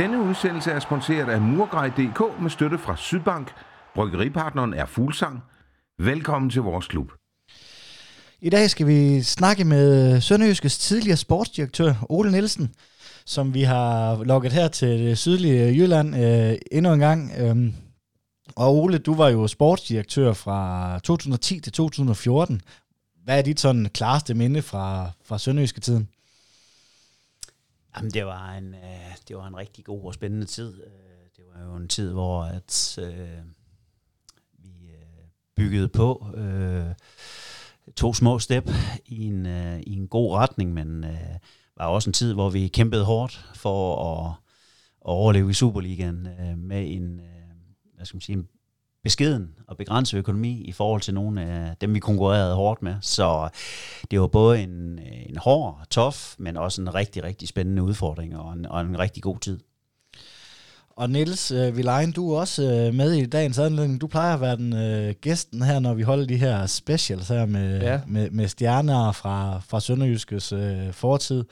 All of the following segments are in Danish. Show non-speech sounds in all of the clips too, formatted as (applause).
Denne udsendelse er sponsoreret af Murgrej.dk med støtte fra Sydbank. Bryggeripartneren er Fuglsang. Velkommen til vores klub. I dag skal vi snakke med Sønderjyskes tidligere sportsdirektør, Ole Nielsen, som vi har lukket her til det sydlige Jylland øh, endnu en gang. Øhm, og Ole, du var jo sportsdirektør fra 2010 til 2014. Hvad er dit sådan klareste minde fra, fra Sønderjyske tiden? Jamen, det var, en, øh, det var en rigtig god og spændende tid. Øh, det var jo en tid, hvor at, øh, vi øh, byggede på øh, to små step i en, øh, i en god retning, men øh, var også en tid, hvor vi kæmpede hårdt for at, at overleve i Superligaen øh, med en, øh, hvad skal man sige, en beskeden og begrænset økonomi i forhold til nogle af dem, vi konkurrerede hårdt med. Så det var både en, en hård, tof, men også en rigtig, rigtig spændende udfordring og en, og en rigtig god tid. Og Niels øh, Vilein, du er også øh, med i dagens anledning. Du plejer at være den øh, gæsten her, når vi holder de her specials her med, ja. med, med stjerner fra, fra Sønderjyskes øh, fortid.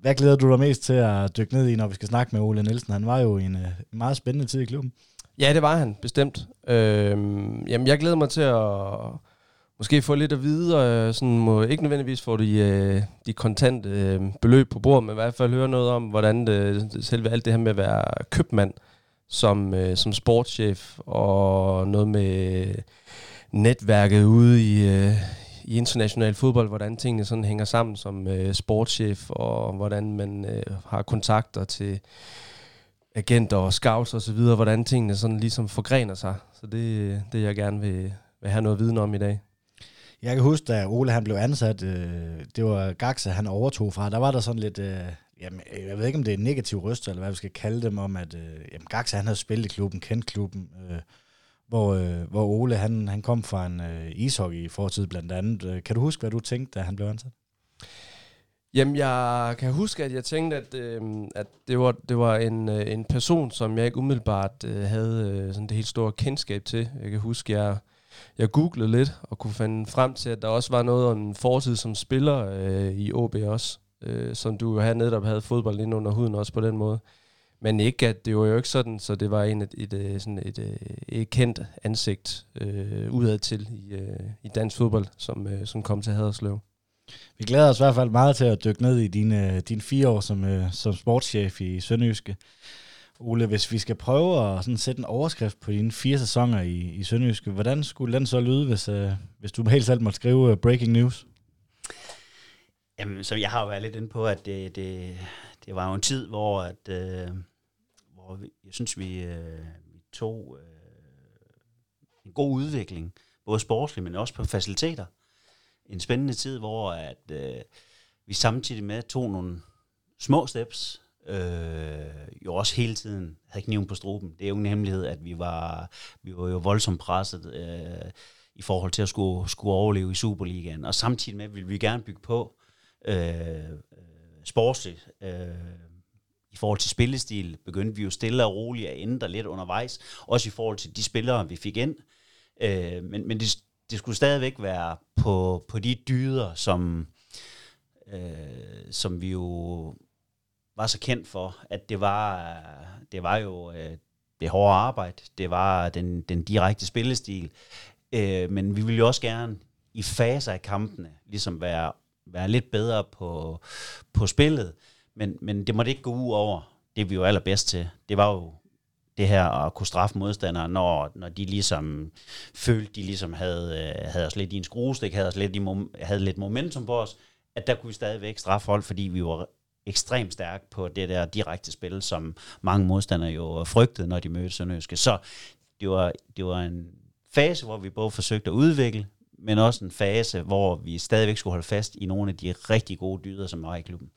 Hvad glæder du dig mest til at dykke ned i, når vi skal snakke med Ole Nielsen? Han var jo i en øh, meget spændende tid i klubben. Ja, det var han, bestemt. Øhm, jamen, jeg glæder mig til at måske få lidt at vide, og øh, sådan må ikke nødvendigvis få de, øh, de kontante øh, beløb på bordet, men i hvert fald høre noget om, hvordan det, selve alt det her med at være købmand som, øh, som sportschef, og noget med netværket ude i, øh, i international fodbold, hvordan tingene sådan hænger sammen som øh, sportschef, og hvordan man øh, har kontakter til agenter og scouts og så videre, hvordan tingene sådan ligesom forgrener sig. Så det det, jeg gerne vil, vil have noget viden om i dag. Jeg kan huske, da Ole han blev ansat, øh, det var Gaxa, han overtog fra, der var der sådan lidt, øh, jamen, jeg ved ikke, om det er en negativ ryst, eller hvad vi skal kalde dem, om at øh, jamen, Gaxa han havde spillet i klubben, kendt klubben, øh, hvor, øh, hvor Ole, han, han kom fra en øh, ishockey i fortid blandt andet. Øh, kan du huske, hvad du tænkte, da han blev ansat? Jamen, jeg kan huske, at jeg tænkte, at, øh, at det var, det var en, øh, en person, som jeg ikke umiddelbart øh, havde øh, sådan det helt store kendskab til. Jeg kan huske, jeg jeg googlede lidt og kunne finde frem til, at der også var noget om en fortid som spiller øh, i OB også, øh, som du havde netop havde fodbold ind under huden også på den måde. Men ikke, at det var jo ikke sådan, så det var en, et, et, øh, sådan et, et, et kendt ansigt øh, udad til i, øh, i dansk fodbold, som, øh, som kom til Haderslev. Vi glæder os i hvert fald meget til at dykke ned i dine, dine fire år som, øh, som sportschef i Sønderjyske. Ole, hvis vi skal prøve at sådan sætte en overskrift på dine fire sæsoner i, i Sønderjyske, hvordan skulle den så lyde, hvis, øh, hvis du (laughs) helt selv måtte skrive øh, breaking news? Jamen, så jeg har jo været lidt inde på, at det, det, det var jo en tid, hvor, at, øh, hvor vi, jeg synes, vi, øh, vi tog øh, en god udvikling, både sportsligt, men også på faciliteter. En spændende tid, hvor at, øh, vi samtidig med tog nogle små steps, øh, jo også hele tiden havde kniven på struben. Det er jo en hemmelighed, at vi var, vi var jo voldsomt presset øh, i forhold til at skulle, skulle overleve i Superligaen. Og samtidig med vil vi gerne bygge på øh, øh, sportsligt. Øh, I forhold til spillestil begyndte vi jo stille og roligt at ændre lidt undervejs. Også i forhold til de spillere, vi fik ind. Øh, men men det, det skulle stadigvæk være på, på de dyder, som, øh, som vi jo var så kendt for, at det var, det var jo øh, det hårde arbejde, det var den, den direkte spillestil, øh, men vi ville jo også gerne i faser af kampene ligesom være, være lidt bedre på, på spillet, men, men det måtte ikke gå ud over det, vi var allerbedst til. Det var jo det her at kunne straffe modstandere, når, når de ligesom følte, de ligesom havde, øh, havde os lidt i en skruestik, havde, os lidt i, havde lidt momentum på os, at der kunne vi stadigvæk straffe hold, fordi vi var ekstremt stærke på det der direkte spil, som mange modstandere jo frygtede, når de mødte Sønderjyske. Så det var, det var en fase, hvor vi både forsøgte at udvikle, men også en fase, hvor vi stadigvæk skulle holde fast i nogle af de rigtig gode dyder, som var i klubben.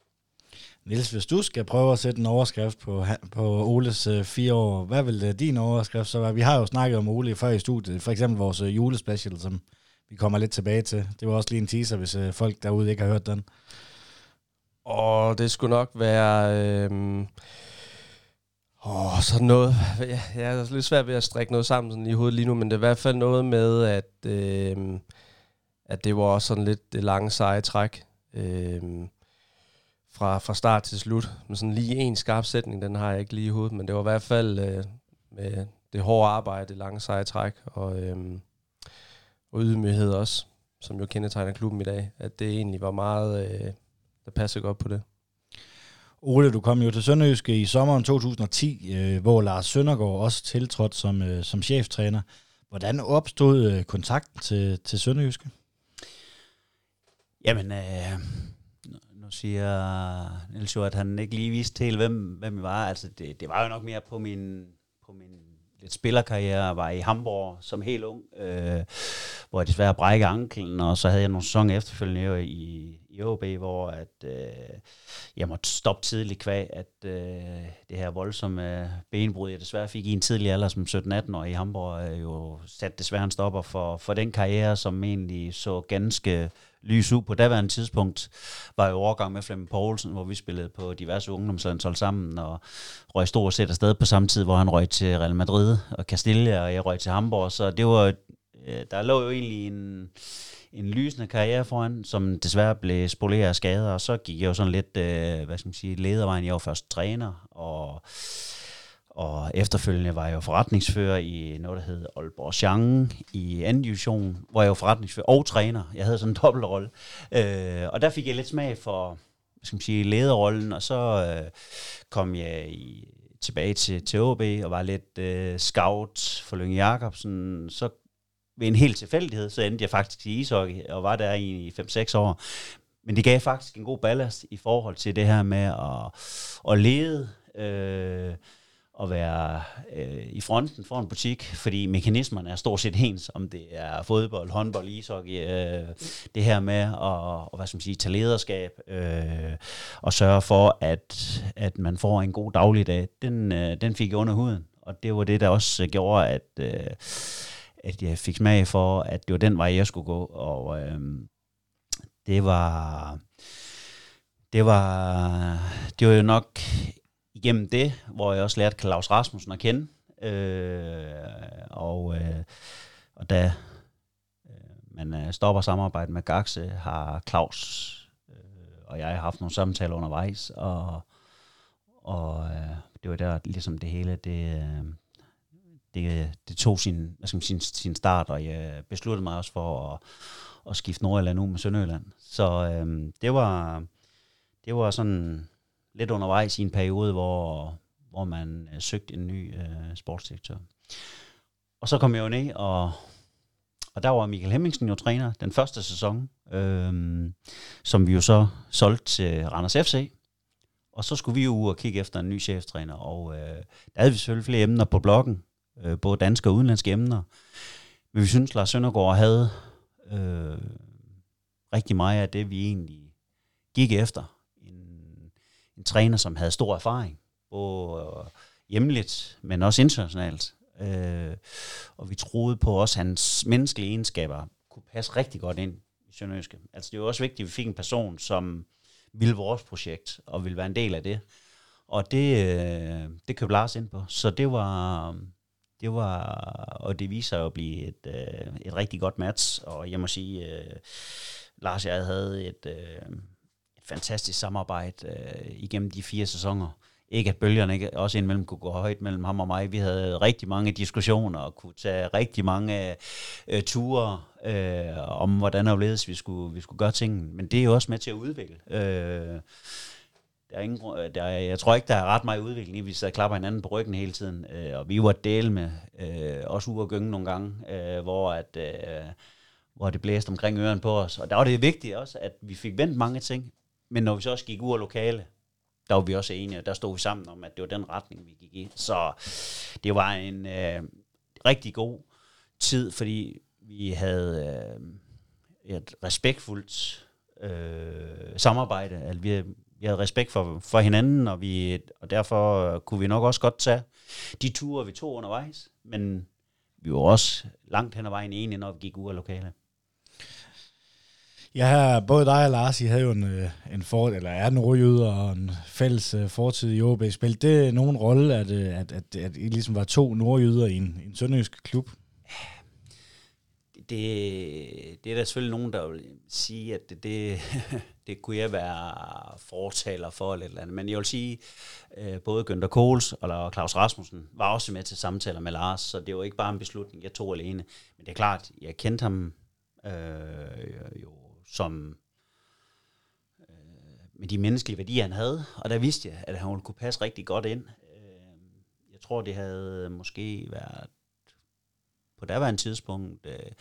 Niels, hvis du skal prøve at sætte en overskrift på, på Oles øh, fire år, hvad vil øh, din overskrift så være? Vi har jo snakket om Ole før i studiet, for eksempel vores øh, julespecial, som vi kommer lidt tilbage til. Det var også lige en teaser, hvis øh, folk derude ikke har hørt den. Og det skulle nok være... Øh, Åh, sådan noget... Ja, jeg er lidt svært ved at strikke noget sammen sådan i hovedet lige nu, men det er i hvert fald noget med, at, øh, at det var også sådan lidt det lange seje træk. Øh, fra, fra start til slut. Men sådan lige en skarp sætning, den har jeg ikke lige i hovedet, men det var i hvert fald øh, med det hårde arbejde, det lange seje træk, og, øh, og ydmyghed også, som jo kendetegner klubben i dag, at det egentlig var meget, øh, der passer godt på det. Ole, du kom jo til Sønderjyske i sommeren 2010, øh, hvor Lars Søndergaard også tiltrådte som, øh, som cheftræner. Hvordan opstod øh, kontakten til, til Sønderjyske? Jamen, øh, siger Niels jo, at han ikke lige vidste helt, hvem, hvem vi var. Altså, det, det var jo nok mere på min, på min lidt spillerkarriere. Jeg var i Hamburg som helt ung, øh, hvor jeg desværre brækkede anklen, og så havde jeg nogle sæsoner efterfølgende i, i OB, hvor at, øh, jeg måtte stoppe tidligt kvæg, at øh, det her voldsomme øh, benbrud, jeg desværre fik i en tidlig alder som 17-18 år i Hamburg, øh, jo satte desværre en stopper for, for den karriere, som egentlig så ganske lys ud på daværende tidspunkt, var i overgang med Flemming Poulsen, hvor vi spillede på diverse ungdomslandshold sammen, og røg stort set afsted på samme tid, hvor han røg til Real Madrid og Castilla, og jeg røg til Hamburg, så det var, øh, der lå jo egentlig en, en lysende karriere foran, som desværre blev spoleret af skader, og så gik jeg jo sådan lidt, øh, hvad skal man sige, ledervejen. Jeg var først træner, og og efterfølgende var jeg jo forretningsfører i noget, der hed Aalborg Chang i anden division, hvor jeg var forretningsfører og træner. Jeg havde sådan en dobbeltrolle. Øh, og der fik jeg lidt smag for, hvad skal man sige, lederrollen, og så øh, kom jeg i, tilbage til, til OB og var lidt øh, scout for Lønge Jacobsen. Så ved en helt tilfældighed, så endte jeg faktisk i ishockey og var der i 5-6 år. Men det gav faktisk en god ballast i forhold til det her med at, at lede, øh, at være øh, i fronten for en butik, fordi mekanismerne er stort set ens, om det er fodbold, håndbold, ishockey, øh, det her med at og, hvad skal man sige, tage lederskab øh, og sørge for, at, at man får en god dagligdag, den, øh, den fik jeg under huden. Og det var det, der også øh, gjorde, at, øh, at jeg fik smag for, at det var den vej, jeg skulle gå. Og øh, det var... Det var, det var jo nok igennem det, hvor jeg også lærte Claus Rasmussen at kende. Øh, og, øh, og da øh, man øh, stopper samarbejdet med Gaxe, øh, har Claus øh, og jeg har haft nogle samtaler undervejs, og, og øh, det var der ligesom det hele, det, øh, det, det tog sin, hvad skal man sige, sin start, og jeg besluttede mig også for at, at skifte Nordjylland ud med Sønderjylland. Så øh, det var det var sådan lidt undervejs i en periode, hvor, hvor man øh, søgte en ny øh, sportsdirektør. Og så kom jeg jo ned, og, og der var Michael Hemmingsen jo træner den første sæson, øh, som vi jo så solgte til Randers FC. Og så skulle vi jo ud og kigge efter en ny cheftræner, og øh, der havde vi selvfølgelig flere emner på bloggen, øh, både danske og udenlandske emner. Men vi synes, Lars Søndergaard havde øh, rigtig meget af det, vi egentlig gik efter en træner, som havde stor erfaring, både øh, hjemligt, men også internationalt. Øh, og vi troede på også, at hans menneskelige egenskaber kunne passe rigtig godt ind i Sønderjyske. Altså det er jo også vigtigt, at vi fik en person, som ville vores projekt, og ville være en del af det. Og det, øh, det købte Lars ind på. Så det var, det var, og det viser sig at blive et, øh, et rigtig godt match. Og jeg må sige, øh, Lars og jeg havde et, øh, fantastisk samarbejde øh, igennem de fire sæsoner. Ikke at bølgerne ikke også indimellem kunne gå højt mellem ham og mig. Vi havde rigtig mange diskussioner og kunne tage rigtig mange øh, ture øh, om, hvordan og vi skulle, vi skulle gøre tingene. Men det er jo også med til at udvikle. Øh, der er ingen, der er, jeg tror ikke, der er ret meget udvikling i, vi sidder og klapper hinanden på ryggen hele tiden. Øh, og vi var del med, øh, også ude og gynge nogle gange, øh, hvor, at, øh, hvor det blæste omkring øren på os. Og der var det vigtigt også, at vi fik vendt mange ting. Men når vi så også gik ud af lokale, der var vi også enige, og der stod vi sammen om, at det var den retning, vi gik i. Så det var en øh, rigtig god tid, fordi vi havde øh, et respektfuldt øh, samarbejde. Altså, vi, vi havde respekt for, for hinanden, og, vi, og derfor øh, kunne vi nok også godt tage de ture, vi tog undervejs. Men vi var også langt hen ad vejen enige, når vi gik ud af Ja, både dig og Lars, I havde jo en, øh, en for, eller er nordjyder og en fælles uh, fortid i OB. Spillede det nogen rolle, at, at, at, at, at I ligesom var to nordjyder i en, en sønderjysk klub? det, det er der selvfølgelig nogen, der vil sige, at det, det, (laughs) det kunne jeg være fortaler for eller, eller andet. Men jeg vil sige, både Günther Kohls og Claus Rasmussen var også med til samtaler med Lars, så det var ikke bare en beslutning, jeg tog alene. Men det er klart, jeg kendte ham øh, jo som øh, med de menneskelige værdier, han havde, og der vidste jeg, at han ville kunne passe rigtig godt ind. Øh, jeg tror, det havde måske været på daværende tidspunkt øh,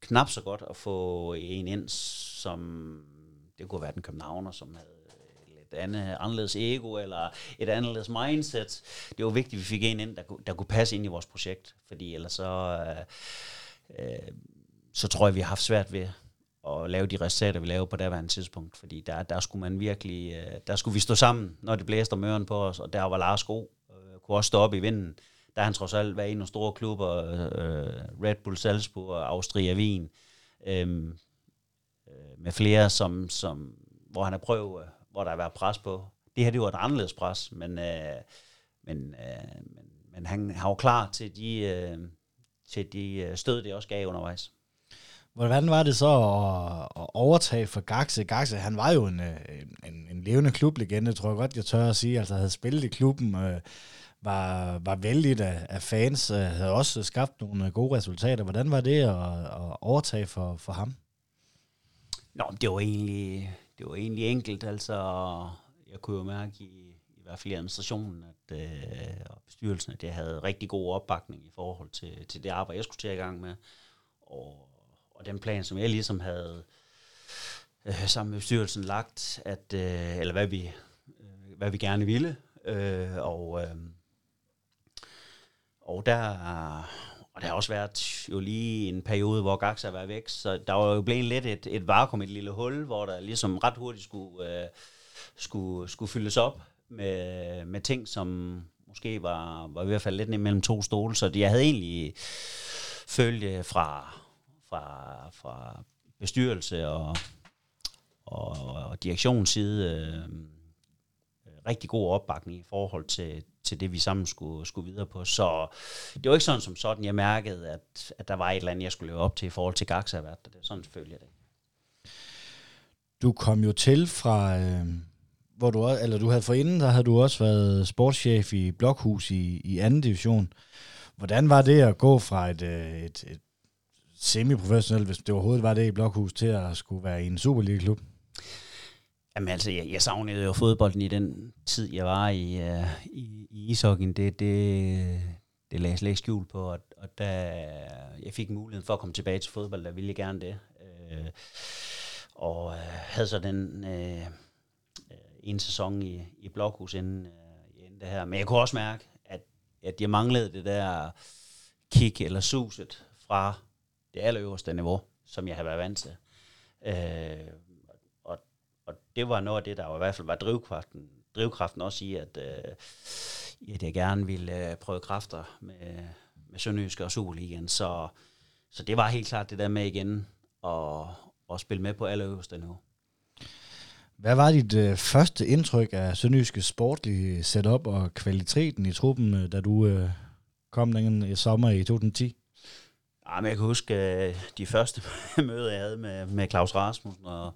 knap så godt at få en ind, som det kunne være den københavner, som havde et andet, anderledes ego eller et anderledes mindset. Det var vigtigt, at vi fik en ind, der, der kunne passe ind i vores projekt, fordi ellers så, øh, øh, så tror jeg, vi har haft svært ved at lave de resultater, vi lavede på daværende tidspunkt, fordi der, der skulle man virkelig, øh, der skulle vi stå sammen, når det blæste om øren på os, og der var Lars god, øh, kunne også stå op i vinden, der han trods alt var i nogle store klubber, øh, Red Bull Salzburg og Austria Wien, øhm, øh, med flere, som, som, hvor han har prøvet, øh, hvor der har været pres på. Det her det var et anderledes pres, men, øh, men, øh, men, men han har jo klar til de, øh, til de øh, stød, det også gav undervejs. Hvordan var det så at, at overtage for Gaxe? Gaxe, han var jo øh, en, en, en levende klublegende, tror jeg godt, jeg tør at sige. Altså havde spillet i klubben, øh, var, var vældig af, af fans, øh, havde også skabt nogle øh, gode resultater. Hvordan var det at, at overtage for, for ham? Nå, det var egentlig, det var egentlig enkelt. Altså, jeg kunne jo mærke i, i hvert fald i administrationen at, øh, og bestyrelsen, at jeg havde rigtig god opbakning i forhold til, til det arbejde, jeg skulle til i gang med. Og, og den plan, som jeg ligesom havde øh, sammen med bestyrelsen lagt, at, øh, eller hvad vi, øh, hvad vi gerne ville. Øh, og, øh, og der, og der har også været jo lige en periode, hvor Gaxa har været væk, så der var jo blevet lidt et, et vakuum, et lille hul, hvor der ligesom ret hurtigt skulle, øh, skulle, skulle fyldes op med, med ting, som måske var, var i hvert fald lidt ned mellem to stole, så jeg havde egentlig følge øh, fra, fra, fra bestyrelse og, og, og direktionsside øh, rigtig god opbakning i forhold til, til det, vi sammen skulle, skulle videre på. Så det var ikke sådan som sådan, jeg mærkede, at, at der var et eller andet, jeg skulle leve op til i forhold til Gaxa-vært. Det er sådan selvfølgelig det. Du kom jo til fra, øh, hvor du, eller du havde forinden, der havde du også været sportschef i Blokhus i, i anden division. Hvordan var det at gå fra et, øh, et, et semiprofessionel, hvis det overhovedet var det i Blokhus, til at skulle være i en Superliga-klub? Jamen altså, jeg, jeg savnede jo fodbolden i den tid, jeg var i, uh, i, i ishockeyen. Det, det, det lagde jeg slet ikke skjul på, og, og da jeg fik muligheden for at komme tilbage til fodbold, der ville jeg gerne det. Uh, og uh, havde så den uh, en sæson i, i Blokhus inden, uh, inden det her. Men jeg kunne også mærke, at, at jeg manglede det der kick eller suset fra det allerøverste niveau, som jeg havde været vant til. Øh, og og det var noget af det, der var i hvert fald var drivkraften, drivkraften også i, at, øh, at jeg gerne ville øh, prøve kræfter med, med Sønderjysk og Superligaen. Så, så det var helt klart det der med igen at, at spille med på allerøverste niveau. Hvad var dit øh, første indtryk af Sønderjyske sportlige setup og kvaliteten i truppen, øh, da du øh, kom den i sommer i 2010? Ja, men jeg kan huske øh, de første (laughs) møder, jeg havde med, med Claus Rasmussen og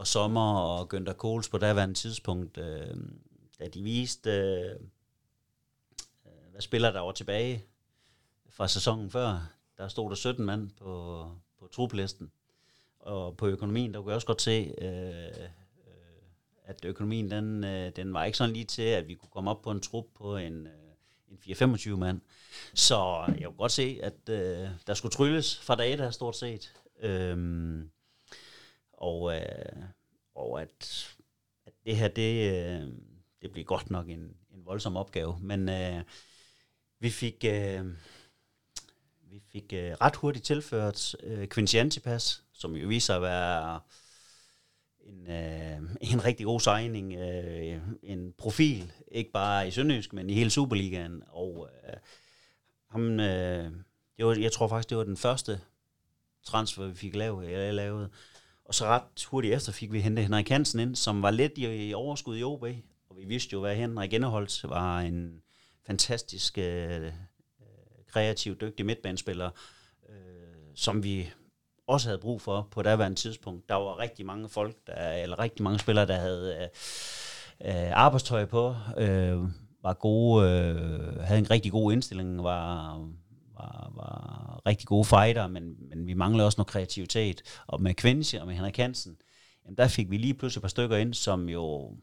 og Sommer og Günther Kohls på daværende tidspunkt, øh, da de viste, øh, øh hvad spiller der var tilbage fra sæsonen før. Der stod der 17 mand på, på truplisten. Og på økonomien, der kunne jeg også godt se, øh, øh, at økonomien, den, øh, den var ikke sådan lige til, at vi kunne komme op på en trup på en, øh, en 4-25 mand. Så jeg kunne godt se, at øh, der skulle trylles fra dag der stort set. Øhm, og, øh, og at, at det her, det, øh, det bliver godt nok en, en voldsom opgave. Men øh, vi fik, øh, vi fik øh, ret hurtigt tilført øh, Quincy Antipas, som jo viser at være en, øh, (laughs) en rigtig god signing, øh, en profil, ikke bare i Sønderjysk, men i hele Superligaen. Og øh, ham, øh, det var, jeg tror faktisk, det var den første transfer, vi fik lavet, jeg lavede. Og så ret hurtigt efter fik vi hentet Henrik Hansen ind, som var lidt i, overskud i OB. Og vi vidste jo, hvad Henrik Indeholdt var en fantastisk øh, øh, kreativ, dygtig midtbanespiller, øh, som vi også havde brug for på daværende tidspunkt. Der var rigtig mange folk, der, eller rigtig mange spillere, der havde øh, øh, arbejdstøj på, øh, var gode, øh, havde en rigtig god indstilling, var, var, var rigtig gode fighter, men, men vi manglede også noget kreativitet. Og med Quincy og med Henrik Hansen, jamen der fik vi lige pludselig et par stykker ind, som jo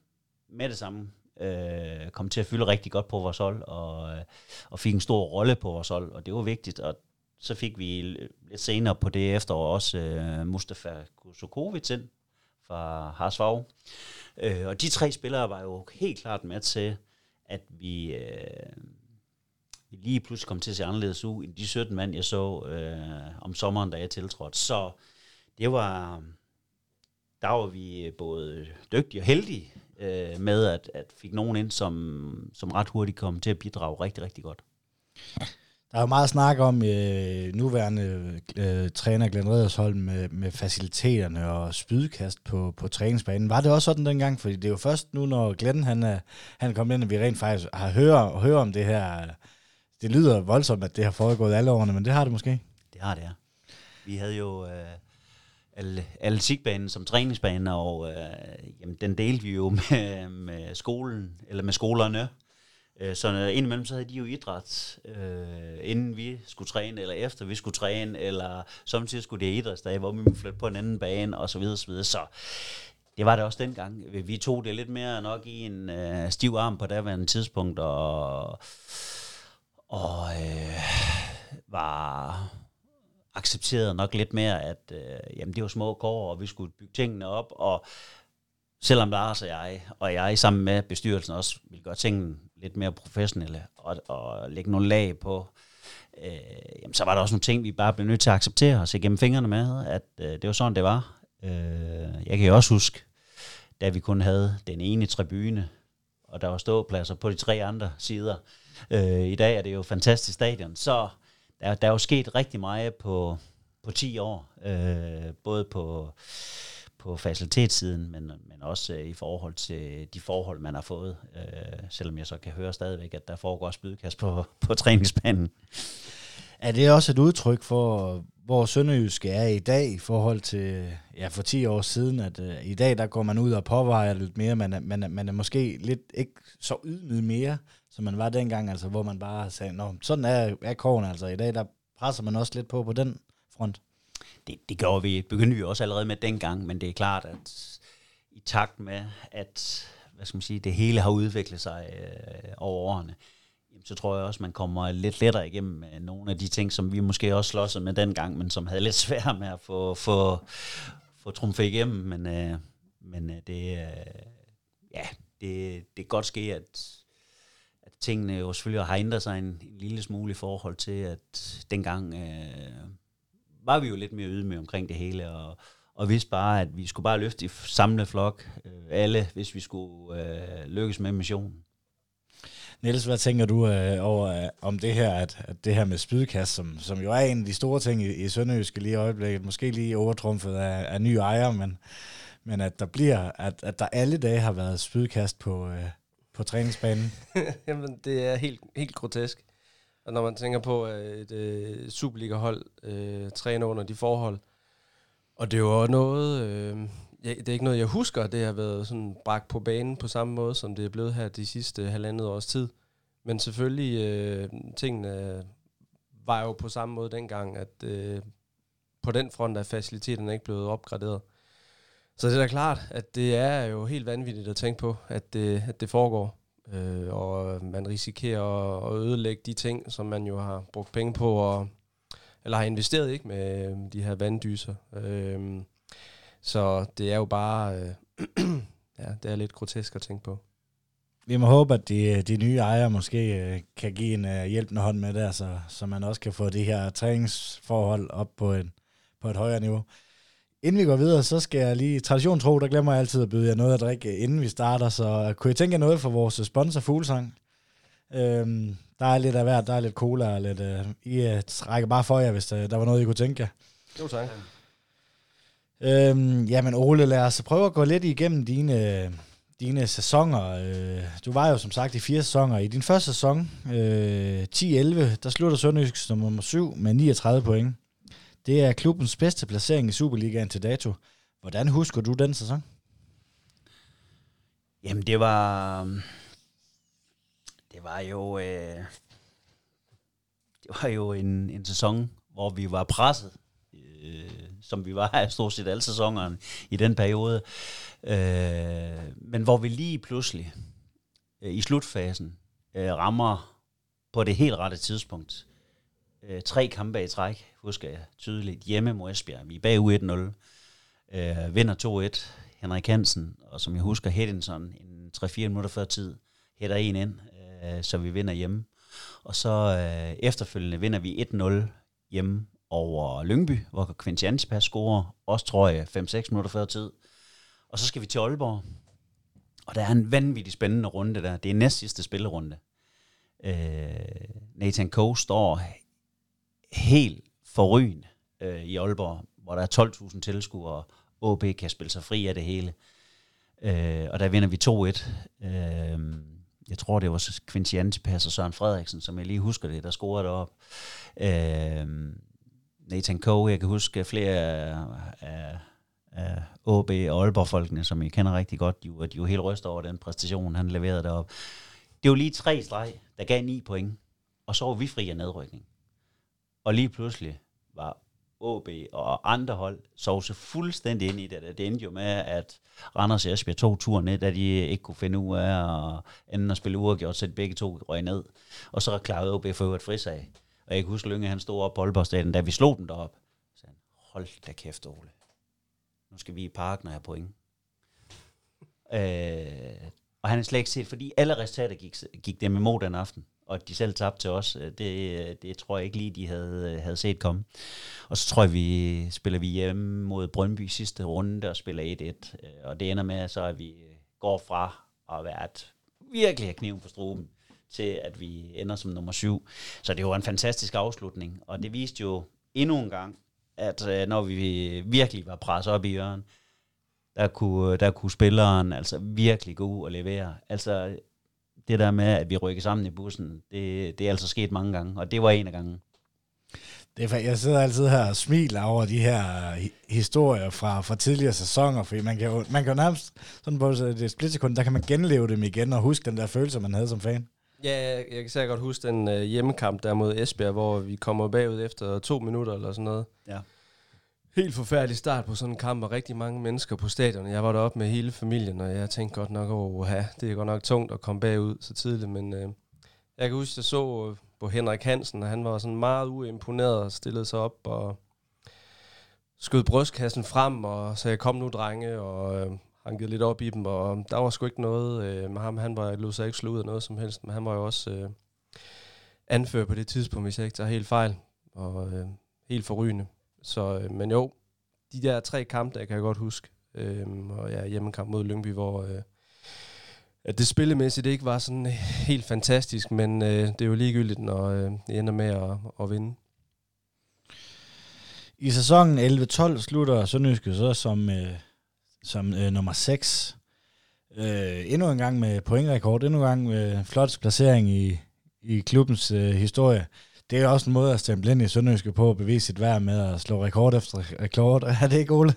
med det samme øh, kom til at fylde rigtig godt på vores hold, og, øh, og fik en stor rolle på vores hold, og det var vigtigt, og så fik vi lidt senere på det efterår også øh, Mustafa Kusukovic ind fra Harsvag. Øh, og de tre spillere var jo helt klart med til, at vi, øh, vi lige pludselig kom til at se anderledes ud end de 17 mand, jeg så øh, om sommeren, da jeg tiltrådte. Så det var, der var vi både dygtige og heldige øh, med, at, at fik nogen ind, som, som ret hurtigt kom til at bidrage rigtig, rigtig godt. Der er jo meget snak om øh, nuværende øh, træner Glenn Redersholm med, med faciliteterne og spydkast på, på træningsbanen. Var det også sådan dengang? Fordi det er jo først nu, når Glenn han er, han er kommet ind, at vi rent faktisk har høre, høre om det her. Det lyder voldsomt, at det har foregået alle årene, men det har det måske. Det har det, ja. Vi havde jo øh, atletikbanen som træningsbane, og øh, jamen, den delte vi jo med, med skolen, eller med skolerne. Øh, så indimellem så havde de jo idræt, øh, inden vi skulle træne, eller efter vi skulle træne, eller samtidig skulle det idrætsdage, hvor vi måtte flytte på en anden bane, og så videre, så videre. Så det var det også dengang. Vi tog det lidt mere nok i en øh, stiv arm på daværende tidspunkt, og, og øh, var accepteret nok lidt mere, at øh, jamen, det var små kår, og vi skulle bygge tingene op, og selvom Lars og jeg, og jeg sammen med bestyrelsen også ville gøre tingene lidt mere professionelle og, og lægge nogle lag på, øh, jamen, så var der også nogle ting, vi bare blev nødt til at acceptere og se gennem fingrene med, at øh, det var sådan, det var. Øh, jeg kan jo også huske, da vi kun havde den ene tribune, og der var ståpladser på de tre andre sider. Øh, I dag er det jo fantastisk stadion, så der, der er jo sket rigtig meget på, på 10 år, øh, både på på facilitetssiden, men, men også øh, i forhold til de forhold, man har fået. Øh, selvom jeg så kan høre stadigvæk, at der foregår spydkast på, på træningsbanen. Er det også et udtryk for, hvor Sønderjyske er i dag i forhold til ja, for 10 år siden, at øh, i dag der går man ud og påvejer lidt mere, man er, man, er, man er måske lidt ikke så ydmyg mere, som man var dengang, altså hvor man bare sagde, Nå, sådan er, er kogen altså. I dag der presser man også lidt på på den front det, det gjorde vi, begyndte vi også allerede med dengang, men det er klart, at i takt med, at hvad skal man sige, det hele har udviklet sig øh, over årene, jamen, så tror jeg også, man kommer lidt lettere igennem med nogle af de ting, som vi måske også slåsede med dengang, men som havde lidt svært med at få, få, få trumfet igennem. Men, øh, men øh, det, øh, ja, det, det kan godt ske, at, at tingene jo selvfølgelig har ændret sig en, en lille smule i forhold til, at dengang... Øh, var vi jo lidt mere ydmyge omkring det hele, og, og vidste bare, at vi skulle bare løfte i samle flok, øh, alle, hvis vi skulle øh, lykkes med missionen. Niels, hvad tænker du øh, over øh, om det her, at, at det her med spydkast, som, som jo er en af de store ting i, i Sønderjyske lige i øjeblikket, måske lige overtrumfet af, af nye ejere, men, men at der bliver, at, at der alle dage har været spydkast på, øh, på træningsbanen? (laughs) Jamen, det er helt, helt grotesk. Og når man tænker på, at et øh, Superliga-hold øh, træner under de forhold, og det er jo noget, øh, jeg, det er ikke noget, jeg husker, det har været sådan bragt på banen på samme måde, som det er blevet her de sidste halvandet års tid. Men selvfølgelig, øh, tingene var jo på samme måde dengang, at øh, på den front er faciliteterne ikke blevet opgraderet. Så det er da klart, at det er jo helt vanvittigt at tænke på, at det, at det foregår øh, og man risikerer at ødelægge de ting, som man jo har brugt penge på, og, eller har investeret ikke med de her vanddyser. Øh, så det er jo bare, øh, (clears throat) ja, det er lidt grotesk at tænke på. Vi må håbe, at de, de nye ejere måske øh, kan give en uh, hjælpende hånd med der, så, så man også kan få de her træningsforhold op på, en, på et højere niveau. Inden vi går videre, så skal jeg lige, tradition tro, der glemmer jeg altid at byde jer noget at drikke, inden vi starter, så kunne I tænke jer noget for vores sponsor Fuglsang? Øhm, der er lidt af hvert, der er lidt cola og lidt, uh, I uh, trækker bare for jer, hvis der, der var noget, I kunne tænke jer. Jo, tak. Øhm, jamen Ole, lad os prøve at gå lidt igennem dine, dine sæsoner. Øh, du var jo som sagt i fire sæsoner. I din første sæson, øh, 10-11, der slutter Sønderjysk som nummer 7 med 39 point det er klubbens bedste placering i Superligaen til dato. Hvordan husker du den sæson? Jamen, det var... Øhm, det var jo... Øh, det var jo en, en sæson, hvor vi var presset, øh, som vi var (laughs) stort set alle sæsonerne i den periode. Øh, men hvor vi lige pludselig øh, i slutfasen øh, rammer på det helt rette tidspunkt. Øh, tre kampe i træk, husker jeg tydeligt, hjemme mod Esbjerg. Vi er bagud 1-0, øh, vinder 2-1. Henrik Hansen, og som jeg husker, Hedinson, en 3-4 minutter før tid, hætter en ind, øh, så vi vinder hjemme. Og så øh, efterfølgende vinder vi 1-0 hjemme over Lyngby, hvor Quincy Antipas scorer, også tror jeg 5-6 minutter før tid. Og så skal vi til Aalborg, og der er en vanvittig spændende runde der. Det er næst sidste spillerunde. Øh, Nathan Coe står helt forrygende øh, i Aalborg, hvor der er 12.000 tilskuere. og OB kan spille sig fri af det hele. Øh, og der vinder vi 2-1. Øh, jeg tror, det var Quincy Antipas og Søren Frederiksen, som jeg lige husker det, der scorede derop. Øh, Nathan Coe, jeg kan huske flere af, af OB og Aalborg-folkene, som jeg kender rigtig godt, de var, de var helt rystet over den præstation, han leverede derop. Det var lige tre streg, der gav ni point, og så var vi fri af nedrykning. Og lige pludselig var OB og andre hold sov sig fuldstændig ind i det. Det endte jo med, at Randers og Esbjerg tog turen ned, da de ikke kunne finde ud af at enden at spille uafgjort, så de begge to røg ned. Og så klarede OB for øvrigt frisag. Og jeg kan huske, Lønge han stod op på Aalborgstaden, da vi slog dem derop. Så han, hold da kæft, Ole. Nu skal vi i parken og have point. øh, og han er slet ikke set, fordi alle resultater gik, gik dem imod den aften og at de selv tabte til os, øh, det, øh, det tror jeg ikke lige, de havde, øh, havde set komme. Og så tror jeg, vi spiller vi hjemme mod Brøndby sidste runde og spiller 1-1. Og det ender med, så at vi går fra at være et virkelig kniven på struben, til at vi ender som nummer syv. Så det var en fantastisk afslutning, og det viste jo endnu en gang, at når vi virkelig var presset op i hjørnet, der kunne, der kunne spilleren altså virkelig gå ud og levere. Altså, det der med, at vi rykker sammen i bussen, det, det er altså sket mange gange, og det var en af gangen. Det er, jeg sidder altid her og smiler over de her historier fra, fra tidligere sæsoner, fordi man kan jo, man kan jo nærmest, sådan på det splitsekund, der kan man genleve dem igen og huske den der følelse, man havde som fan. Ja, jeg, jeg kan sikkert godt huske den uh, hjemmekamp der mod Esbjerg, hvor vi kommer bagud efter to minutter eller sådan noget. Ja helt forfærdelig start på sådan en kamp, og rigtig mange mennesker på stadion. Jeg var deroppe med hele familien, og jeg tænkte godt nok, oh, ja, det er godt nok tungt at komme bagud så tidligt, men øh, jeg kan huske, at jeg så øh, på Henrik Hansen, og han var sådan meget uimponeret og stillede sig op og skød brystkassen frem, og sagde, kom nu drenge, og øh, han lidt op i dem, og der var sgu ikke noget øh, med ham. Han var, lå sig ikke slå ud af noget som helst, men han var jo også øh, anfører på det tidspunkt, hvis jeg ikke tager helt fejl, og øh, helt forrygende. Så, øh, men jo, de der tre kampe, der kan jeg godt huske. Øh, og ja, hjemmekamp mod Lyngby, hvor øh, at det spillemæssigt ikke var sådan helt fantastisk, men øh, det er jo ligegyldigt, når øh, det ender med at, at vinde. I sæsonen 11-12 slutter Sønderjyske så som, øh, som øh, nummer 6. Øh, endnu en gang med pointrekord, endnu en gang med flot placering i, i klubbens øh, historie det er også en måde at stemple ind i Sønderjyske på at bevise sit værd med at slå rekord efter rekord. (laughs) Er det ikke, Ole?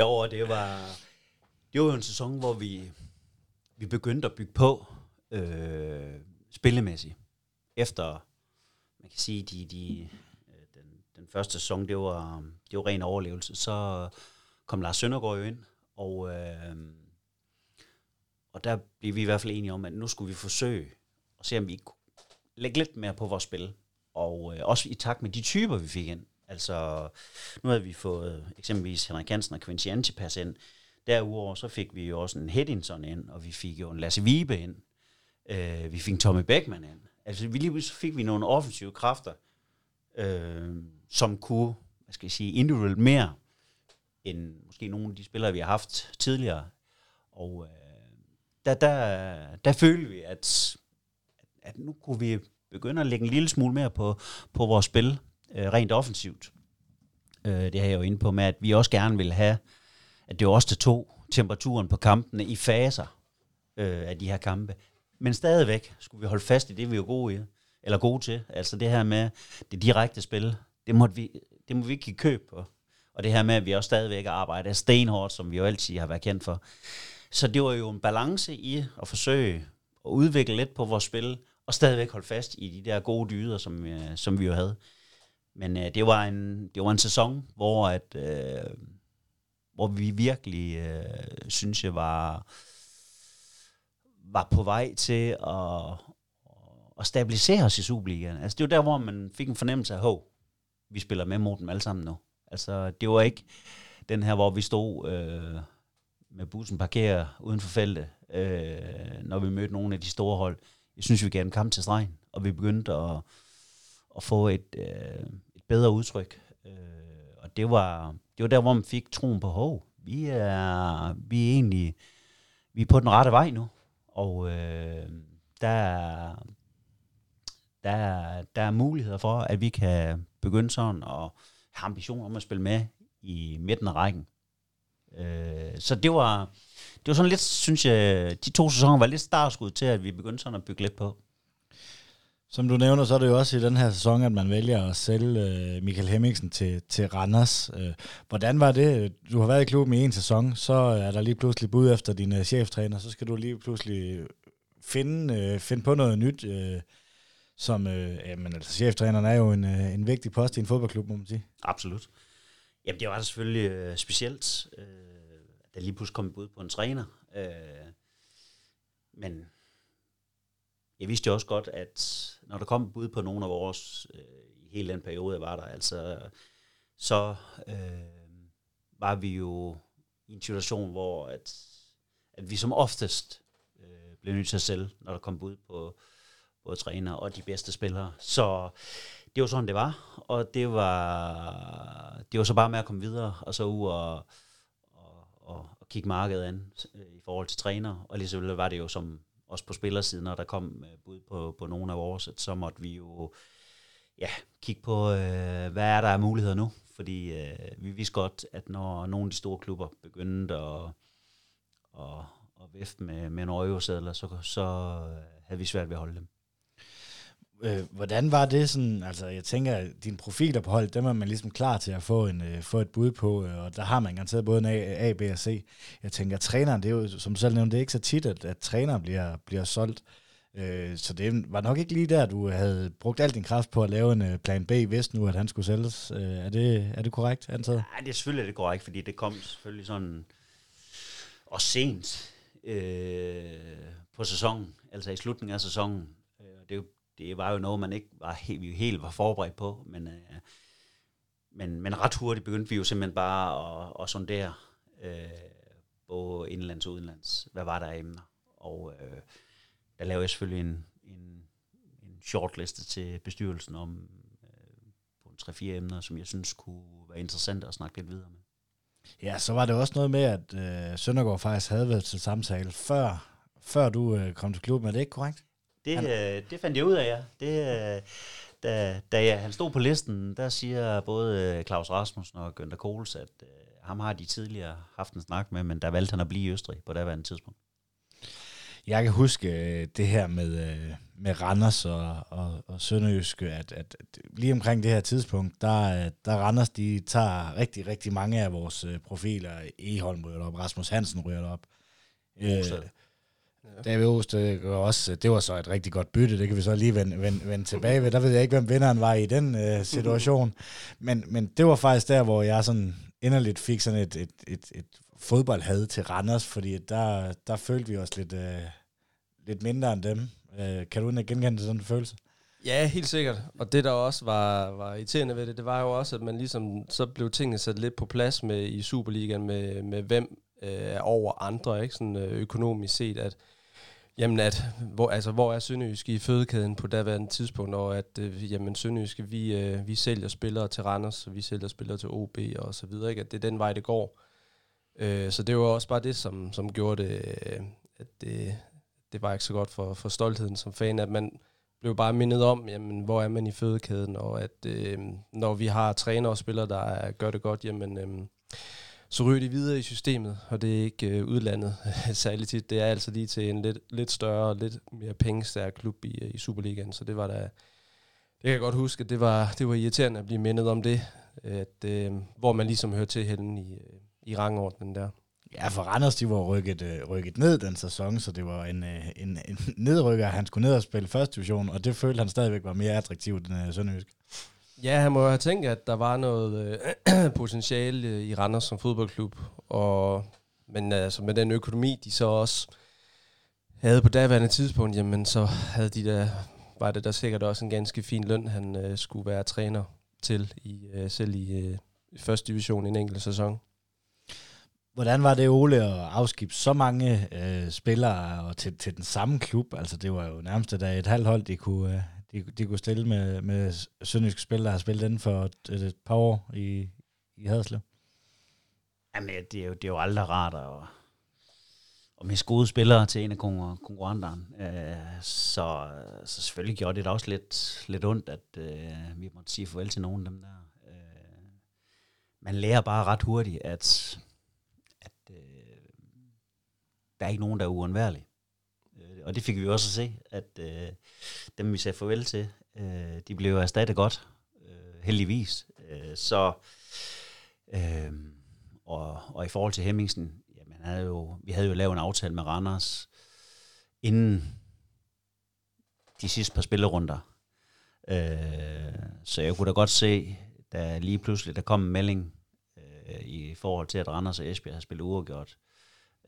Jo, det var, det var jo en sæson, hvor vi, vi begyndte at bygge på øh, spillemæssigt. Efter, man kan sige, de, de, øh, den, den første sæson, det var, det var ren overlevelse. Så kom Lars Søndergaard jo ind, og, øh, og der blev vi i hvert fald enige om, at nu skulle vi forsøge at se, om vi ikke lægge lidt mere på vores spil. Og øh, også i takt med de typer, vi fik ind. Altså, nu havde vi fået eksempelvis Henrik Hansen og Quincy Antipas ind. Derudover så fik vi jo også en Hedinson ind, og vi fik jo en Lasse Vibe ind. Øh, vi fik Tommy Beckman ind. Altså, vi lige så fik vi nogle offensive kræfter, øh, som kunne, hvad skal jeg sige, individuelt mere, end måske nogle af de spillere, vi har haft tidligere. Og øh, der, der, der følte vi, at at nu kunne vi begynde at lægge en lille smule mere på, på vores spil, øh, rent offensivt. Øh, det har jeg jo inde på med, at vi også gerne vil have, at det er os, der tog temperaturen på kampene i faser øh, af de her kampe. Men stadigvæk skulle vi holde fast i det, vi er gode i, eller gode til. Altså det her med det direkte spil, det måtte vi, det må vi ikke give køb på. Og det her med, at vi også stadigvæk arbejder stenhårdt, som vi jo altid har været kendt for. Så det var jo en balance i at forsøge at udvikle lidt på vores spil, og stadigvæk holde fast i de der gode dyder, som, øh, som vi jo havde. Men øh, det, var en, det var en sæson, hvor, at, øh, hvor vi virkelig, øh, synes jeg, var, var på vej til at, at stabilisere os i Superligaen. Altså, det var der, hvor man fik en fornemmelse af, hov, vi spiller med mod dem alle sammen nu. Altså, det var ikke den her, hvor vi stod øh, med bussen parkeret uden for feltet, øh, når vi mødte nogle af de store hold. Jeg synes, vi gav dem kamp til stregen, og vi begyndte at, at få et, øh, et bedre udtryk. Øh, og det var, det var der, hvor man fik troen på, hov, vi er, vi er egentlig vi er på den rette vej nu. Og øh, der, der, der er muligheder for, at vi kan begynde sådan og have ambitioner om at spille med i midten af rækken. Øh, så det var, det var sådan lidt, synes jeg, de to sæsoner var lidt startskud til, at vi begyndte sådan at bygge lidt på. Som du nævner, så er det jo også i den her sæson, at man vælger at sælge øh, Michael Hemmingsen til, til Randers. Øh, hvordan var det? Du har været i klubben i en sæson, så er der lige pludselig bud efter din øh, cheftræner, så skal du lige pludselig finde, øh, finde på noget nyt. Øh, som, øh, jamen, altså, cheftræneren er jo en, øh, en vigtig post i en fodboldklub, må man sige. Absolut. Jamen, det var selvfølgelig øh, specielt, øh, der lige pludselig kom bud på en træner. Øh, men jeg vidste jo også godt, at når der kom bud på nogle af vores, øh, i hele den periode, jeg var der, altså, så øh, var vi jo i en situation, hvor at, at vi som oftest øh, blev nødt til at sælge, når der kom bud på både træner og de bedste spillere. Så det var sådan, det var, og det var, det var så bare med at komme videre, og så ud og, og, og, kigge markedet an øh, i forhold til træner, og lige så var det jo som også på spillersiden, når der kom øh, bud på, på nogle af vores, så måtte vi jo ja, kigge på, øh, hvad er der af muligheder nu, fordi øh, vi vidste godt, at når nogle af de store klubber begyndte at, at, at vifte med, med en eurosedler, så, så øh, havde vi svært ved at holde dem. Øh, hvordan var det sådan, altså jeg tænker, at dine profiler på hold, dem er man ligesom klar til at få, en, øh, få et bud på, øh, og der har man garanteret både en A, A, B og C. Jeg tænker, at træneren, det er jo, som selv nævnte, det er ikke så tit, at, at træneren bliver, bliver solgt. Øh, så det var nok ikke lige der, du havde brugt al din kraft på at lave en øh, plan B, hvis nu, at han skulle sælges. Øh, er, det, er det korrekt antaget? Nej, det er selvfølgelig det korrekt, fordi det kom selvfølgelig sådan og sent øh, på sæsonen, altså i slutningen af sæsonen. Øh, det er jo det var jo noget, man ikke var helt, vi helt var forberedt på, men, øh, men, men ret hurtigt begyndte vi jo simpelthen bare at, at sondere øh, både indlands og udenlands. Hvad var der af emner? Og øh, der lavede jeg selvfølgelig en, en, en shortliste til bestyrelsen om øh, på tre-fire emner, som jeg synes kunne være interessant at snakke lidt videre med. Ja, så var det også noget med, at øh, Søndergaard faktisk havde været til samtale før, før du øh, kom til klubben. Er det ikke korrekt? Det, han... øh, det fandt jeg ud af, ja. Det, øh, da, da jeg, han stod på listen, der siger både øh, Claus Rasmussen og Günther Kohls, at øh, ham har de tidligere haft en snak med, men der valgte han at blive i Østrig på det tidspunkt. Jeg kan huske det her med, med Randers og, og, og Sønderjyske, at, at, lige omkring det her tidspunkt, der, der Randers, de tager rigtig, rigtig mange af vores profiler. Eholm ryger op, Rasmus Hansen ryger op. Øh, Ja. David Ost, det var, også, det var så et rigtig godt bytte, det kan vi så lige vende, vende, vende tilbage ved. Der ved jeg ikke, hvem vinderen var i den øh, situation. Men, men det var faktisk der, hvor jeg sådan inderligt fik sådan et, et, et, et fodboldhad til Randers, fordi der, der følte vi os lidt, øh, lidt mindre end dem. Øh, kan du genkende sådan en følelse? Ja, helt sikkert. Og det, der også var, var irriterende ved det, det var jo også, at man ligesom, så blev tingene sat lidt på plads med i Superligaen med, med hvem øh, er over andre, ikke? Sådan øh, økonomisk set, at Jamen, at, hvor, altså, hvor er Sønderjyske i fødekæden på daværende tidspunkt, og at øh, jamen, Sønderjyske, vi, øh, vi sælger spillere til Randers, og vi sælger spillere til OB og så videre, ikke? at det er den vej, det går. Øh, så det var også bare det, som, som gjorde det, øh, at det, det var ikke så godt for, for stoltheden som fan, at man blev bare mindet om, jamen, hvor er man i fødekæden, og at øh, når vi har træner og spillere, der gør det godt, jamen... Øh, så ryger de videre i systemet, og det er ikke øh, udlandet (laughs) særligt tit. Det er altså lige til en lidt, lidt større, lidt mere pengestærk klub i, øh, i Superligaen, så det var da... Det kan jeg godt huske, at det var, det var irriterende at blive mindet om det. at, øh, hvor man ligesom hører til henne i, øh, i rangordnen der. Ja, for Randers, de var rykket, øh, rykket ned den sæson, så det var en, øh, en, en (laughs) nedrykker. Han skulle ned og spille første division, og det følte han stadigvæk var mere attraktivt end øh, Sønderjysk. Ja, han må have tænkt, at der var noget øh, (clears throat) potentiale øh, i Randers som fodboldklub, og, men øh, altså, med den økonomi, de så også havde på daværende tidspunkt, jamen så havde de der, var det der sikkert også en ganske fin løn, han øh, skulle være træner til, i, øh, selv i, øh, første division i en enkelt sæson. Hvordan var det, Ole, at afskibe så mange øh, spillere og til, til den samme klub? Altså, det var jo nærmest da et halvt hold, de kunne, øh, de, de kunne stille med, med sønderjyske spil, der har spillet inden for et, et par år i, i Haderslev. Jamen, det er jo, det er jo aldrig rart at, at miste gode spillere til en af konkurrenterne. Øh, så, så selvfølgelig gjorde det da også lidt, lidt ondt, at øh, vi måtte sige farvel til nogen af dem der. Øh, man lærer bare ret hurtigt, at at øh, der er ikke nogen, der er uundværlig. Og det fik vi også at se, at øh, dem, vi sagde farvel til, øh, de blev erstattet godt, øh, heldigvis. Øh, så, øh, og, og i forhold til Hemmingsen, jamen, havde jo, vi havde jo lavet en aftale med Randers, inden de sidste par spillerunder. Øh, så jeg kunne da godt se, da lige pludselig der kom en melding øh, i forhold til, at Randers og Esbjerg har spillet uafgjort,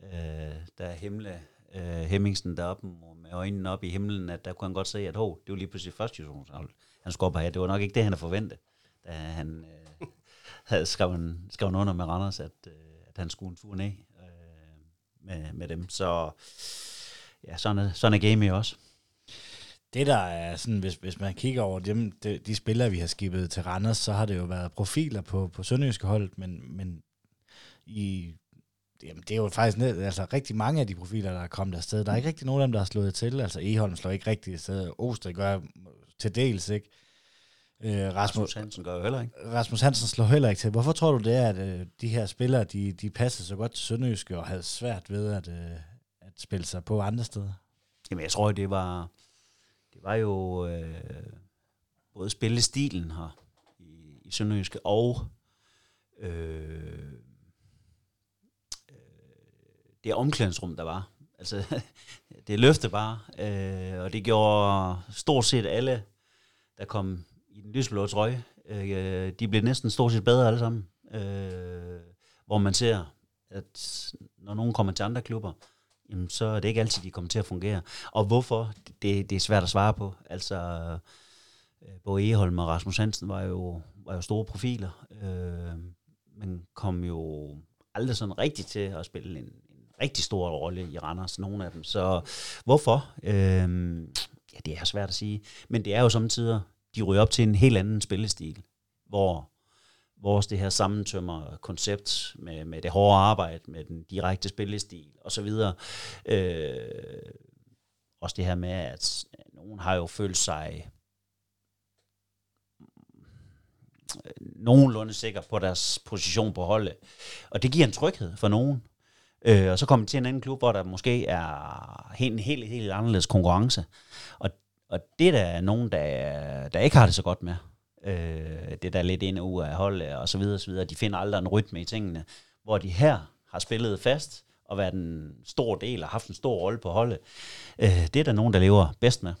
øh, der Himle, øh, Hemmingsen deroppe med øjnene op i himlen, at der kunne han godt se, at oh, det var lige pludselig første divisionshold. Han skulle op have. Det var nok ikke det, han havde forventet, da han øh, (laughs) havde skrevet, skrevet under med Randers, at, øh, at han skulle en tur ned øh, med, med dem. Så ja, sådan er, sådan er game også. Det der er sådan, hvis, hvis man kigger over dem, de, de spillere, vi har skibet til Randers, så har det jo været profiler på, på Sønderjyske hold, men, men i Jamen, det er jo faktisk ned, altså, rigtig mange af de profiler, der er kommet afsted. Der er ikke rigtig nogen af dem, der har slået til. Altså, Eholm slår ikke rigtig afsted. Ostrid gør til dels, ikke? Øh, Rasmus, Rasmus Hansen gør jo heller ikke. Rasmus Hansen slår heller ikke til. Hvorfor tror du det er, at øh, de her spillere, de, de passer så godt til Sønderjyske og havde svært ved at, øh, at spille sig på andre steder? Jamen, jeg tror, det var, det var jo øh, både spillestilen her i, i Sønderjyske og øh, det omklædningsrum, der var. Altså, (laughs) det løfte bare, øh, og det gjorde stort set alle, der kom i den lysblå trøje, øh, de blev næsten stort set bedre alle sammen. Øh, hvor man ser, at når nogen kommer til andre klubber, jamen, så er det ikke altid, de kommer til at fungere. Og hvorfor, det, det er svært at svare på. Altså, øh, både Eholm og Rasmus Hansen var jo, var jo store profiler, øh, men kom jo aldrig sådan rigtigt til at spille en, rigtig stor rolle i Randers, nogle af dem. Så hvorfor? Øhm, ja, det er svært at sige. Men det er jo samtidig, de ryger op til en helt anden spillestil, hvor vores det her sammentømmer koncept med, med det hårde arbejde, med den direkte spillestil og så videre. Øh, også det her med, at nogen har jo følt sig øh, nogenlunde sikker på deres position på holdet. Og det giver en tryghed for nogen. Øh, og så kommer til en anden klub, hvor der måske er en helt, helt, helt anderledes konkurrence. Og, og det der er nogen, der, der ikke har det så godt med. Øh, det der er lidt ind og ud af holdet og så videre, og så videre. De finder aldrig en rytme i tingene. Hvor de her har spillet fast og været en stor del og haft en stor rolle på holdet. Øh, det er der nogen, der lever bedst med.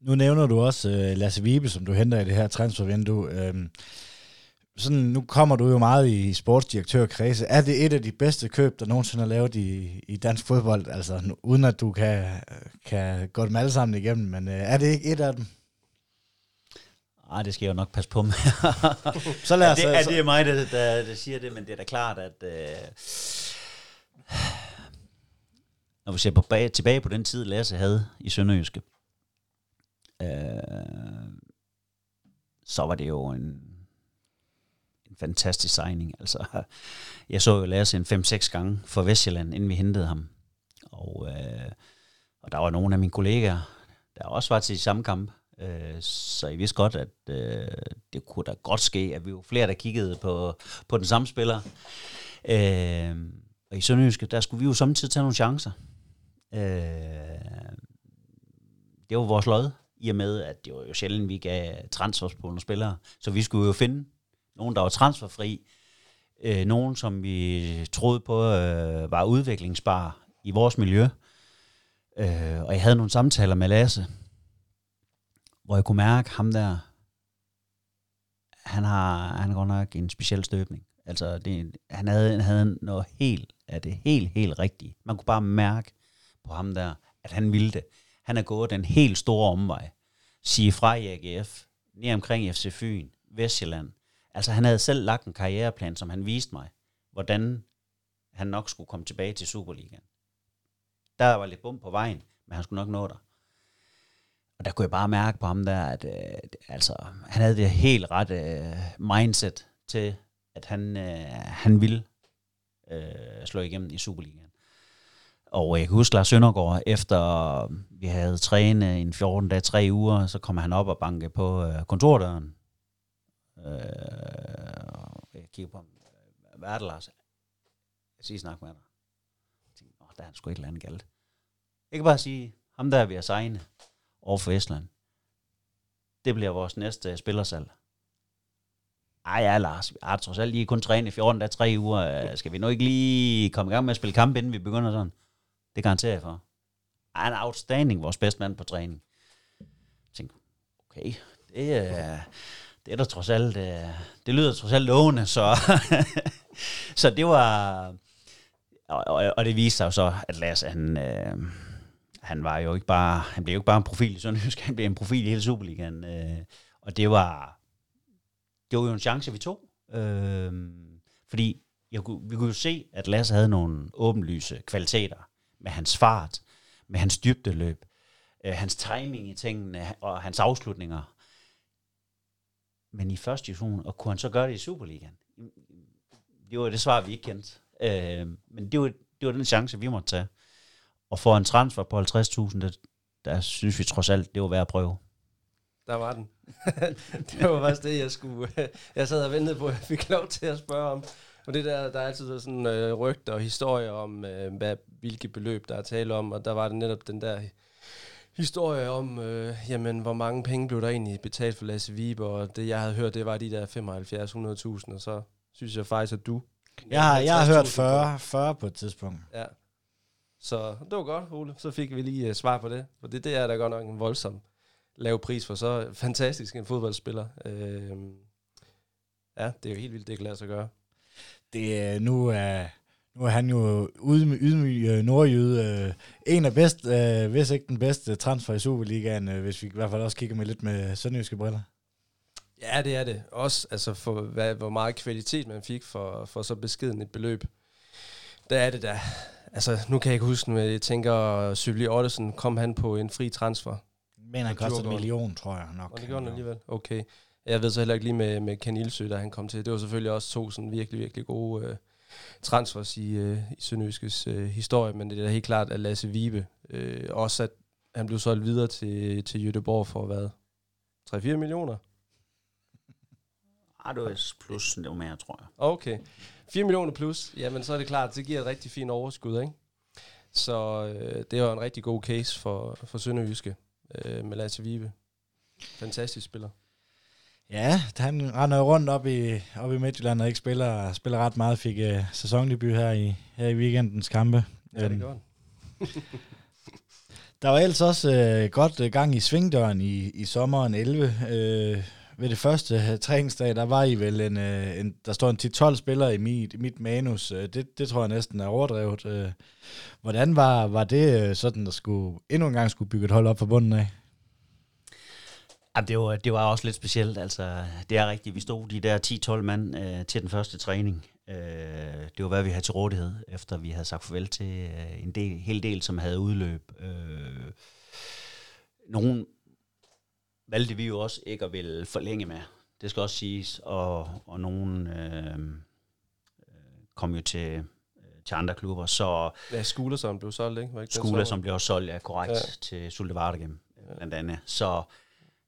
Nu nævner du også øh, Lasse Vibe, som du henter i det her transfervindue. Øh, sådan, nu kommer du jo meget i sportsdirektørkredse. Er det et af de bedste køb, der nogensinde er lavet i, i dansk fodbold? Altså, uden at du kan, kan gå dem alle sammen igennem, men øh, er det ikke et af dem? Nej, det skal jeg jo nok passe på med. (laughs) så lad os... Ja, det, er, det er mig, der, der, der siger det, men det er da klart, at... Øh, når vi ser på bag, tilbage på den tid, Lasse havde i Sønderjyske, øh, så var det jo en fantastisk signing. Altså, (laughs) jeg så jo Lasse en 5-6 gange for Vestjylland, inden vi hentede ham. Og, øh, og der var nogle af mine kollegaer, der også var til de samme kamp. Øh, så I vidste godt, at øh, det kunne da godt ske, at vi var flere, der kiggede på, på den samme spiller. Øh, og i Sønderjyske, der skulle vi jo samtidig tage nogle chancer. Øh, det var vores lod i og med, at det var jo sjældent, vi gav transfers på nogle spillere. Så vi skulle jo finde nogen, der var transferfri, øh, nogen, som vi troede på øh, var udviklingsbare i vores miljø. Øh, og jeg havde nogle samtaler med Lasse, hvor jeg kunne mærke ham der, han har, han har godt nok en speciel støbning. Altså, det, han, havde, han havde noget helt, af det helt, helt rigtige. Man kunne bare mærke på ham der, at han ville det. Han er gået den helt store omvej. Sige fra i AGF, ned omkring FC Fyn, Vestjylland. Altså, han havde selv lagt en karriereplan, som han viste mig, hvordan han nok skulle komme tilbage til Superligaen. Der var lidt bum på vejen, men han skulle nok nå der. Og der kunne jeg bare mærke på ham der, at øh, altså, han havde det helt ret øh, mindset til, at han, øh, han ville øh, slå igennem i Superligaen. Og jeg kan huske Lars Søndergaard, efter vi havde trænet en 14 dage, tre uger, så kom han op og banke på øh, kontordøren. Øh, jeg kigger på ham. Hvad er det, Lars? Jeg siger snak med dig. Jeg tænker, Åh, der er han sgu et eller andet galt. Jeg kan bare sige, ham der vi har signet over for Estland, det bliver vores næste spillersalg. Ej ja, Lars, vi har trods alt lige kun trænet i 14 der tre uger. Øh, skal vi nu ikke lige komme i gang med at spille kamp, inden vi begynder sådan? Det garanterer jeg for. Ej, en outstanding, vores bedste mand på træning. Jeg tænker, okay, det er, det er der trods alt, øh, det lyder trods alt lovende, så, (laughs) så det var, og, og, og det viste sig jo så, at Lasse, han, øh, han var jo ikke bare, han blev jo ikke bare en profil i Sønderjysk, han blev en profil i hele Superligaen, øh, og det var, det var jo en chance, vi tog, øh, fordi jeg, vi kunne jo se, at Lasse havde nogle åbenlyse kvaliteter, med hans fart, med hans dybdeløb, øh, hans timing i tingene og hans afslutninger. Men i første division, og kunne han så gøre det i Superligaen? Det var det svar, vi ikke kendte. Øh, men det var, det var den chance, vi måtte tage. Og for en transfer på 50.000, der, der synes vi trods alt, det var værd at prøve. Der var den. (laughs) det var faktisk det, jeg skulle... Øh, jeg sad og ventede på, at jeg fik lov til at spørge om. Og det der, der er altid sådan øh, rygter og historier om, øh, hvad, hvilke beløb der er tale om, og der var det netop den der historie om, øh, jamen, hvor mange penge blev der egentlig betalt for Lasse Vibe, og det jeg havde hørt, det var de der 75-100.000, og så synes jeg faktisk, at du... Jeg har, jeg har hørt 40, 40 på et tidspunkt. Ja. Så det var godt, Ole. Så fik vi lige uh, svar på det. For det, det er da godt nok en voldsom lav pris for så fantastisk en fodboldspiller. Øh, ja, det er jo helt vildt, det kan lade sig gøre det, nu, er, nu er han jo ydmyg øh, nordjyde. Øh, en af bedst, øh, hvis ikke den bedste transfer i Superligaen, hvis vi i hvert fald også kigger med lidt med sønderjyske briller. Ja, det er det. Også altså for, hvad, hvor meget kvalitet man fik for, for så beskeden et beløb. Der er det da. Altså, nu kan jeg ikke huske, men jeg tænker, Sybli Ottesen, kom han på en fri transfer? Men han kostede en million, tror jeg nok. Og det gjorde han alligevel? Okay. Jeg ved så heller ikke lige med, med Ken Ilsø, da han kom til. Det var selvfølgelig også to sådan virkelig, virkelig gode øh, transfers i, øh, i Sønderjyskes øh, historie, men det er da helt klart, at Lasse Vibe, øh, også at han blev solgt videre til, til Jødeborg for hvad? 3-4 millioner? Ah, det var plus, det var mere, tror jeg. Okay. 4 millioner plus, jamen så er det klart, det giver et rigtig fint overskud, ikke? Så øh, det var en rigtig god case for, for Sønderjyske øh, med Lasse Vibe. Fantastisk spiller. Ja, han render rundt op i, op i Midtjylland og ikke spiller, spiller ret meget. Fik uh, sæsondebut her i, her i weekendens kampe. Ja, det øhm, gør (laughs) Der var ellers også uh, godt uh, gang i svingdøren i, i sommeren 11. Uh, ved det første træningsdag, der var I vel en, en der står en 10-12 spillere i mit, mit manus. Det, det tror jeg næsten er overdrevet. Hvordan var, var det sådan, der skulle endnu en gang skulle bygge et hold op fra bunden af? Jamen, det, var, det var også lidt specielt. Altså, det er rigtigt. Vi stod de der 10-12 mand øh, til den første træning. Øh, det var, hvad vi havde til rådighed, efter vi havde sagt farvel til øh, en del, hel del, som havde udløb. Øh, nogen valgte vi jo også ikke at ville forlænge med. Det skal også siges. Og, og nogen øh, kom jo til, øh, til andre klubber. Så, ja, Skule, som blev solgt, ikke? Var ikke blev solgt, ja, korrekt, ja. til Sulte Vardegem, blandt andet. Så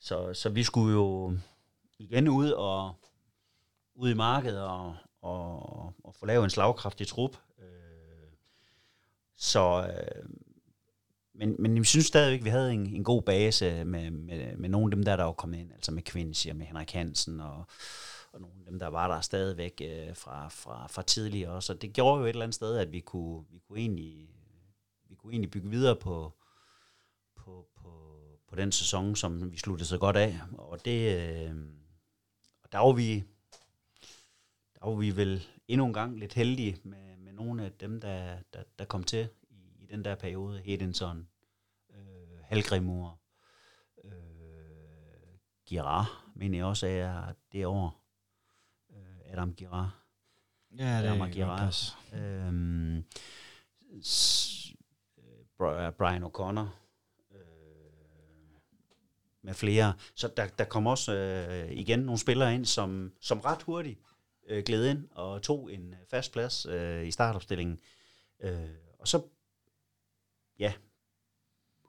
så, så vi skulle jo igen ud og ud i markedet og, og, og få lavet en slagkraftig trup. Øh, så, øh, men, men jeg synes stadigvæk, at vi havde en, en god base med, med, med nogle af dem der, der var kommet ind, altså med Quincy og med Henrik Hansen og, og nogle af dem, der var der stadigvæk øh, fra, fra, fra tidligere også. Og det gjorde jo et eller andet sted, at vi kunne, vi kunne, egentlig, vi kunne egentlig bygge videre på, på, på den sæson, som vi sluttede så godt af. Og det, øh, og der var vi, der var vi vel endnu en gang lidt heldige med, med nogle af dem, der, der, der kom til i, i den der periode. Hedinson, øh, Halgrimur, øh, Girard, mener jeg også er det år. Øh, Adam Girard. Ja, det Adam er Girard. Øhm, øh, Brian O'Connor med flere. Så der, der kom også øh, igen nogle spillere ind, som, som ret hurtigt øh, gled ind og tog en øh, fast plads øh, i startopstillingen. Øh, og så, ja,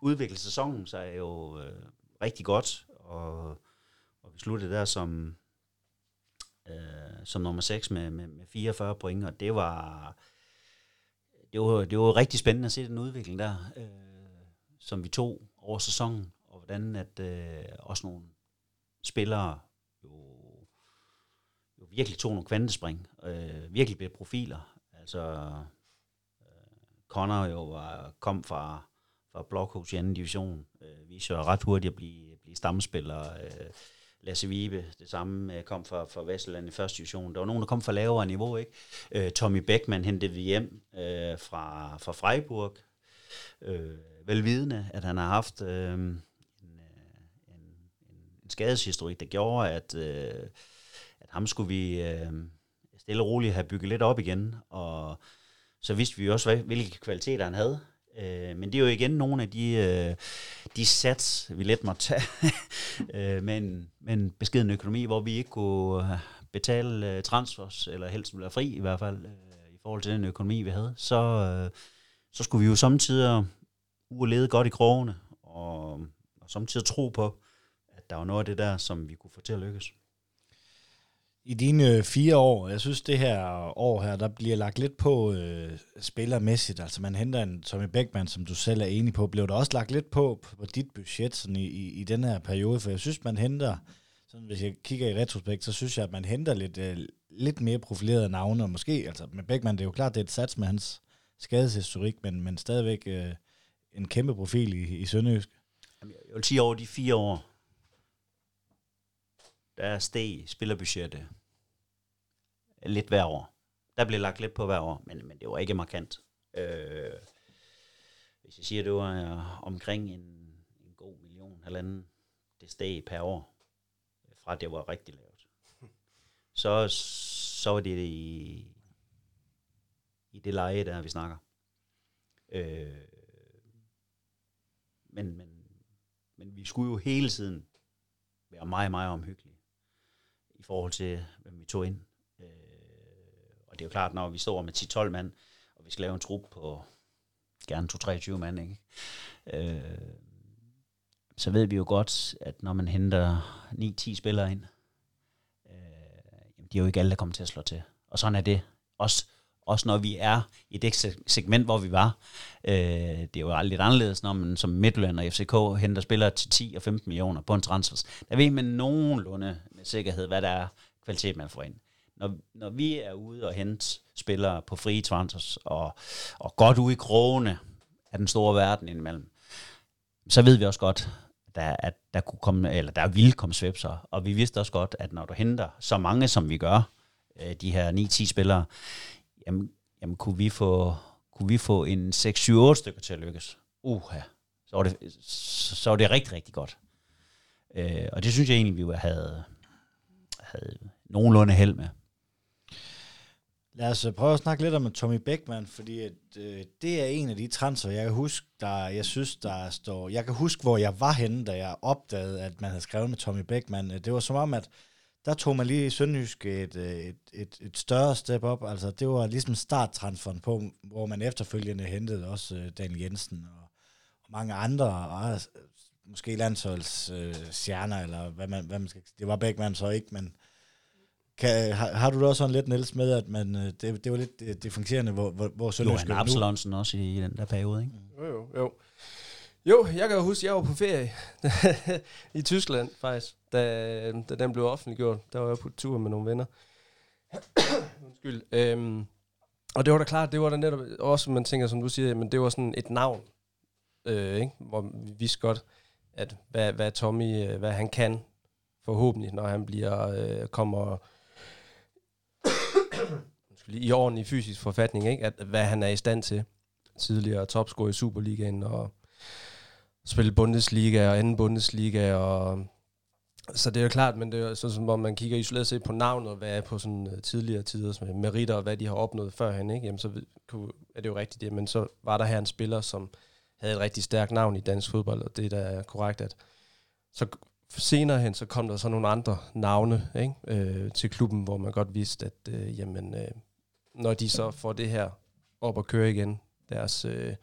udviklede sæsonen sig jo øh, rigtig godt, og, og vi sluttede der som, øh, som nummer 6 med, med, med 44 point, og det var, det var, det var rigtig spændende at se den udvikling der, øh, som vi tog over sæsonen, hvordan at øh, også nogle spillere jo, jo virkelig tog nogle kvantespring, øh, virkelig blev profiler. Altså, øh, Connor jo var, kom fra, fra Blokhus i anden division, øh, viste jo ret hurtigt at blive, blive stammespiller. Øh, Lasse Vibe, det samme, øh, kom fra, fra Vestland i første division. Der var nogen, der kom fra lavere niveau, ikke? Øh, Tommy Beckmann hentede vi hjem øh, fra, fra Freiburg. Øh, velvidende, at han har haft øh, en, skadeshistorik, der gjorde, at, øh, at ham skulle vi øh, stille og roligt have bygget lidt op igen. Og så vidste vi jo også, hvad, hvilke kvaliteter han havde. Øh, men det er jo igen nogle af de, øh, de sats, vi let måtte tage (laughs) øh, med, en, med en beskeden økonomi, hvor vi ikke kunne øh, betale øh, transfers, eller helst ville være fri i hvert fald, øh, i forhold til den økonomi, vi havde. Så, øh, så skulle vi jo samtidig uge lede godt i krogene, og, og samtidig tro på, at der var noget af det der, som vi kunne få til at lykkes. I dine øh, fire år, jeg synes det her år her, der bliver lagt lidt på øh, spillermæssigt. Altså man henter en Tommy Beckmann, som du selv er enig på. Blev der også lagt lidt på på dit budget sådan i, i, i den her periode? For jeg synes, man henter, sådan hvis jeg kigger i retrospekt, så synes jeg, at man henter lidt, øh, lidt mere profilerede navne. Og måske, altså med Beckmann, det er jo klart, det er et sats med hans skadeshistorik, men, men stadigvæk øh, en kæmpe profil i, i Sønderjysk. Jeg vil sige over de fire år, der steg spillerbudgettet lidt hver år. Der blev lagt lidt på hver år, men, men det var ikke markant. Øh, hvis jeg siger, det var øh, omkring en, en god million, halvanden, det steg per år, fra det var rigtig lavt. (laughs) Så, så var det i, i det leje, der vi snakker. Øh, men, men, men vi skulle jo hele tiden være meget, meget omhyggelige forhold til, hvem vi tog ind. Øh, og det er jo klart, når vi står med 10-12 mand, og vi skal lave en trup på gerne 2-23 mand, ikke? Øh, så ved vi jo godt, at når man henter 9-10 spillere ind, øh, jamen, de er jo ikke alle, der kommer til at slå til. Og sådan er det. Også, også når vi er i det segment, hvor vi var. Øh, det er jo lidt anderledes, når man som Midtjylland og FCK henter spillere til 10 og 15 millioner på en transfers. Der ved man nogenlunde med sikkerhed, hvad der er kvalitet, man får ind. Når, når vi er ude og hente spillere på frie transfers, og, og godt ude i krogene af den store verden indimellem, så ved vi også godt, der, at der kunne komme, eller der ville komme svipser. Og vi vidste også godt, at når du henter så mange, som vi gør, øh, de her 9-10 spillere, jamen, jamen kunne, vi få, kunne vi få en 6-7-8 stykker til at lykkes. Uha, så var det, så, så var det rigtig, rigtig godt. Øh, og det synes jeg egentlig, vi havde, havde nogenlunde held med. Lad os øh, prøve at snakke lidt om Tommy Beckman, fordi at, øh, det er en af de transfer, jeg kan huske, der, jeg synes, der står... Jeg kan huske, hvor jeg var henne, da jeg opdagede, at man havde skrevet med Tommy Beckman. Øh, det var som om, at der tog man lige i Sønderjysk et, øh, et, et, et større step op. Altså, det var ligesom starttransferen på, hvor man efterfølgende hentede også øh, Daniel Jensen og, og mange andre, og, øh, måske landsholds øh, stjerner, eller hvad man, hvad man skal... Det var Beckmann så ikke, men... Kan, har, har du da også sådan lidt, Niels, med, at man, det, det var lidt differentierende, hvor, hvor, hvor Sønderjysk Johan Absalonsen også i, i den der periode, ikke? Jo, jo, jo. Jo, jeg kan jo huske, at jeg var på ferie (laughs) i Tyskland faktisk, da, da den blev offentliggjort. Der var jeg på tur med nogle venner. (coughs) Undskyld. Øhm, og det var da klart, det var da netop også, man tænker, som du siger, men det var sådan et navn, øh, ikke? hvor vi vidste godt, at hvad, hvad Tommy, øh, hvad han kan, forhåbentlig, når han bliver, øh, kommer (coughs) i ordentlig fysisk forfatning, ikke? At, hvad han er i stand til. Tidligere topscorer i Superligaen, og spille Bundesliga og anden Bundesliga, og så det er jo klart, men det er sådan, som om man kigger isoleret set på navnet, hvad er på sådan øh, tidligere tider, med meritter og hvad de har opnået førhen, ikke? Jamen, så er det jo rigtigt det, men så var der her en spiller, som havde et rigtig stærkt navn i dansk fodbold, og det der er korrekt, at så senere hen, så kom der så nogle andre navne ikke? Øh, til klubben, hvor man godt vidste, at øh, jamen, øh, når de så får det her op at køre igen, deres øh,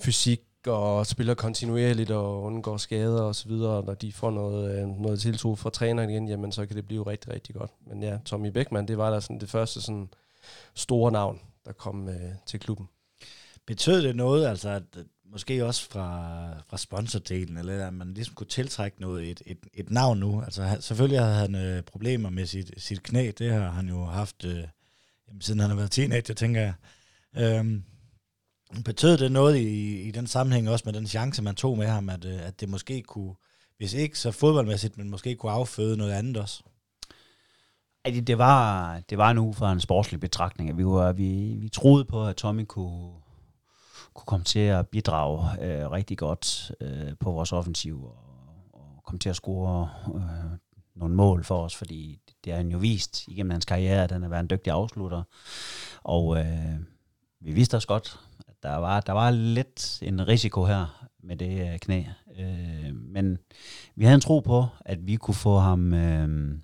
fysik og spiller kontinuerligt og undgår skader og så videre, når de får noget, øh, noget tiltro fra træneren igen, jamen så kan det blive rigtig, rigtig godt. Men ja, Tommy Beckmann, det var da sådan det første sådan store navn, der kom øh, til klubben. Betød det noget, altså at måske også fra, fra sponsordelen, eller at man ligesom kunne tiltrække noget, et, et, et navn nu? Altså selvfølgelig havde han øh, problemer med sit, sit knæ, det har han jo haft, øh, jamen, siden han har været teenager, tænker jeg. Øhm, Betød det noget i, i den sammenhæng også med den chance, man tog med ham, at, øh, at det måske kunne, hvis ikke så fodboldmæssigt, men måske kunne afføde noget andet også? Det, det, var, det var nu fra en sportslig betragtning. Vi, var, vi, vi troede på, at Tommy kunne, kunne komme til at bidrage øh, rigtig godt øh, på vores offensiv og, og komme til at score øh, nogle mål for os, fordi det har han jo vist igennem hans karriere, at han har været en dygtig afslutter. Og øh, vi vidste også godt, der var, der var lidt en risiko her med det øh, knæ. Øh, men vi havde en tro på, at vi kunne få ham øh,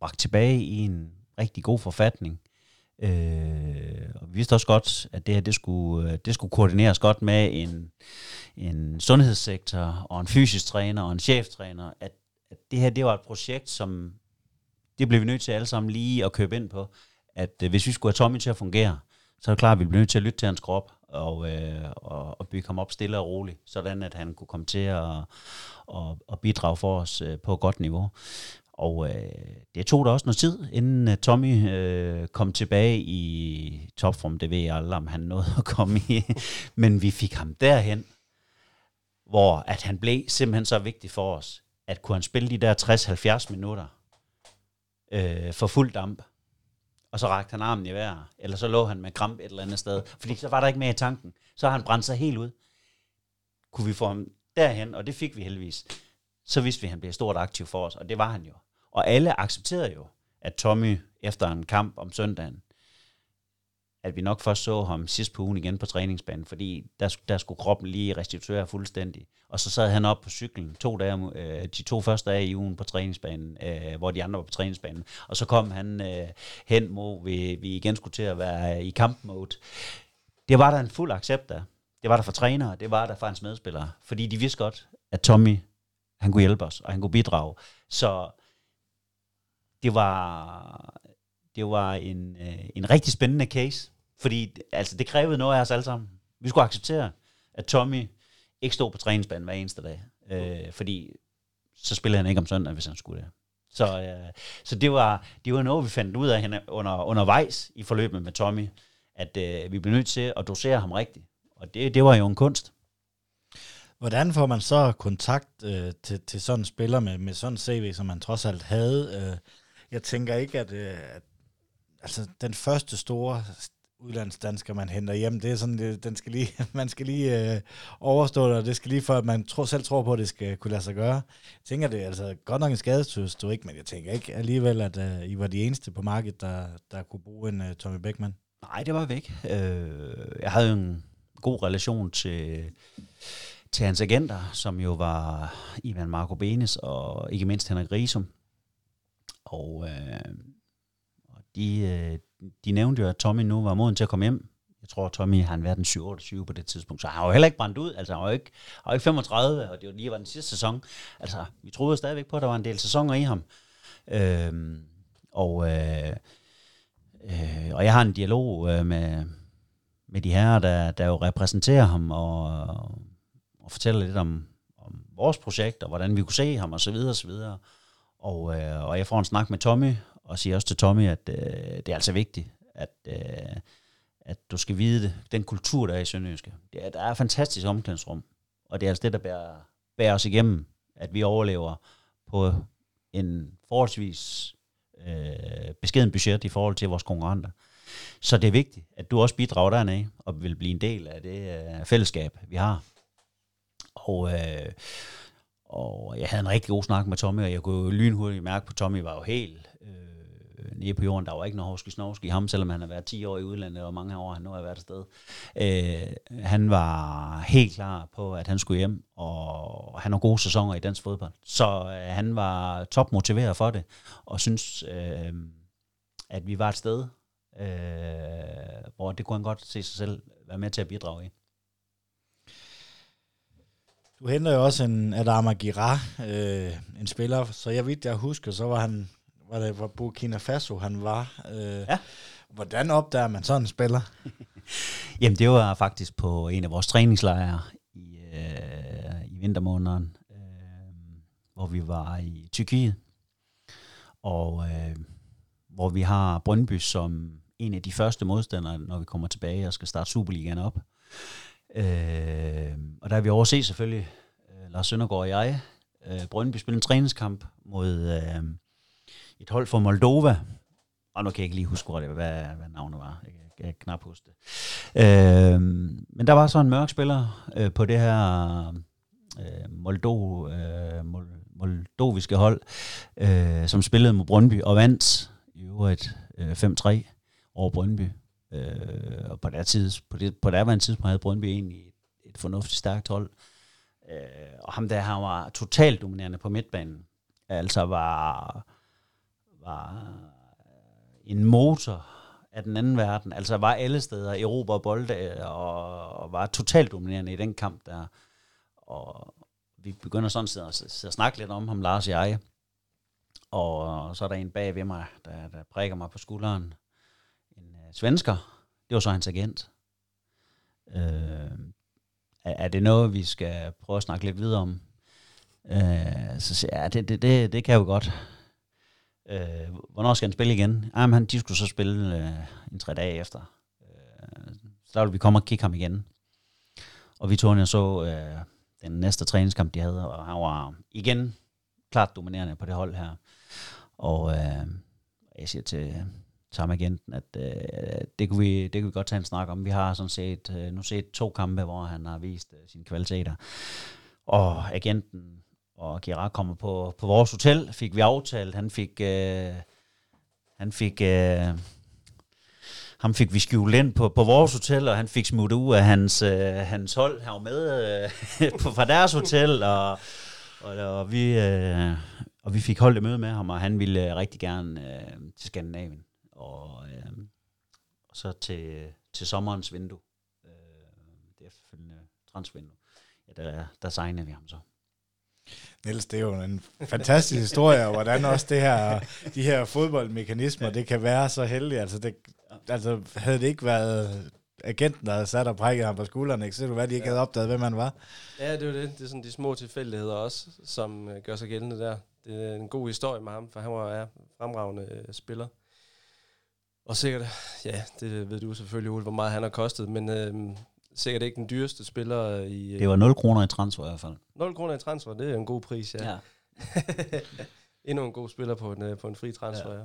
bragt tilbage i en rigtig god forfatning. Øh, og vi vidste også godt, at det her det skulle, øh, det skulle koordineres godt med en, en sundhedssektor og en fysisk træner og en cheftræner. At, at det her det var et projekt, som det blev vi nødt til alle sammen lige at købe ind på. At øh, hvis vi skulle have Tommy til at fungere, så er det klart, at vi bliver nødt til at lytte til hans krop og, øh, og, og bygge ham op stille og roligt, sådan at han kunne komme til at, at, at bidrage for os øh, på et godt niveau. Og øh, det tog da også noget tid, inden uh, Tommy øh, kom tilbage i topform. Det ved jeg aldrig, om han nåede at komme i. (laughs) Men vi fik ham derhen, hvor at han blev simpelthen så vigtig for os, at kunne han spille de der 60-70 minutter øh, for fuld damp, og så rakte han armen i vejret, eller så lå han med kramp et eller andet sted, fordi så var der ikke mere i tanken. Så har han brændt sig helt ud. Kunne vi få ham derhen, og det fik vi heldigvis, så vidste vi, at han blev stort aktiv for os, og det var han jo. Og alle accepterede jo, at Tommy efter en kamp om søndagen, at vi nok først så ham sidst på ugen igen på træningsbanen, fordi der, der skulle kroppen lige restituere fuldstændig. Og så sad han op på cyklen to dage, øh, de to første dage i ugen på træningsbanen, øh, hvor de andre var på træningsbanen. Og så kom han øh, hen, hvor vi, vi igen skulle til at være i kampmode. Det var der en fuld accept af. Det var der for trænere, det var der for hans medspillere. Fordi de vidste godt, at Tommy, han kunne hjælpe os, og han kunne bidrage. Så det var, det var en, øh, en rigtig spændende case, fordi altså, det krævede noget af os alle sammen. Vi skulle acceptere, at Tommy ikke stod på træningsbanen hver eneste dag, øh, fordi så spillede han ikke om søndag, hvis han skulle det. Så, øh, så det, var, det var noget, vi fandt ud af under, undervejs i forløbet med Tommy, at øh, vi blev nødt til at dosere ham rigtigt. Og det, det var jo en kunst. Hvordan får man så kontakt øh, til, til sådan en spiller med, med sådan en CV, som man trods alt havde? Øh, jeg tænker ikke, at, øh, at altså, den første store udlandsdansker, man henter hjem, det er sådan, det, den skal lige, (laughs) man skal lige øh, overstå det, og det skal lige for, at man tro, selv tror på, at det skal kunne lade sig gøre. Jeg tænker, det er altså godt nok en ikke, men jeg tænker ikke alligevel, at øh, I var de eneste på markedet, der, der kunne bruge en øh, Tommy Beckman. Nej, det var væk. Øh, jeg havde jo en god relation til, til hans agenter, som jo var Ivan Marco Benes og ikke mindst Henrik Risum, og, øh, de, øh, de nævnte jo, at Tommy nu var moden til at komme hjem. Jeg tror, Tommy han været den 27 på det tidspunkt, så han var jo heller ikke brændt ud. Altså, han var jo ikke, han var ikke 35, og det var lige var den sidste sæson. Altså, vi troede stadigvæk på, at der var en del sæsoner i ham. Øhm, og, øh, øh, og jeg har en dialog øh, med, med de her, der, der jo repræsenterer ham, og, og fortæller lidt om, om vores projekt, og hvordan vi kunne se ham, og så videre, og så videre. Og, øh, og jeg får en snak med Tommy, og siger også til Tommy, at øh, det er altså vigtigt, at, øh, at du skal vide det, den kultur, der er i Sønderjyske. Det er, der er et fantastisk omklædningsrum, og det er altså det, der bærer, bærer os igennem, at vi overlever på en forholdsvis øh, beskeden budget i forhold til vores konkurrenter. Så det er vigtigt, at du også bidrager dernede, og vil blive en del af det øh, fællesskab, vi har. Og, øh, og jeg havde en rigtig god snak med Tommy, og jeg kunne jo lynhurtigt mærke på, at Tommy var jo helt nede på jorden. Der var ikke noget hovski snovski i ham, selvom han har været 10 år i udlandet, og mange år han nu har været afsted. Øh, han var helt klar på, at han skulle hjem, og han har gode sæsoner i dansk fodbold. Så øh, han var topmotiveret for det, og synes, øh, at vi var et sted, øh, hvor det kunne han godt se sig selv være med til at bidrage i. Du henter jo også en Adama Girard, øh, en spiller, så jeg vidt jeg husker, så var han, var det var Burkina Faso, han var. Øh, Ja. Hvordan opdager man sådan en spiller? (laughs) Jamen, det var faktisk på en af vores træningslejre i, øh, i vintermåneden, øh, hvor vi var i Tyrkiet, og øh, hvor vi har Brøndby som en af de første modstandere, når vi kommer tilbage og skal starte Superligaen op. Øh, og der er vi overset selvfølgelig, øh, Lars Søndergaard og jeg, øh, Brøndby spillede en træningskamp mod øh, et hold fra Moldova, og nu kan jeg ikke lige huske, hvor hvad, hvad navnet var. Jeg kan, jeg knap huske det. Øh, men der var så en mørk spiller øh, på det her øh, Moldo, øh, moldoviske hold, øh, som spillede mod Brøndby og vandt i øvrigt øh, 5-3 over Brøndby. Øh, og på det, tids, på det, på det andet tidspunkt havde Brøndby egentlig et, et fornuftigt stærkt hold. Øh, og ham der, han var totalt dominerende på midtbanen. Altså var, var øh, en motor af den anden verden. Altså var alle steder, Europa bolde, øh, og, og var totalt dominerende i den kamp der. Og vi begynder sådan set at, at snakke lidt om ham, Lars og jeg. Og så er der en bag ved mig, der, der prikker mig på skulderen. En uh, svensker. Det var så hans agent. Øh, er, er det noget, vi skal prøve at snakke lidt videre om? Øh, så siger jeg, ja, det, det, det, det kan jeg jo godt. Øh, hvornår skal han spille igen? Jamen, han, de skulle så spille øh, en tre dage efter. Øh, så der ville vi komme og kigge ham igen. Og vi tog og så øh, den næste træningskamp, de havde, og han var igen klart dominerende på det hold her. Og øh, jeg siger til, til ham agenten, at øh, det, kunne vi, det kunne vi godt tage en snak om. Vi har sådan set øh, nu set to kampe, hvor han har vist øh, sine kvaliteter. Og agenten og Gerard kommer på, på vores hotel, fik vi aftalt. Han fik, øh, han fik, øh, ham fik vi skjult ind på, på vores hotel, og han fik smuttet ud af hans, øh, hans hold. Han var med øh, (laughs) på, fra deres hotel, og, og, og, vi, øh, og vi fik holdt et møde med ham, og han ville øh, rigtig gerne øh, til Skandinavien. Og, øh, og så til, til sommerens vindue, øh, det efterfølgende transvindue, ja, der, der signede vi ham så. Niels, det er jo en fantastisk historie, og hvordan også det her, de her fodboldmekanismer, det kan være så heldigt. Altså, det, altså havde det ikke været agenten, der havde sat og prikket ham på skulderen, ikke? så det være, de ikke havde opdaget, hvem han var. Ja, det er jo det. Det er sådan de små tilfældigheder også, som øh, gør sig gældende der. Det er en god historie med ham, for han var ja, fremragende øh, spiller. Og sikkert, ja, det ved du selvfølgelig, Ole, hvor meget han har kostet, men øh, sikkert ikke den dyreste spiller i... Øh, Det var 0 kroner i transfer i hvert fald. 0 kroner i transfer, det er en god pris, ja. Ja. (laughs) Endnu en god spiller på en, øh, på en fri transfer, ja. ja.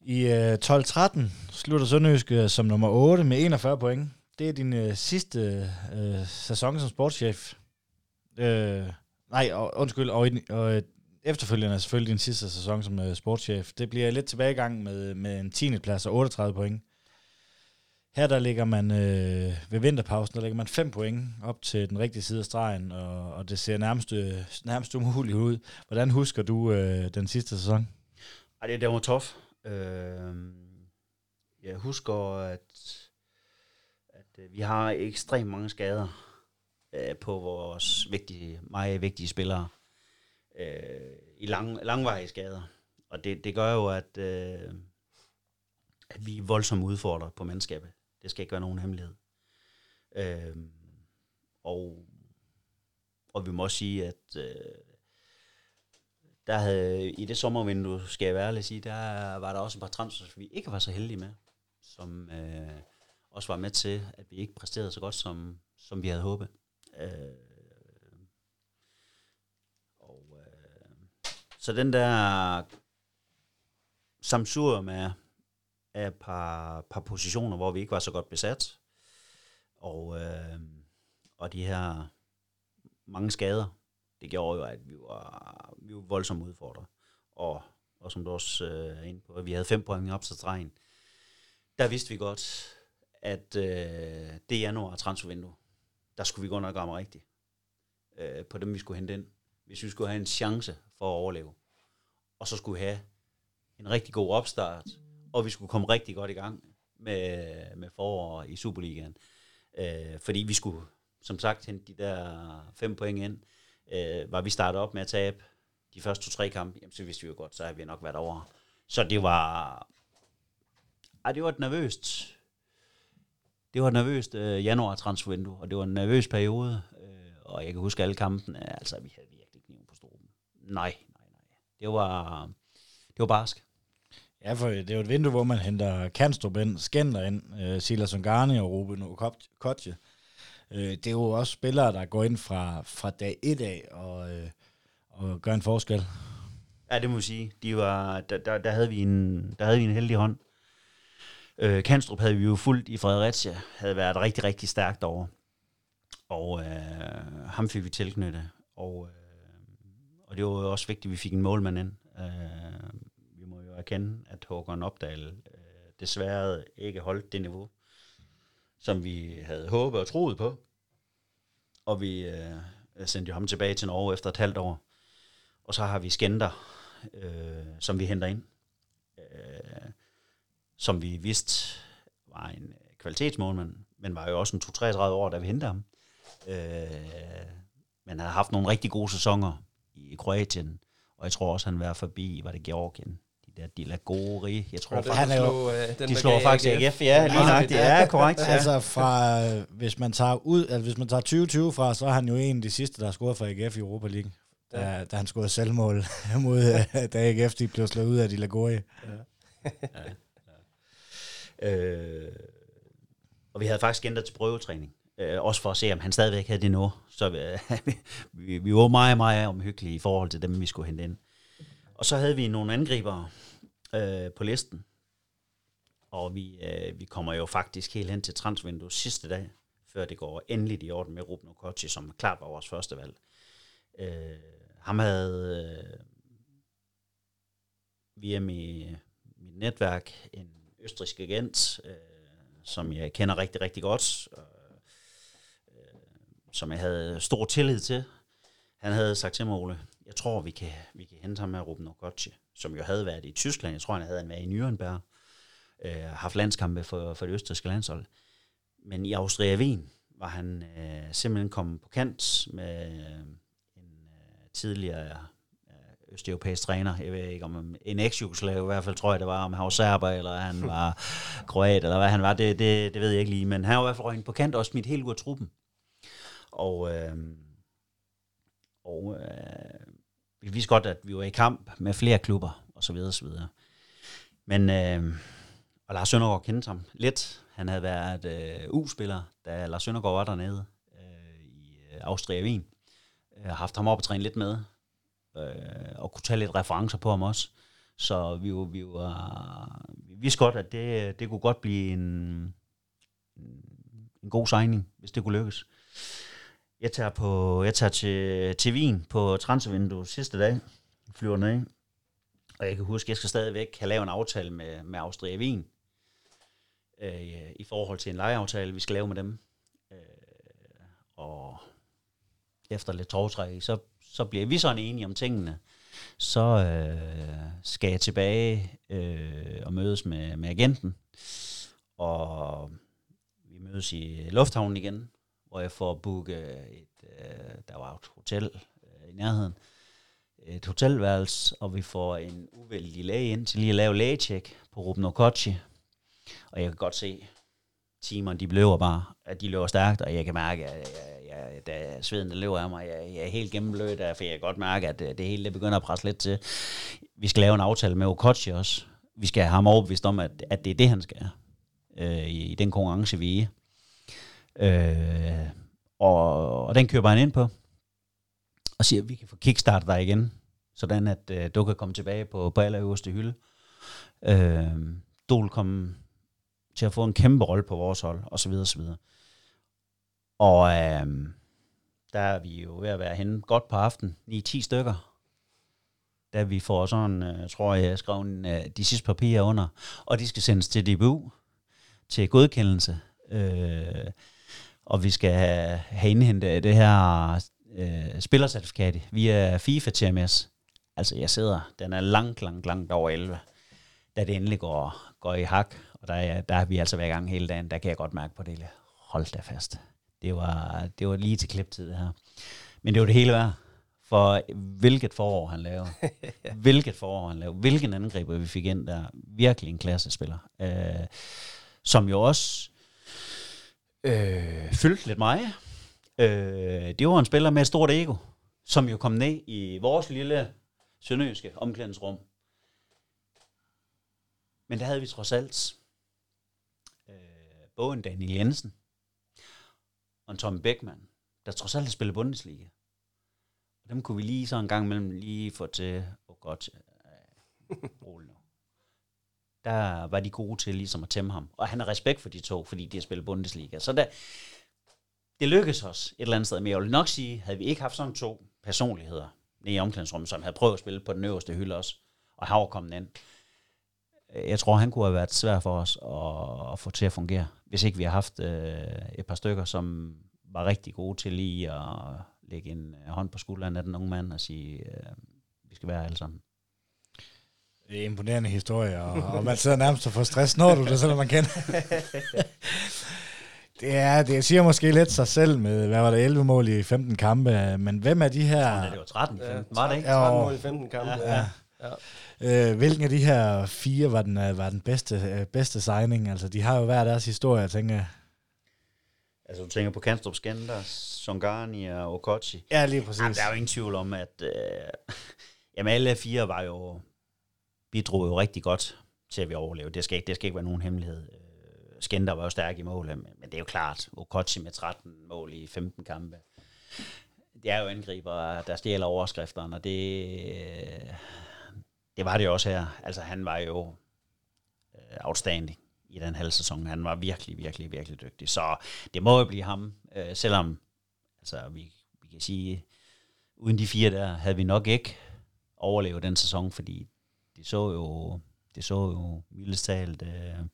I øh, 12-13 slutter Sønderjyske som nummer 8 med 41 point. Det er din øh, sidste øh, sæson som sportschef. Øh, nej, og, undskyld, og, i- og øh, efterfølgende er selvfølgelig din sidste sæson som øh, sportschef. Det bliver lidt tilbagegang med, med en 10. plads og 38 point. Her der ligger man øh, ved vinterpausen, der ligger man 5 point op til den rigtige side af stregen, og, og det ser nærmest, øh, nærmest umuligt ud. Hvordan husker du øh, den sidste sæson? Ej, det, det var tof. Øh, jeg husker, at, at øh, vi har ekstremt mange skader øh, på vores vigtige, meget vigtige spillere. Øh, I lang, langvarige skader. Og det, det gør jo, at, øh, at vi er voldsomt udfordret på mandskabet. Det skal ikke være nogen hemmelighed. Øh, og, og vi må også sige, at øh, der havde, i det sommervindue, skal jeg være ærlig sige, der var der også et par transfers, vi ikke var så heldige med, som øh, også var med til, at vi ikke præsterede så godt, som, som vi havde håbet. Øh, og, øh, så den der samsur med af et par, par positioner, hvor vi ikke var så godt besat, og, øh, og de her mange skader, det gjorde jo, at vi var, vi var voldsomt udfordret. Og, og som du også øh, er inde på, at vi havde fem point op til stregen. Der vidste vi godt, at øh, det januar transfervindue, der skulle vi gå nok ramme rigtigt. Øh, på dem, vi skulle hente ind. Hvis vi skulle have en chance for at overleve. Og så skulle vi have en rigtig god opstart, og vi skulle komme rigtig godt i gang med, med forår i Superligaen. Øh, fordi vi skulle, som sagt, hente de der fem point ind. Øh, var vi startet op med at tabe de første to-tre kampe, jamen, så vidste vi jo godt, så havde vi nok været over. Så det var... Ej, det var et nervøst... Det var et nervøst øh, januar transfervindue, og det var en nervøs periode. Øh, og jeg kan huske alle kampene, altså vi havde virkelig kniven på struben. Nej, nej, nej. Det var, det var barsk. Ja, for det er jo et vindue, hvor man henter Kanstrup ind, Skender ind, øh, Silas Ungarni og Ruben Okotje. Øh, det er jo også spillere, der går ind fra, fra dag 1 af og, øh, og gør en forskel. Ja, det må jeg sige. De var, der, der, der, havde vi en, der havde vi en heldig hånd. Øh, Kanstrup havde vi jo fuldt i Fredericia, havde været rigtig, rigtig stærkt over. Og øh, ham fik vi tilknyttet. Og, øh, og det var jo også vigtigt, at vi fik en målmand ind. Øh, erkende, at Håkon Opdal øh, desværre ikke holdt det niveau, som vi havde håbet og troet på. Og vi øh, sendte jo ham tilbage til Norge efter et halvt år. Og så har vi Skender, øh, som vi henter ind, øh, som vi vidste var en kvalitetsmålmand, men var jo også en 2-33 år, da vi hentede ham. Øh, men havde haft nogle rigtig gode sæsoner i Kroatien, og jeg tror også, han var forbi, var det Georgien, der De La Gori. Jeg tror faktisk, han er jo, øh, den de slår faktisk AGF. Ja, lige nok. Det er korrekt. Ja. Altså fra, øh, hvis man tager ud, altså hvis man tager 2020 fra, så er han jo en af de sidste, der har scoret for AGF i Europa League. Da, ja. da han scorede selvmål (laughs) mod, øh, da AGF de blev slået ud af De La Gori. Ja. ja. ja. Øh, og vi havde faktisk ændret til prøvetræning. Øh, også for at se, om han stadigvæk havde det nu. Så øh, (laughs) vi, vi var meget, meget omhyggelige i forhold til dem, vi skulle hente ind. Og så havde vi nogle angribere øh, på listen. Og vi, øh, vi kommer jo faktisk helt hen til transvinduet sidste dag, før det går endeligt i orden med Ruben Okochi, som klart var vores første valg. Øh, ham havde øh, via mit, mit netværk en østrisk agent, øh, som jeg kender rigtig, rigtig godt, og, øh, som jeg havde stor tillid til. Han havde sagt til mig, Ole, jeg tror, vi kan, vi kan hente ham med Ruben Ogotje, som jo havde været i Tyskland. Jeg tror, han havde været i Nürnberg. Øh, haft landskampe for, for det østrigske landshold. Men i Austria Wien var han øh, simpelthen kommet på kant med øh, en øh, tidligere øh, østeuropæisk træner. Jeg ved ikke om en eks-jugoslav, i hvert fald tror jeg det var, om han var serber, eller han (laughs) var kroat, eller hvad han var, det, det, det ved jeg ikke lige. Men han var i hvert fald på kant og smidt helt ud af truppen. Og, øh, og øh, vi vidste godt, at vi var i kamp med flere klubber, og så videre, og så videre. Men, øh, og Lars Søndergaard kendte ham lidt. Han havde været øh, U-spiller, da Lars Søndergaard var dernede øh, i øh, Austria Wien. Jeg har haft ham op og træne lidt med, øh, og kunne tage lidt referencer på ham også. Så vi, var, vi, var, vi vidste godt, at det, det kunne godt blive en, en god signing, hvis det kunne lykkes. Jeg tager, på, jeg tager til, til Wien på transfervindue sidste dag, flyver ned. Og jeg kan huske, at jeg skal stadigvæk have lavet en aftale med, med Austria Wien øh, i forhold til en lejeaftale, vi skal lave med dem. Øh, og efter lidt tårtræk, så, så bliver vi sådan enige om tingene. Så øh, skal jeg tilbage øh, og mødes med, med agenten. Og vi mødes i lufthavnen igen hvor jeg får booket et, øh, der var et hotel øh, i nærheden, et hotelværelse, og vi får en uvældig læge ind til lige at lave lægetjek på Ruben Okotchi. Og jeg kan godt se, timerne, de løber bare, at de løber stærkt, og jeg kan mærke, at jeg, jeg, da sveden der løber af mig, jeg, jeg er helt gennemblødt, for jeg kan godt mærke, at øh, det hele det begynder at presse lidt til. Vi skal lave en aftale med Okochi også. Vi skal have ham overbevist om, at, at det er det, han skal øh, i, i den konkurrence, vi er i. Øh, og, og den køber han ind på, og siger, at vi kan få kickstart dig igen, sådan at øh, du kan komme tilbage på, på allerøverste hylde. Øh, du vil komme til at få en kæmpe rolle på vores hold, og så videre, og så videre. Og øh, der er vi jo ved at være henne godt på aften, 9-10 stykker, da vi får sådan, øh, tror jeg, jeg skrev en, øh, de sidste papirer under, og de skal sendes til DBU til godkendelse. Øh, og vi skal have, have indhentet det her øh, spillercertifikat via FIFA TMS. Altså jeg sidder, den er langt, langt, langt over 11, da det endelig går, går i hak. Og der, der har vi altså været i gang hele dagen, der kan jeg godt mærke på det. Hold da fast. Det var, det var lige til kliptid det her. Men det var det hele værd. For hvilket forår han lavede. (laughs) hvilket forår han lavede. Hvilken angriber vi fik ind der. Virkelig en klassespiller. Øh, som jo også øh, fyldte lidt mig. Øh, det var en spiller med et stort ego, som jo kom ned i vores lille sønderjyske omklædningsrum. Men der havde vi trods alt øh, både en Daniel Jensen og en Tom Beckmann, der trods alt spillede Bundesliga. Og dem kunne vi lige så en gang imellem lige få til, oh godt, øh, rolig nu. Der var de gode til ligesom at tæmme ham. Og han har respekt for de to, fordi de har spillet Bundesliga. Så der, det lykkedes os et eller andet sted. Men jeg vil nok sige, havde vi ikke haft sådan to personligheder nede i omklædningsrummet, som havde prøvet at spille på den øverste hylde også, og har kommet ind, øh, jeg tror, han kunne have været svær for os at, at få til at fungere, hvis ikke vi har haft øh, et par stykker, som var rigtig gode til lige at lægge en øh, hånd på skulderen af den unge mand og sige, øh, vi skal være alle sammen. Det er imponerende historie, og, og man sidder nærmest og får stress, når du det, selvom man kender. (laughs) det, er, det siger måske lidt sig selv med, hvad var det, 11 mål i 15 kampe, men hvem er de her... Ja, det var 13 i 15, ja, var det ikke? 13 mål i 15 kampe, ja. ja. ja. Øh, hvilken af de her fire var den, var den bedste, bedste signing? Altså, de har jo hver deres historie, jeg tænker. Altså, du tænker på Kanstrup Skender, Songani og Okochi. Ja, lige præcis. Jamen, der er jo ingen tvivl om, at øh, jamen, alle fire var jo bidrog jo rigtig godt til, at vi overlevede. Det skal ikke, det skal ikke være nogen hemmelighed. Øh, Skender var jo stærk i mål, men det er jo klart, Okochi med 13 mål i 15 kampe. Det er jo angriber, der stjæler overskrifterne, og det, øh, det var det jo også her. Altså, han var jo øh, outstanding i den halve sæson. Han var virkelig, virkelig, virkelig dygtig. Så det må jo blive ham, øh, selvom altså, vi, vi kan sige, uden de fire der, havde vi nok ikke overlevet den sæson, fordi det så jo, det så jo mildest talt øh,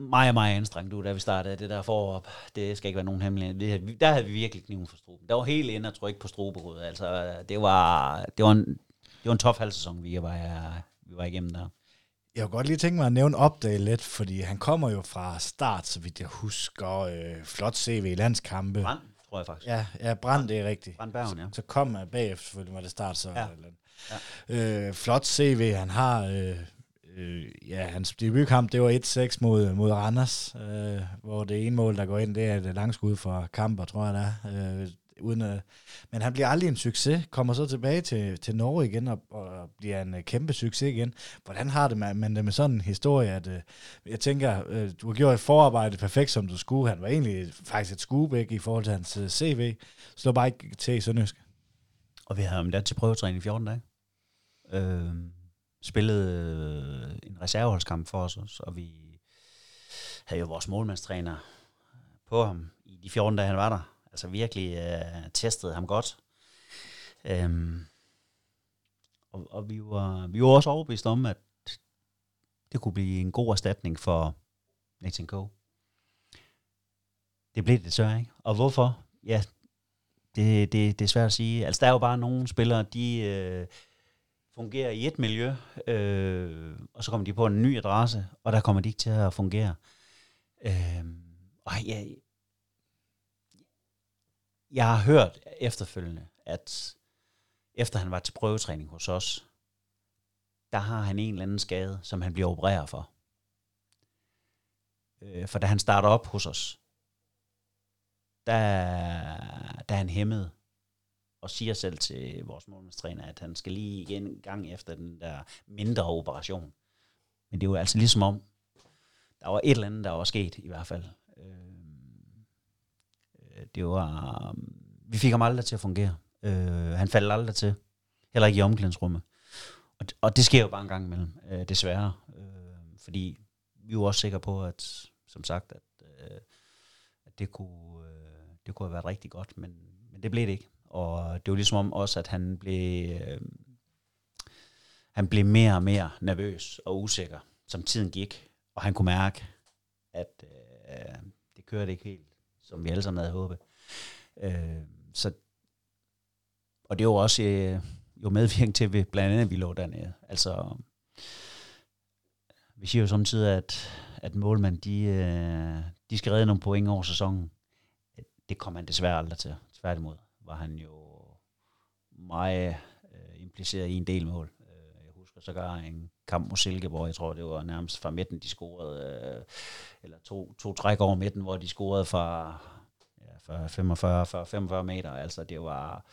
meget, meget anstrengt ud, da vi startede det der forop. Det skal ikke være nogen hemmelighed. Der havde vi virkelig kniven for struben. Der var helt inde at trykke på struberud. Altså, det var, det var en, det var en tof halvsæson, vi var, vi var igennem der. Jeg kunne godt lige tænke mig at nævne Opdage lidt, fordi han kommer jo fra start, så vidt jeg husker, øh, flot CV i landskampe. Brand, tror jeg faktisk. Ja, ja Brand, det er rigtigt. Brandbergen, ja. Så, så kom han bagefter, selvfølgelig var det start, så. Ja. Eller, Ja. Øh, flot CV, han har. Øh, øh, ja, hans debutkamp, det var 1-6 mod, mod Randers, øh, hvor det ene mål, der går ind, det er et langskud fra kamper, tror jeg da. Øh, uden at, men han bliver aldrig en succes, kommer så tilbage til, til Norge igen og, og bliver en uh, kæmpe succes igen. Hvordan har det man, men det med sådan en historie, at øh, jeg tænker, øh, du har gjort et forarbejde perfekt, som du skulle. Han var egentlig faktisk et skuebæk i forhold til hans øh, CV. Slå bare ikke til i Sønderjysk. Og vi havde ham der til prøvetræning i 14 dage. Øhm, øh, spillede en reserveholdskamp for os, og vi havde jo vores målmandstræner på ham i de 14 dage, han var der. Altså virkelig øh, testede ham godt. Øhm, og, og vi, var, vi var også overbevist om, at det kunne blive en god erstatning for Nathan Coe. Det blev det så, ikke? Og hvorfor? Ja, det, det, det er svært at sige. Altså, der er jo bare nogle spillere, de øh, fungerer i et miljø, øh, og så kommer de på en ny adresse, og der kommer de ikke til at fungere. Øh, og jeg, jeg har hørt efterfølgende, at efter han var til prøvetræning hos os, der har han en eller anden skade, som han bliver opereret for. Øh, for da han starter op hos os, der, der er han hæmmet og siger selv til vores målmandstræner, at han skal lige igen gang efter den der mindre operation. Men det var altså ligesom om, der var et eller andet, der var sket i hvert fald. Øh, øh, det var, øh, vi fik ham aldrig til at fungere. Øh, han faldt aldrig til. Heller ikke i omklædningsrummet. Og, og det sker jo bare en gang imellem, øh, desværre. Øh, fordi vi var også sikre på, at som sagt, at, øh, at det, kunne, øh, det kunne have været rigtig godt, men, men det blev det ikke. Og det var ligesom om også, at han blev, øh, han blev mere og mere nervøs og usikker, som tiden gik. Og han kunne mærke, at øh, det kørte ikke helt, som vi alle sammen havde håbet. Øh, så, og det var også øh, jo medvirkende til, at vi, blandt andet, at vi lå dernede. Altså, vi siger jo samtidig, at, at målmand, de, øh, de skal redde nogle point over sæsonen. Det kommer han desværre aldrig til. Tværtimod var han jo meget øh, impliceret i en del mål. Øh, jeg husker sågar en kamp mod Silkeborg, jeg tror det var nærmest fra midten, de scorede, øh, eller to, to træk over midten, hvor de scorede fra, ja, fra 45, 40, 45 meter. Altså det var,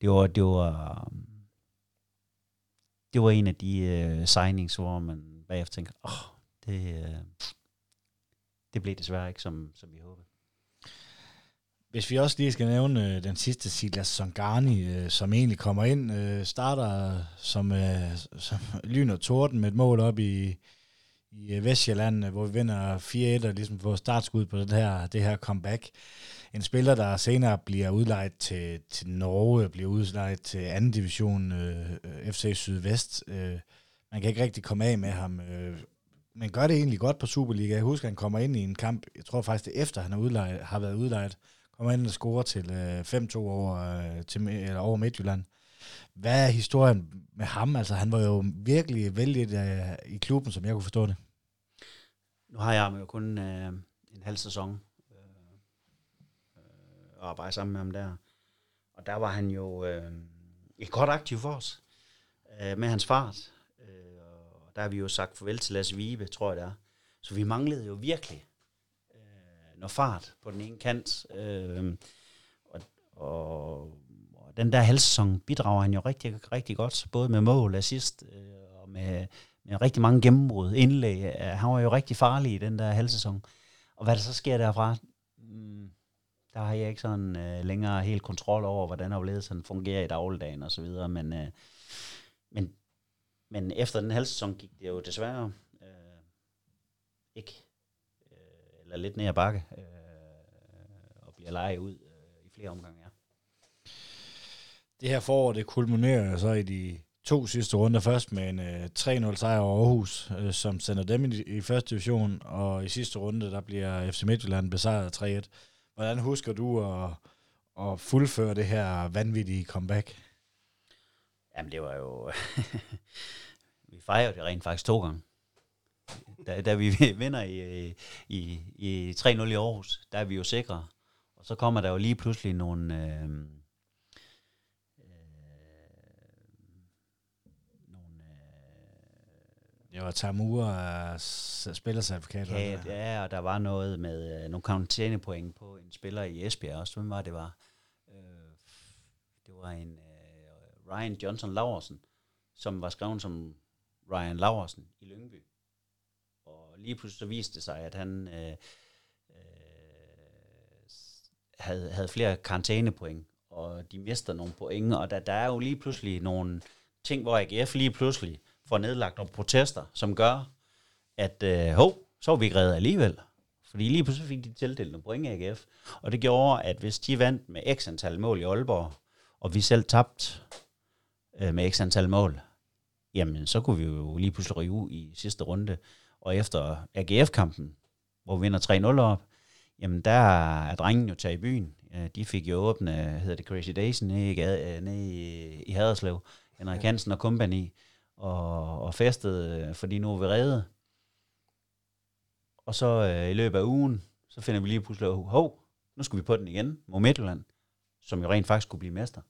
det var, det var, det var en af de øh, signings, hvor man bagefter tænker, åh, oh, det, øh, det blev desværre ikke, som, som vi håbede. Hvis vi også lige skal nævne øh, den sidste Silas Songani, øh, som egentlig kommer ind, øh, starter som, øh, som lyn og torden med et mål op i, i øh, Vestjylland, øh, hvor vi vinder 4-1 og ligesom får startskud på det her, det her comeback. En spiller, der senere bliver udlejet til, til Norge, bliver udlejet til anden division øh, FC Sydvest. Øh, man kan ikke rigtig komme af med ham. Øh, men gør det egentlig godt på Superliga. Jeg husker, han kommer ind i en kamp, jeg tror faktisk det efter, han har, udlejet, har været udlejet, kommer ind og scorer til øh, 5-2 over, øh, til, eller over Midtjylland. Hvad er historien med ham? Altså, han var jo virkelig vældig øh, i klubben, som jeg kunne forstå det. Nu har jeg jo kun øh, en halv sæson øh, øh, at arbejde sammen med ham der. Og der var han jo øh, et godt aktiv for os øh, med hans fart. Øh, og der har vi jo sagt farvel til Lasse Vibe, tror jeg det er. Så vi manglede jo virkelig og fart på den ene kant. Øh, og, og, og den der halvsæson bidrager han jo rigtig, rigtig godt, både med mål, assist øh, og med, med rigtig mange gennembrud, indlæg. Øh, han var jo rigtig farlig i den der halvsæson. Og hvad der så sker derfra, mm, der har jeg ikke sådan øh, længere helt kontrol over, hvordan overledes han fungerer i dagligdagen og så videre, men, øh, men, men efter den halvsæson gik det jo desværre øh, ikke, eller lidt ned ad bakke, øh, og bliver lejet ud øh, i flere omgange, ja. Det her forår, det kulminerer så i de to sidste runder. Først med en øh, 3-0 sejr over Aarhus, øh, som sender dem i, i første division, og i sidste runde, der bliver FC Midtjylland besejret 3-1. Hvordan husker du at, at fuldføre det her vanvittige comeback? Jamen, det var jo... (laughs) vi fejrer det rent faktisk to gange. Da, da vi (laughs) vinder i, i, i 3-0 i Aarhus, der er vi jo sikre. Og så kommer der jo lige pludselig nogle... Øh, nogle Det var Tamura spillercertifikat. Ja, ja, og der var noget med øh, nogle karantænepoint på en spiller i Esbjerg også. Hvem var det var? Øh, det var en øh, Ryan Johnson Laversen, som var skrevet som Ryan Laversen i Lyngby. Lige pludselig så viste det sig, at han øh, øh, havde, havde flere karantænepoint, og de mister nogle point, og der, der er jo lige pludselig nogle ting, hvor AGF lige pludselig får nedlagt nogle protester, som gør, at øh, hov, så var vi ikke reddet alligevel. Fordi lige pludselig fik de tildelt nogle point af AGF. Og det gjorde, at hvis de vandt med x antal mål i Aalborg, og vi selv tabte øh, med x antal mål, jamen så kunne vi jo lige pludselig ryge ud i sidste runde. Og efter AGF-kampen, hvor vi vinder 3-0 op, jamen der er drengen jo taget i byen. De fik jo åbne, hedder det Crazy Days, nede i, gade, nede i, i Haderslev. Henrik Hansen og company og, og festede, fordi nu er vi reddet. Og så øh, i løbet af ugen, så finder vi lige pludselig, hov, nu skal vi på den igen mod Midtjylland, som jo rent faktisk kunne blive mester.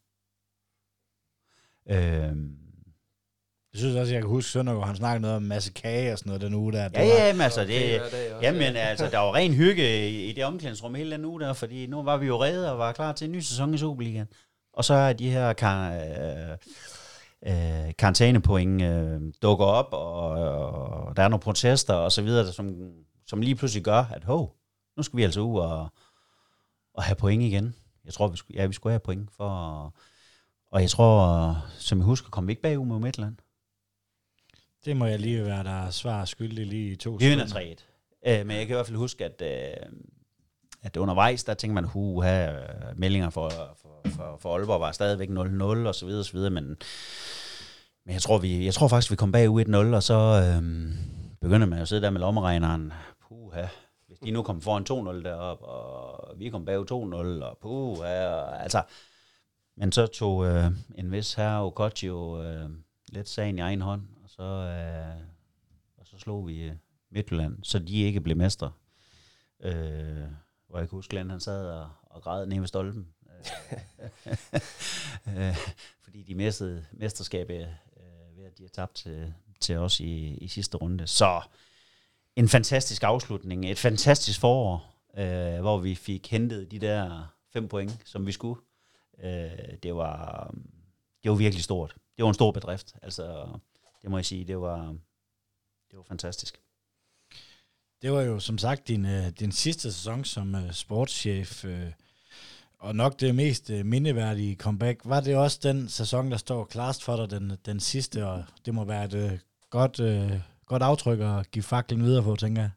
Øh, Jeg synes også, jeg kan huske Søndergaard, han snakkede noget om masse kage og sådan noget den uge der. Ja, ja, men altså, det, jamen, altså, der var ren hygge i, i det omklædningsrum hele den uge der, fordi nu var vi jo redde og var klar til en ny sæson i Superligaen. Og så er de her kar, øh, øh, karantænepoint øh, dukker op, og, og der er nogle protester og så videre, som, som lige pludselig gør, at hov, nu skal vi altså ud og, og have point igen. Jeg tror, vi skulle, ja, vi skulle have point for... Og jeg tror, som jeg husker, kom vi ikke bagud mod Midtland. Det må jeg lige være der svar skyldig lige i to Vi vinder sekunder. 3-1. Øh, men jeg kan i hvert fald huske, at, øh, at undervejs, der tænkte man, hu, have meldinger for, for, for, for Aalborg var stadigvæk 0-0 og så videre, og så videre, men, men jeg, tror, vi, jeg tror faktisk, vi kom bagud 1-0, og så øh, begynder man jo at sidde der med lommeregneren. Puha, hvis de nu kom foran 2-0 derop, og vi kom bagud 2-0, og puha, og, altså, men så tog øh, en vis herre Okochi jo øh, lidt sagen i egen hånd, så, øh, og så slog vi øh, Midtjylland, så de ikke blev mestre. Øh, hvor jeg kan huske, Glenn, han sad og, og græd nede ved stolpen. (laughs) Øh, (laughs) øh, fordi de mistede mesterskabet øh, ved, at de har tabt til, til os i, i sidste runde. Så en fantastisk afslutning, et fantastisk forår, øh, hvor vi fik hentet de der fem point, som vi skulle. Øh, det, var, det var virkelig stort. Det var en stor bedrift. Altså, det må jeg sige, det var, det var fantastisk. Det var jo som sagt din, øh, din sidste sæson som øh, sportschef, øh, og nok det mest mindeværdige comeback. Var det også den sæson, der står klarest for dig, den, den sidste, og det må være et godt, godt aftryk at give faklen videre på, tænker jeg.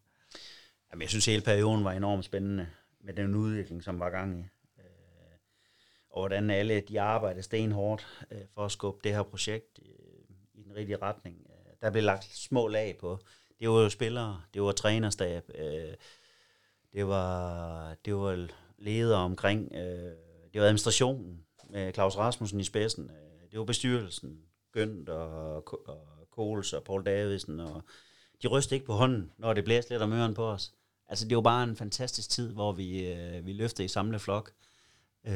Jamen, jeg synes, hele perioden var enormt spændende med den udvikling, som var gang i. Øh, og hvordan alle de arbejdede stenhårdt øh, for at skubbe det her projekt rigtige retning. Øh, der blev lagt små lag på. Det var jo spillere, det var trænerstab, øh, det var, det var ledere omkring, øh, det var administrationen med Claus Rasmussen i spidsen, øh, det var bestyrelsen, Gønt og, og Kohls og Paul Davidsen, og de rystede ikke på hånden, når det blæste lidt om øren på os. Altså, det var bare en fantastisk tid, hvor vi, øh, vi løftede i samlet flok. Øh,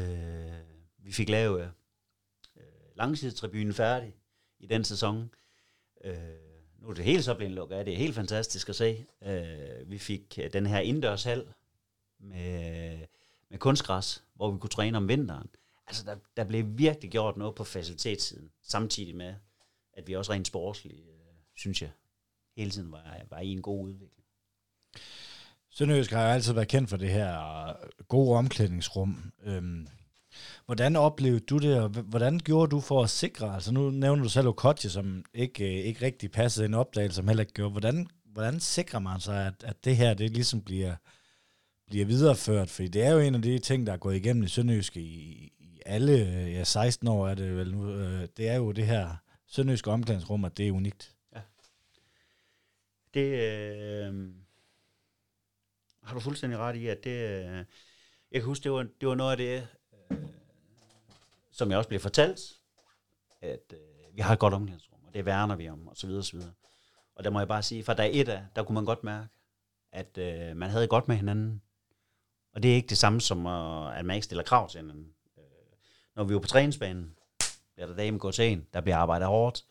vi fik lavet øh, langsidstribunen færdig i den sæson. Øh, nu er det helt så blevet lukket af. Det er helt fantastisk at se. Øh, vi fik øh, den her indendørshal med, med kunstgræs, hvor vi kunne træne om vinteren. Altså, der, der blev virkelig gjort noget på facilitetssiden, samtidig med, at vi også rent sportsligt, øh, synes jeg, hele tiden var, var i en god udvikling. Sønderjysk har jo altid været kendt for det her gode omklædningsrum. Øhm, hvordan oplevede du det, og hvordan gjorde du for at sikre, altså nu nævner du selv Okoche, som ikke, øh, ikke rigtig passede en opdagelse, som heller ikke gjorde. Hvordan, hvordan sikrer man sig, at, at det her, det ligesom bliver, bliver videreført? Fordi det er jo en af de ting, der er gået igennem i Sønderjysk i, i alle, øh, ja 16 år er det vel nu, øh, det er jo det her Sønderjyske omklædningsrum, at det er unikt. Ja. Det øh, har du fuldstændig ret i, at det... Øh, jeg kan huske, det var, det var noget af det, Øh, som jeg også blev fortalt, at øh, vi har et godt omklædningsrum, og det værner vi om, og så videre, og så videre. Og der må jeg bare sige, fra dag et af, der kunne man godt mærke, at øh, man havde godt med hinanden. Og det er ikke det samme som, øh, at man ikke stiller krav til hinanden. Øh, når vi var på træningsbanen, bliver der dame med gå til en, der bliver arbejdet hårdt.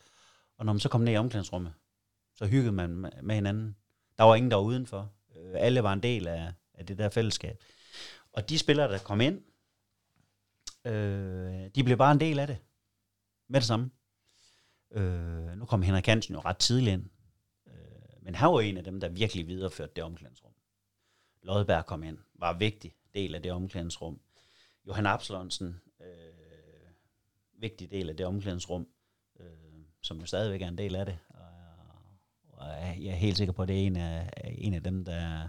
Og når man så kom ned i omklædningsrummet, så hyggede man med- med hinanden. Der var ingen, der var udenfor. Øh, Alle var en del af, af det der fællesskab. Og de spillere, der kom ind, øh, de blev bare en del af det. Med det samme. Øh, nu kom Henrik Hansen jo ret tidligt ind. Øh, men han var en af dem, der virkelig videreførte det omklædningsrum. Lodberg kom ind, var en vigtig del af det omklædningsrum. Johan Absalonsen, øh, vigtig del af det omklædningsrum, øh, som jo stadigvæk er en del af det. Og, og jeg er helt sikker på, at det er en af, en af dem, der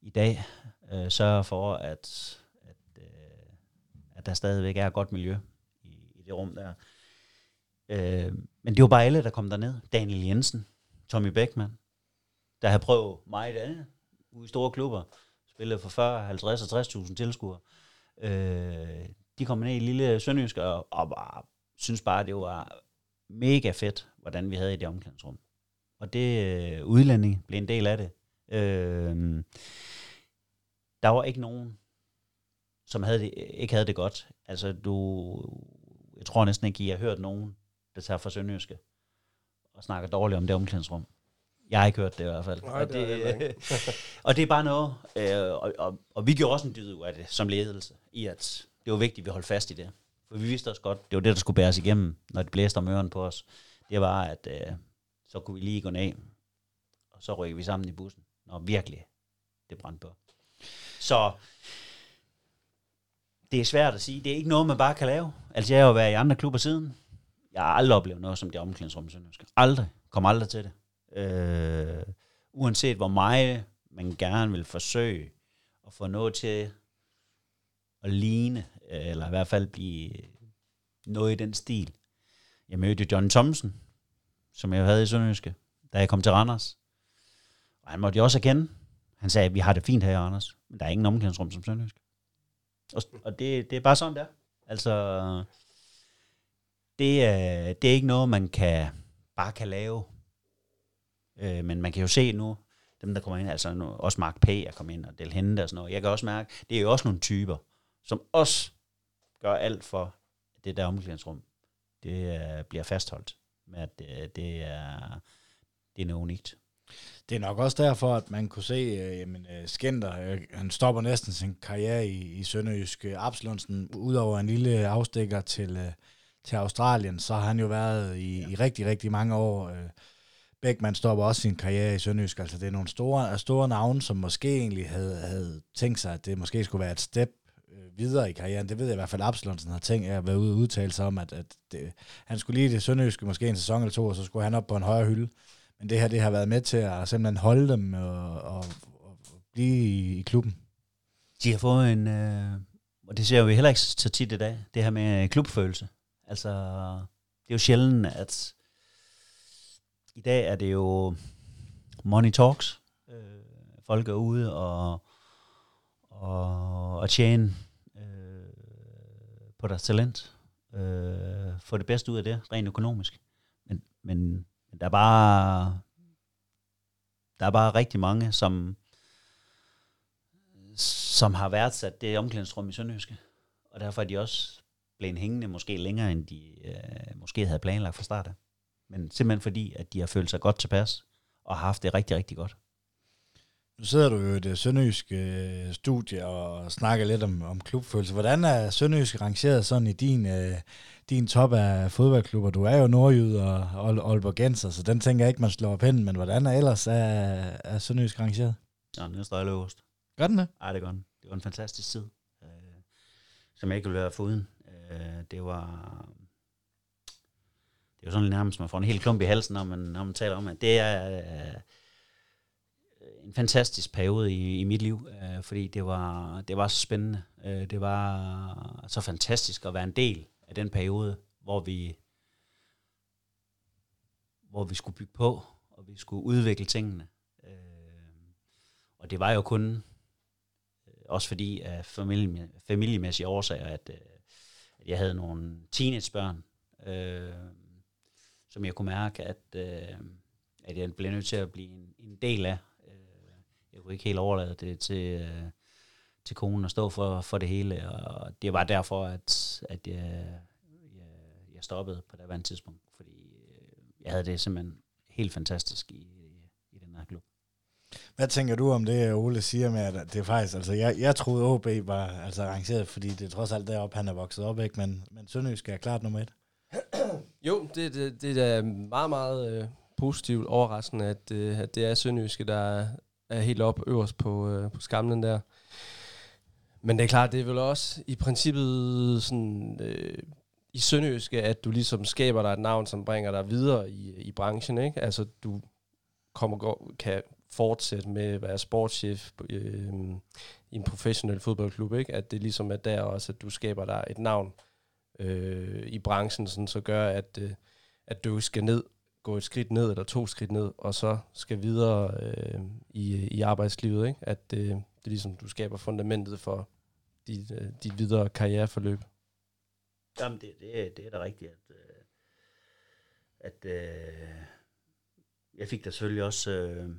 i dag øh, sørger for, at, at der stadigvæk er et godt miljø i, i det rum der. Øh, men det var bare alle, der kom derned. Daniel Jensen, Tommy Beckmann, der havde prøvet meget andet ude i store klubber. Spillet for 40, 50 og 60.000 tilskuere. Øh, de kom ned i lille Sønderjysk og, og bare, synes bare, det var mega fedt, hvordan vi havde i det omklædningsrum. Og det øh, udlænding blev en del af det. Øh, der var ikke nogen, som havde det, ikke havde det godt. Altså, du, jeg tror næsten ikke, I har hørt nogen, der tager fra Sønderjyske og snakker dårligt om det omklædningsrum. Jeg har ikke hørt det i hvert fald. Nej, og, det det, (laughs) og det er bare noget, øh, og, og, og vi gjorde også en dyd ud af det som ledelse, i at det var vigtigt, at vi holdt fast i det. For vi vidste også godt, det var det, der skulle bæres igennem, når det blæste om ørerne på os. Det var, at øh, så kunne vi lige gå ned, og så rykker vi sammen i bussen, når virkelig det brændte på. Så det er svært at sige. Det er ikke noget, man bare kan lave. Altså, jeg har jo været i andre klubber siden. Jeg har aldrig oplevet noget som det omklædningsrum i Sønderjysk. Aldrig. Kom aldrig til det. Øh, uanset hvor meget man gerne vil forsøge at få noget til at ligne, eller i hvert fald blive noget i den stil. Jeg mødte John Thomsen, som jeg havde i Sønderjyske, da jeg kom til Randers. Og han måtte jo også erkende, han sagde, at vi har det fint her i Randers, men der er ingen omklædningsrum som Sønderjysk. Og, og det, det er bare sådan, der. Altså, det er, det er ikke noget, man kan bare kan lave. Øh, men man kan jo se nu, dem der kommer ind, altså nu, også Mark P. er kommet ind, og Del Hente og sådan noget. Jeg kan også mærke, det er jo også nogle typer, som også gør alt for, at det der omklædningsrum, det øh, bliver fastholdt. Med at det, det, er, det er noget unikt. Det er nok også derfor, at man kunne se, øh, jamen, øh, Skender, øh, han stopper næsten sin karriere i, i Sønderjysk. Øh, Absalonsen, udover en lille afstikker til, øh, til Australien, så har han jo været i, ja. i rigtig, rigtig mange år. Øh, Beckmann stopper også sin karriere i Sønderjysk. Altså det er nogle store, store navne, som måske egentlig havde, havde tænkt sig, at det måske skulle være et step øh, videre i karrieren. Det ved jeg i hvert fald, Absalonsen har tænkt at være ude og udtale sig om, at, at det, han skulle lige det Sønderjyske måske en sæson eller to, og så skulle han op på en højere hylde. Men det her, det har været med til at simpelthen holde dem og, og, og blive i, i klubben. De har fået en, øh, og det ser vi heller ikke så tit i dag, det her med klubfølelse. Altså, det er jo sjældent, at i dag er det jo money talks. Øh, folk er ude og, og, og tjene øh, på deres talent. Øh, få det bedste ud af det, rent økonomisk. Men, men der er bare der er bare rigtig mange, som som har værdsat det omklædningsrum i Sønderjyske. Og derfor er de også blevet hængende måske længere, end de øh, måske havde planlagt fra start af. Men simpelthen fordi, at de har følt sig godt tilpas, og har haft det rigtig, rigtig godt. Nu sidder du jo i det sønderjyske øh, studie og snakker lidt om, om klubfølelse. Hvordan er Sønderjysk rangeret sådan i din, øh, din top af fodboldklubber? Du er jo nordjyd og Aalborg Genser, så den tænker jeg ikke, man slår op hen. Men hvordan er ellers er, er Sønderjysk rangeret? Ja, den er stadig øverst. Gør den det? Ej, det gør den. Det var en fantastisk tid, øh, som jeg ikke ville være foruden. Øh, det var... Det er jo sådan nærmest, man får en helt klump i halsen, når man, når man taler om, at det er... En fantastisk periode i, i mit liv, øh, fordi det var, det var så spændende. Øh, det var så fantastisk at være en del af den periode, hvor vi, hvor vi skulle bygge på, og vi skulle udvikle tingene. Øh, og det var jo kun, øh, også fordi af familie, familiemæssige årsager, at, øh, at jeg havde nogle teenagebørn, øh, som jeg kunne mærke, at, øh, at jeg blev nødt til at blive en, en del af jeg kunne ikke helt overlade det til, øh, til konen at stå for, for det hele, og det var derfor, at, at jeg, jeg, jeg stoppede på det andet tidspunkt, fordi øh, jeg havde det simpelthen helt fantastisk i, i den her klub. Hvad tænker du om det, Ole siger med, at det er faktisk, altså jeg, jeg troede OB var altså arrangeret, fordi det er trods alt deroppe, han er vokset op, ikke? Men, men Sønderjysk er klart nummer et. (clears throat) Jo, det, det, det er meget, meget øh, positivt overraskende, at, øh, at det er Sønderjyske, der, er helt op øverst på, øh, på skamlen der. Men det er klart, det er vel også i princippet sådan, øh, i Sønderjyske, at du ligesom skaber dig et navn, som bringer dig videre i, i branchen. Ikke? Altså, du kommer, kan fortsætte med at være sportschef øh, i en professionel fodboldklub. Ikke? At det ligesom er der også, at du skaber dig et navn øh, i branchen, sådan, så gør, at, øh, at du skal ned gå et skridt ned eller to skridt ned, og så skal videre øh, i, i arbejdslivet. Ikke? At øh, det er ligesom, du skaber fundamentet for dit, øh, dit videre karriereforløb. Jamen, det, det, det er da rigtigt, at, øh, at øh, jeg fik da selvfølgelig også øh,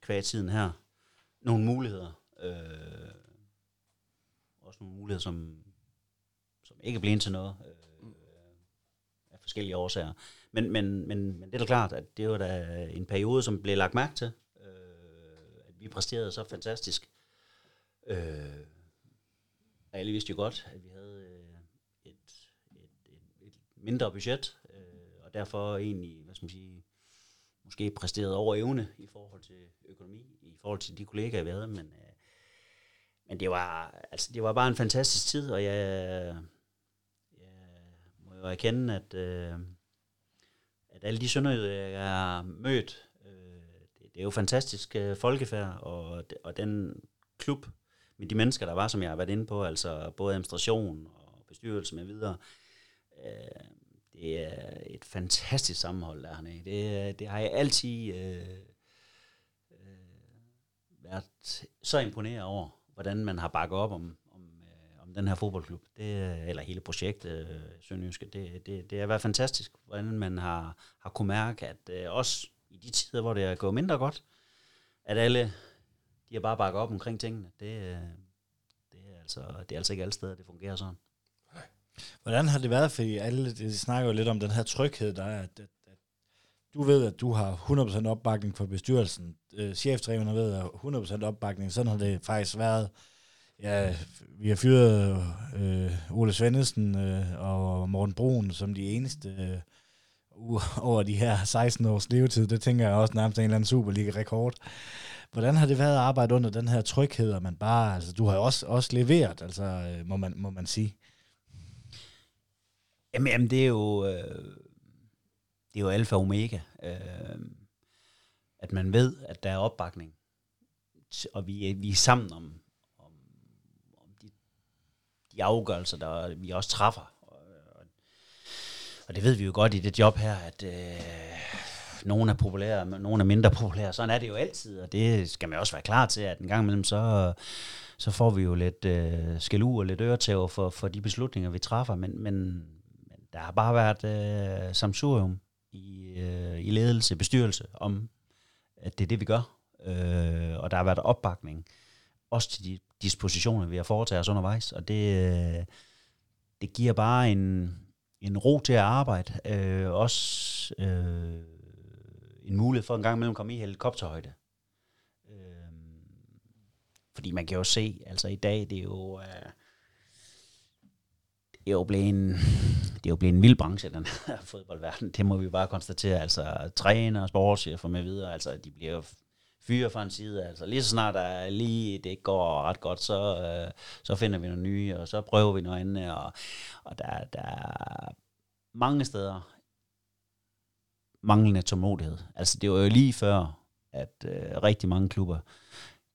kvad tiden her nogle muligheder. Øh, også nogle muligheder, som, som ikke er blevet til noget. Øh, af forskellige årsager. Men, men, men, men det er da klart, at det var da en periode, som blev lagt mærke til. Øh, at vi præsterede så fantastisk. Øh, alle vidste jo godt, at vi havde øh, et, et, et, et mindre budget, øh, og derfor egentlig, hvad skal man sige, måske præsteret over evne i forhold til økonomi, i forhold til de kollegaer, vi havde, men, øh, men det var, altså, det var bare en fantastisk tid, og jeg, jeg må jo erkende, at, øh, alle de sønderjyder, jeg har mødt, øh, det, det er jo fantastisk øh, folkefærd, og, og den klub, med de mennesker, der var, som jeg har været inde på, altså både administration og bestyrelse med videre, øh, det er et fantastisk sammenhold, der hernede. Det, det har jeg altid øh, øh, været så imponeret over, hvordan man har bakket op om den her fodboldklub, det, øh, eller hele projektet øh, Sønderjyske. Det, det, det har været fantastisk, hvordan man har, har kunne mærke, at øh, også i de tider, hvor det er gået mindre godt, at alle de har bare bakket op omkring tingene. Det, øh, det, er altså, det er altså ikke alle steder, det fungerer sådan. Hvordan har det været, fordi alle de snakker jo lidt om den her tryghed, der er, at, at, at du ved, at du har 100% opbakning fra bestyrelsen, øh, cheftræneren ved, at 100% opbakning, sådan har det faktisk været. Ja, vi har fyret øh, Ole Svendesen øh, og Morten Brun som de eneste øh, (laughs) over de her 16 års levetid. Det tænker jeg også nærmest en eller anden Superliga-rekord. Hvordan har det været at arbejde under den her tryghed, og man bare, altså du har jo også, også leveret, altså øh, må man, må man sige. Jamen, jamen det er jo, øh, det er jo alfa og omega, øh, at man ved, at der er opbakning, og vi vi er sammen om, de afgørelser, der vi også træffer. Og, og, og det ved vi jo godt i det job her, at øh, nogen er populære, nogen er mindre populære. Sådan er det jo altid, og det skal man også være klar til, at en gang imellem, så, så får vi jo lidt øh, skældu og lidt øretæver for, for de beslutninger, vi træffer, men, men, men der har bare været øh, samsurium i, øh, i ledelse, bestyrelse, om at det er det, vi gør. Øh, og der har været opbakning, også til de dispositioner, vi har foretaget os undervejs, og det, øh, det giver bare en, en ro til at arbejde, øh, også øh, en mulighed for en gang imellem at komme i helikopterhøjde. Øh, fordi man kan jo se, altså i dag, det er jo... Øh, det er jo blevet en, det er jo blevet en vild branche, den her (laughs) fodboldverden. Det må vi bare konstatere. Altså, træner, sportschefer med videre, altså, de bliver fyre fra en side. Altså, lige så snart der lige det går ret godt, så, øh, så finder vi noget nye, og så prøver vi noget andet. Og, og der, der er mange steder manglende tålmodighed. Altså, det var jo lige før, at øh, rigtig mange klubber,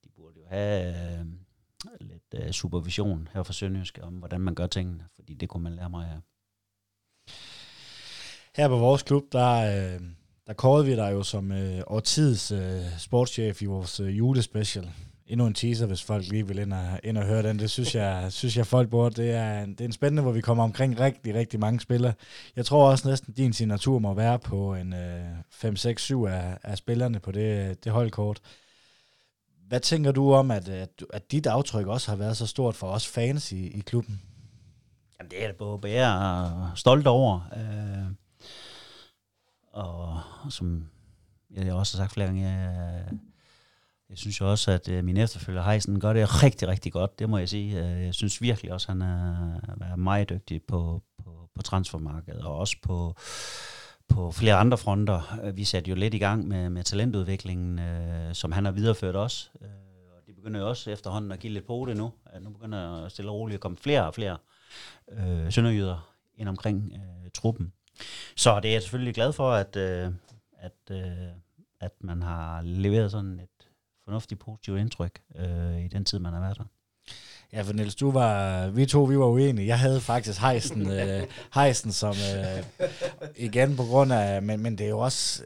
de burde jo have øh, lidt øh, supervision her fra Sønderjysk om, hvordan man gør tingene, fordi det kunne man lære mig af. Her på vores klub, der, øh, der kårede vi dig jo som øh, årtids øh, sportschef i vores øh, julespecial. Endnu en teaser, hvis folk lige vil ind og, ind og høre den. Det synes jeg, (laughs) synes jeg folk burde. Det er, det er en spændende, hvor vi kommer omkring rigtig, rigtig mange spillere. Jeg tror også næsten, din signatur må være på en øh, 5, 6, 7 af, af spillerne på det, det holdkort. Hvad tænker du om, at, at, at dit aftryk også har været så stort for os fans i, i klubben? Jamen, det er det både bære og stolt over. Øh, og som jeg også har sagt flere gange, jeg, jeg synes jo også, at øh, min efterfølger Heisen gør det rigtig, rigtig godt, det må jeg sige. Øh, jeg synes virkelig også, at han er, er meget dygtig på, på, på transfermarkedet, og også på, på flere andre fronter. Øh, vi satte jo lidt i gang med, med talentudviklingen, øh, som han har videreført også. Øh, og det begynder jo også efterhånden at give lidt på det nu. At nu begynder stille og roligt at komme flere og flere øh, sønderjyder ind omkring øh, truppen. Så det er jeg selvfølgelig glad for, at, øh, at, øh, at man har leveret sådan et fornuftigt positivt indtryk øh, i den tid, man har været der. Ja, for Niels, du var, vi to, vi var uenige. Jeg havde faktisk Heisen, (laughs) øh, Heisen som, øh, igen på grund af, men, men det er jo også,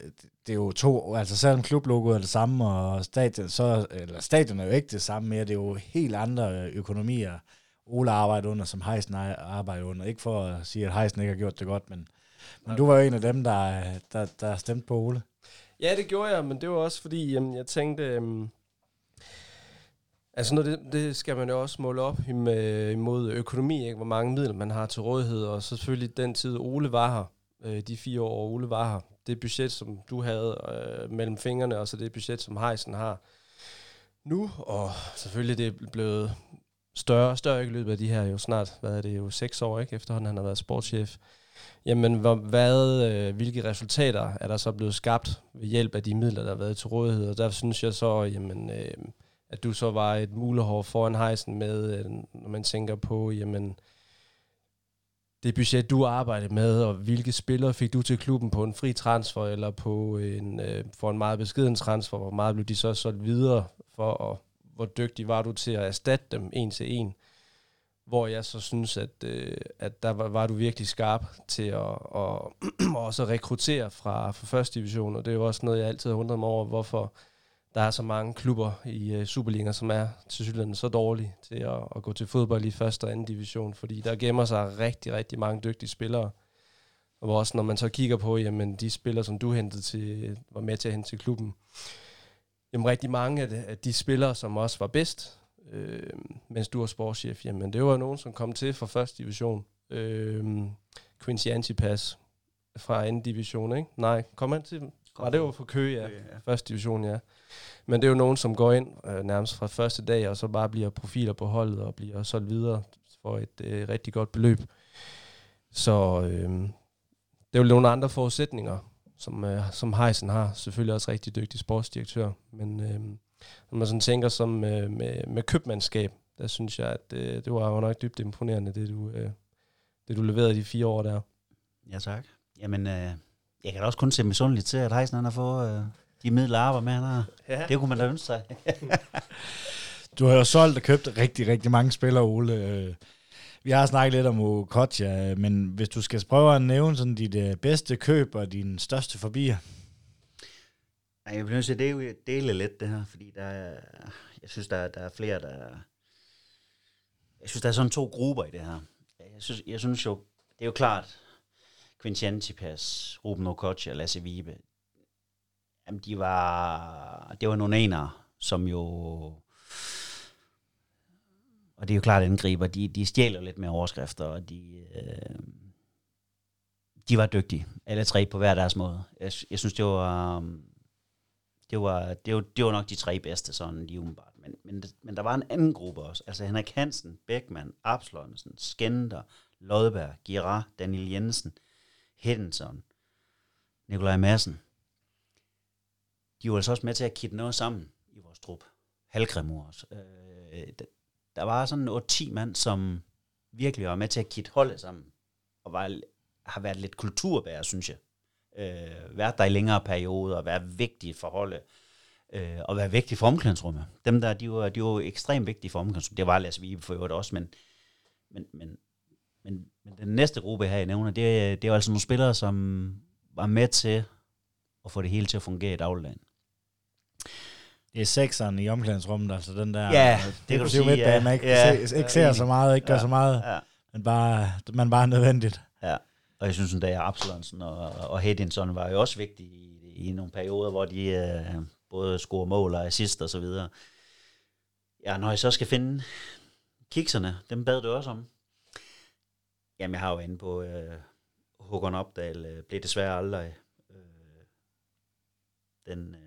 det er jo to, altså selvom klublogoet er det samme, og stadion, så, eller stadion er jo ikke det samme mere, det er jo helt andre økonomier, Ole arbejder under, som Heisen arbejder under. Ikke for at sige, at Heisen ikke har gjort det godt, men, men du var jo en af dem, der, der, der stemte på Ole. Ja, det gjorde jeg, men det var også fordi, jamen, jeg tænkte, øhm, altså noget, det, det skal man jo også måle op imod økonomi, ikke? hvor mange midler man har til rådighed, og så selvfølgelig den tid Ole var her, øh, de fire år, Ole var her. Det budget, som du havde øh, mellem fingrene, og så det budget, som Heisen har nu, og selvfølgelig det er blevet større og større i løbet af de her jo snart, hvad er det jo, seks år, ikke, efterhånden han har været sportschef. Jamen, hvad, hvad, øh, hvilke resultater er der så blevet skabt ved hjælp af de midler, der har været til rådighed? Og der synes jeg så, jamen, øh, at du så var et mulehår foran hejsen med, øh, når man tænker på, jamen, det budget, du arbejdede med, og hvilke spillere fik du til klubben på en fri transfer, eller på en, øh, for en meget beskeden transfer, hvor meget blev de så solgt videre for, og hvor dygtig var du til at erstatte dem en til en? Hvor jeg så synes, at, øh, at der var, var du virkelig skarp til at og, (clears throat) også rekruttere fra, fra første division, og det er jo også noget, jeg altid har undret mig over, hvorfor der er så mange klubber i øh, Superliga, som er til synligheden så dårlige til at, at gå til fodbold i første og anden division, fordi der gemmer sig rigtig, rigtig mange dygtige spillere. Og hvor også når man så kigger på, jamen de spillere, som du hentede til, var med til at hente til klubben, jamen rigtig mange af de, af de spillere, som også var bedst, øh, mens du var sportschef, jamen det var nogen, som kom til fra første division. Øh, Quincy Antipas fra anden division, ikke? Nej, kom han til... Var det var for Køge, ja. Første division, ja. Men det er jo nogen, som går ind øh, nærmest fra første dag, og så bare bliver profiler på holdet, og bliver solgt videre for et øh, rigtig godt beløb. Så øh, det er jo nogle andre forudsætninger, som, øh, som Heisen har. Selvfølgelig også rigtig dygtig sportsdirektør. Men øh, når man sådan tænker som øh, med, med købmandskab, der synes jeg, at øh, det var jo nok dybt imponerende, det du, øh, det du leverede de fire år der. Ja, tak. Jamen, øh, jeg kan da også kun se misundeligt til, at Heisen han har fået øh, de midler at arbejde med, han har. Ja. Det kunne man da ønske sig. (laughs) du har jo solgt og købt rigtig, rigtig mange spillere, Ole. Vi har snakket lidt om Okocha, men hvis du skal prøve at nævne sådan dit øh, bedste køb og din største forbier. Nej, jeg bliver nødt til at dele, lidt det her, fordi der er, jeg synes, der er, der er flere, der... Jeg synes, der er sådan to grupper i det her. Jeg synes, jeg synes jo, det er jo klart, Quincy Antipas, Ruben Okocha og Lasse Vibe, jamen de var, det var nogle enere, som jo, og det er jo klart angriber, de, de stjæler lidt med overskrifter, og de, øh, de var dygtige, alle tre på hver deres måde. Jeg, jeg synes, det var, øhm, det var, det var, det var nok de tre bedste, sådan lige umiddelbart. Men, men, men der var en anden gruppe også. Altså Henrik Hansen, Beckmann, Abslonsen, Skender, Lodberg, Girard, Daniel Jensen, Henderson, Nikolaj Madsen. De var altså også med til at kitte noget sammen i vores trup. Halgrimur også. Øh, der var sådan 8-10 mand, som virkelig var med til at kitte holdet sammen. Og var, har været lidt kulturbærer, synes jeg. Øh, været der i længere perioder, og været vigtige for holdet. Øh, og være vigtige for omklædningsrummet. Dem der, de var, de var ekstremt vigtige for omklædningsrummet. Det var Lasse Vibe for øvrigt også, men, men, men, men, men den næste gruppe her, jeg nævner, det, det er altså nogle spillere, som var med til at få det hele til at fungere i dagligdagen. Det er sekseren i omklædningsrummet, altså den der... Ja, det kan du sige, ja. Man ikke, ja, ikke ja, ser så meget, ikke gør så meget, ja. men bare, man bare er nødvendigt. Ja, og jeg synes, at der Absalonsen og, og Hedinson var jo også vigtige i, i nogle perioder, hvor de øh, både scorer mål og assist og så videre. Ja, når jeg så skal finde kikserne, dem bad du også om. Jamen, jeg har jo inde på øh, Håkon Opdal, øh, blev desværre aldrig øh, den... øh,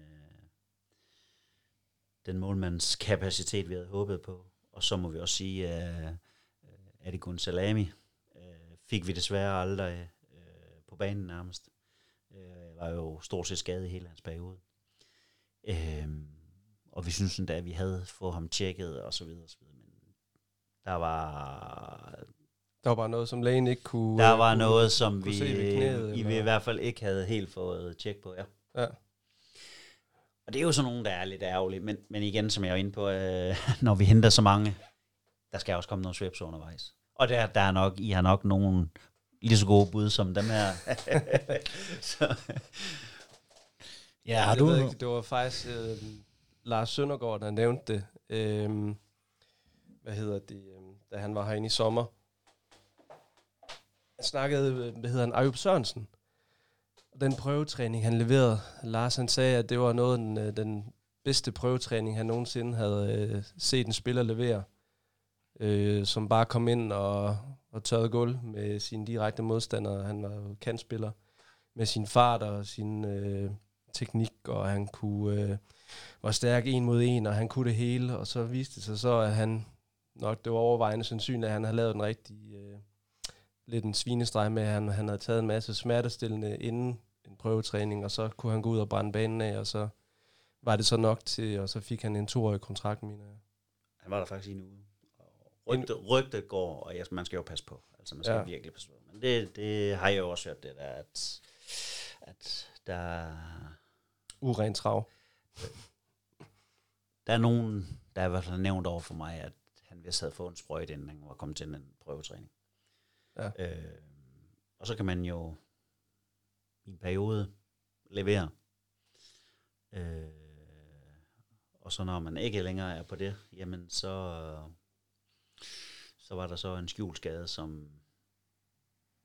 den målmands kapacitet, vi havde håbet på. Og så må vi også sige, øh, øh, at det kun Salami fik vi desværre aldrig uh, på banen nærmest. Uh, var jo stort set skadet i hele hans periode. Uh, og vi synes endda, at vi havde fået ham tjekket og så videre, og så videre. Men der var... Der var bare noget, som lægen ikke kunne... Der var kunne, noget, som vi, knæet, i, vi i hvert fald ikke havde helt fået tjek på, ja. Ja. Og det er jo sådan nogen, der er lidt ærgerlige, men, men igen, som jeg er inde på, øh, (laughs) når vi henter så mange, der skal også komme nogle svæbs undervejs. Og der, der er nok, I har nok nogle lige så gode bud som dem her. (laughs) så. Ja, har du... Ikke, det var faktisk øh, Lars Søndergaard, der nævnte det. Øh, hvad hedder det? Øh, da han var herinde i sommer. Han snakkede, øh, hvad hedder han, Ayub Sørensen den prøvetræning, han leverede, Lars han sagde, at det var noget den, øh, den bedste prøvetræning, han nogensinde havde øh, set en spiller levere. Øh, som bare kom ind og, og tørrede gulv med sine direkte modstandere. Han var jo kantspiller. med sin fart og sin øh, teknik, og han kunne øh, var stærk en mod en, og han kunne det hele, og så viste det sig så, at han nok det var overvejende sandsynligt, at han havde lavet en rigtig øh, lidt en svinestreg med, at han, han havde taget en masse smertestillende inden en prøvetræning, og så kunne han gå ud og brænde banen af, og så var det så nok til, og så fik han en toårig kontrakt, mener jeg. Han var der faktisk i en uge. Rygtet, rygtet går, og ja, man skal jo passe på. Altså, man skal ja. Virkelig passe på. Men det, det har jeg jo også hørt, det der, at, at der, Uren trav. der er nogen, der i hvert fald nævnt over for mig, at han vist havde fået en sprøjt, inden han var kommet til en prøvetræning. Ja. Øh, og så kan man jo i en periode levere. Øh, og så når man ikke længere er på det, jamen så, så var der så en skjult skade, som,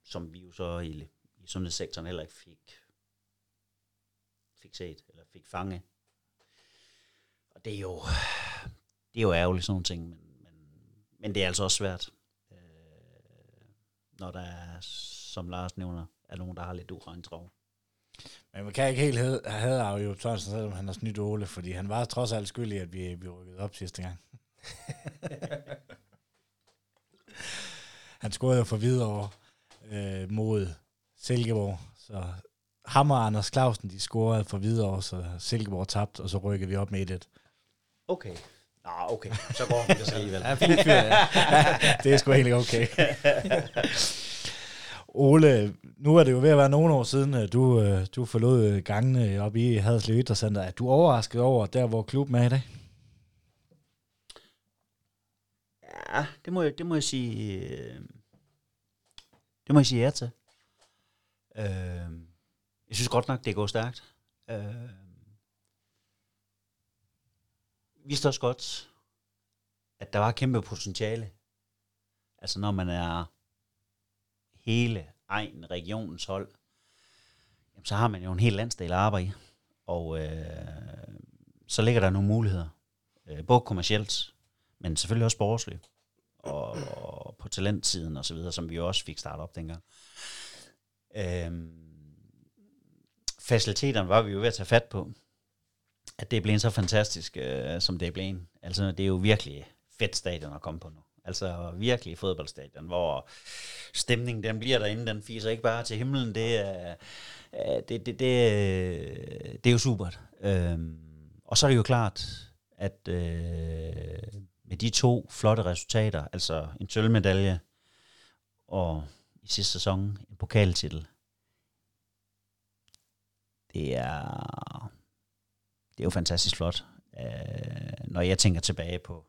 som vi jo så i, i sundhedssektoren heller ikke fik, fik set, eller fik fange. Og det er jo, det er jo ærgerligt sådan nogle ting, men, men, men det er altså også svært, øh, når der er, som Lars nævner, er nogen, der har lidt urent trav. Men man kan ikke helt have havde jo Tørnsen, selvom han har snydt Ole, fordi han var trods alt skyldig, at vi, vi rykkede op sidste gang. (laughs) han scorede jo for videre øh, mod Silkeborg, så ham og Anders Clausen, de scorede for videre, så Silkeborg tabte, og så rykkede vi op med 1 Okay. Nå, okay. Så går det så alligevel. (laughs) Ja, fint fyr, ja. (laughs) det er sgu egentlig okay. (laughs) Ole, nu er det jo ved at være nogle år siden, at du, øh, du forlod gangene op i Haderslev Idrætscenter. Er du overrasket over, der hvor klubben er i dag? Ja, det må jeg, det må jeg sige... øh, Det må jeg sige ja til. Øh, jeg synes godt nok, det går stærkt. Øh, vi vidste også godt, at der var kæmpe potentiale. Altså når man er hele egen regionens hold, jamen, så har man jo en hel landsdel at arbejde i. Og øh, så ligger der nogle muligheder. Øh, både kommercielt, men selvfølgelig også sportsligt. Og, og på talentsiden og så videre, som vi også fik startet op dengang. Øhm, faciliteterne var vi jo ved at tage fat på. At det blev så fantastisk, øh, som det blev. Altså, det er jo virkelig fedt stadion at komme på nu. Altså virkelig fodboldstadion, hvor stemningen den bliver derinde, den fiser ikke bare til himlen, det er, øh, det, det, det, øh, det er jo supert. Øhm, og så er det jo klart, at øh, med de to flotte resultater, altså en sølvmedalje og i sidste sæson en pokaltitel, det er, det er jo fantastisk flot. Øh, når jeg tænker tilbage på,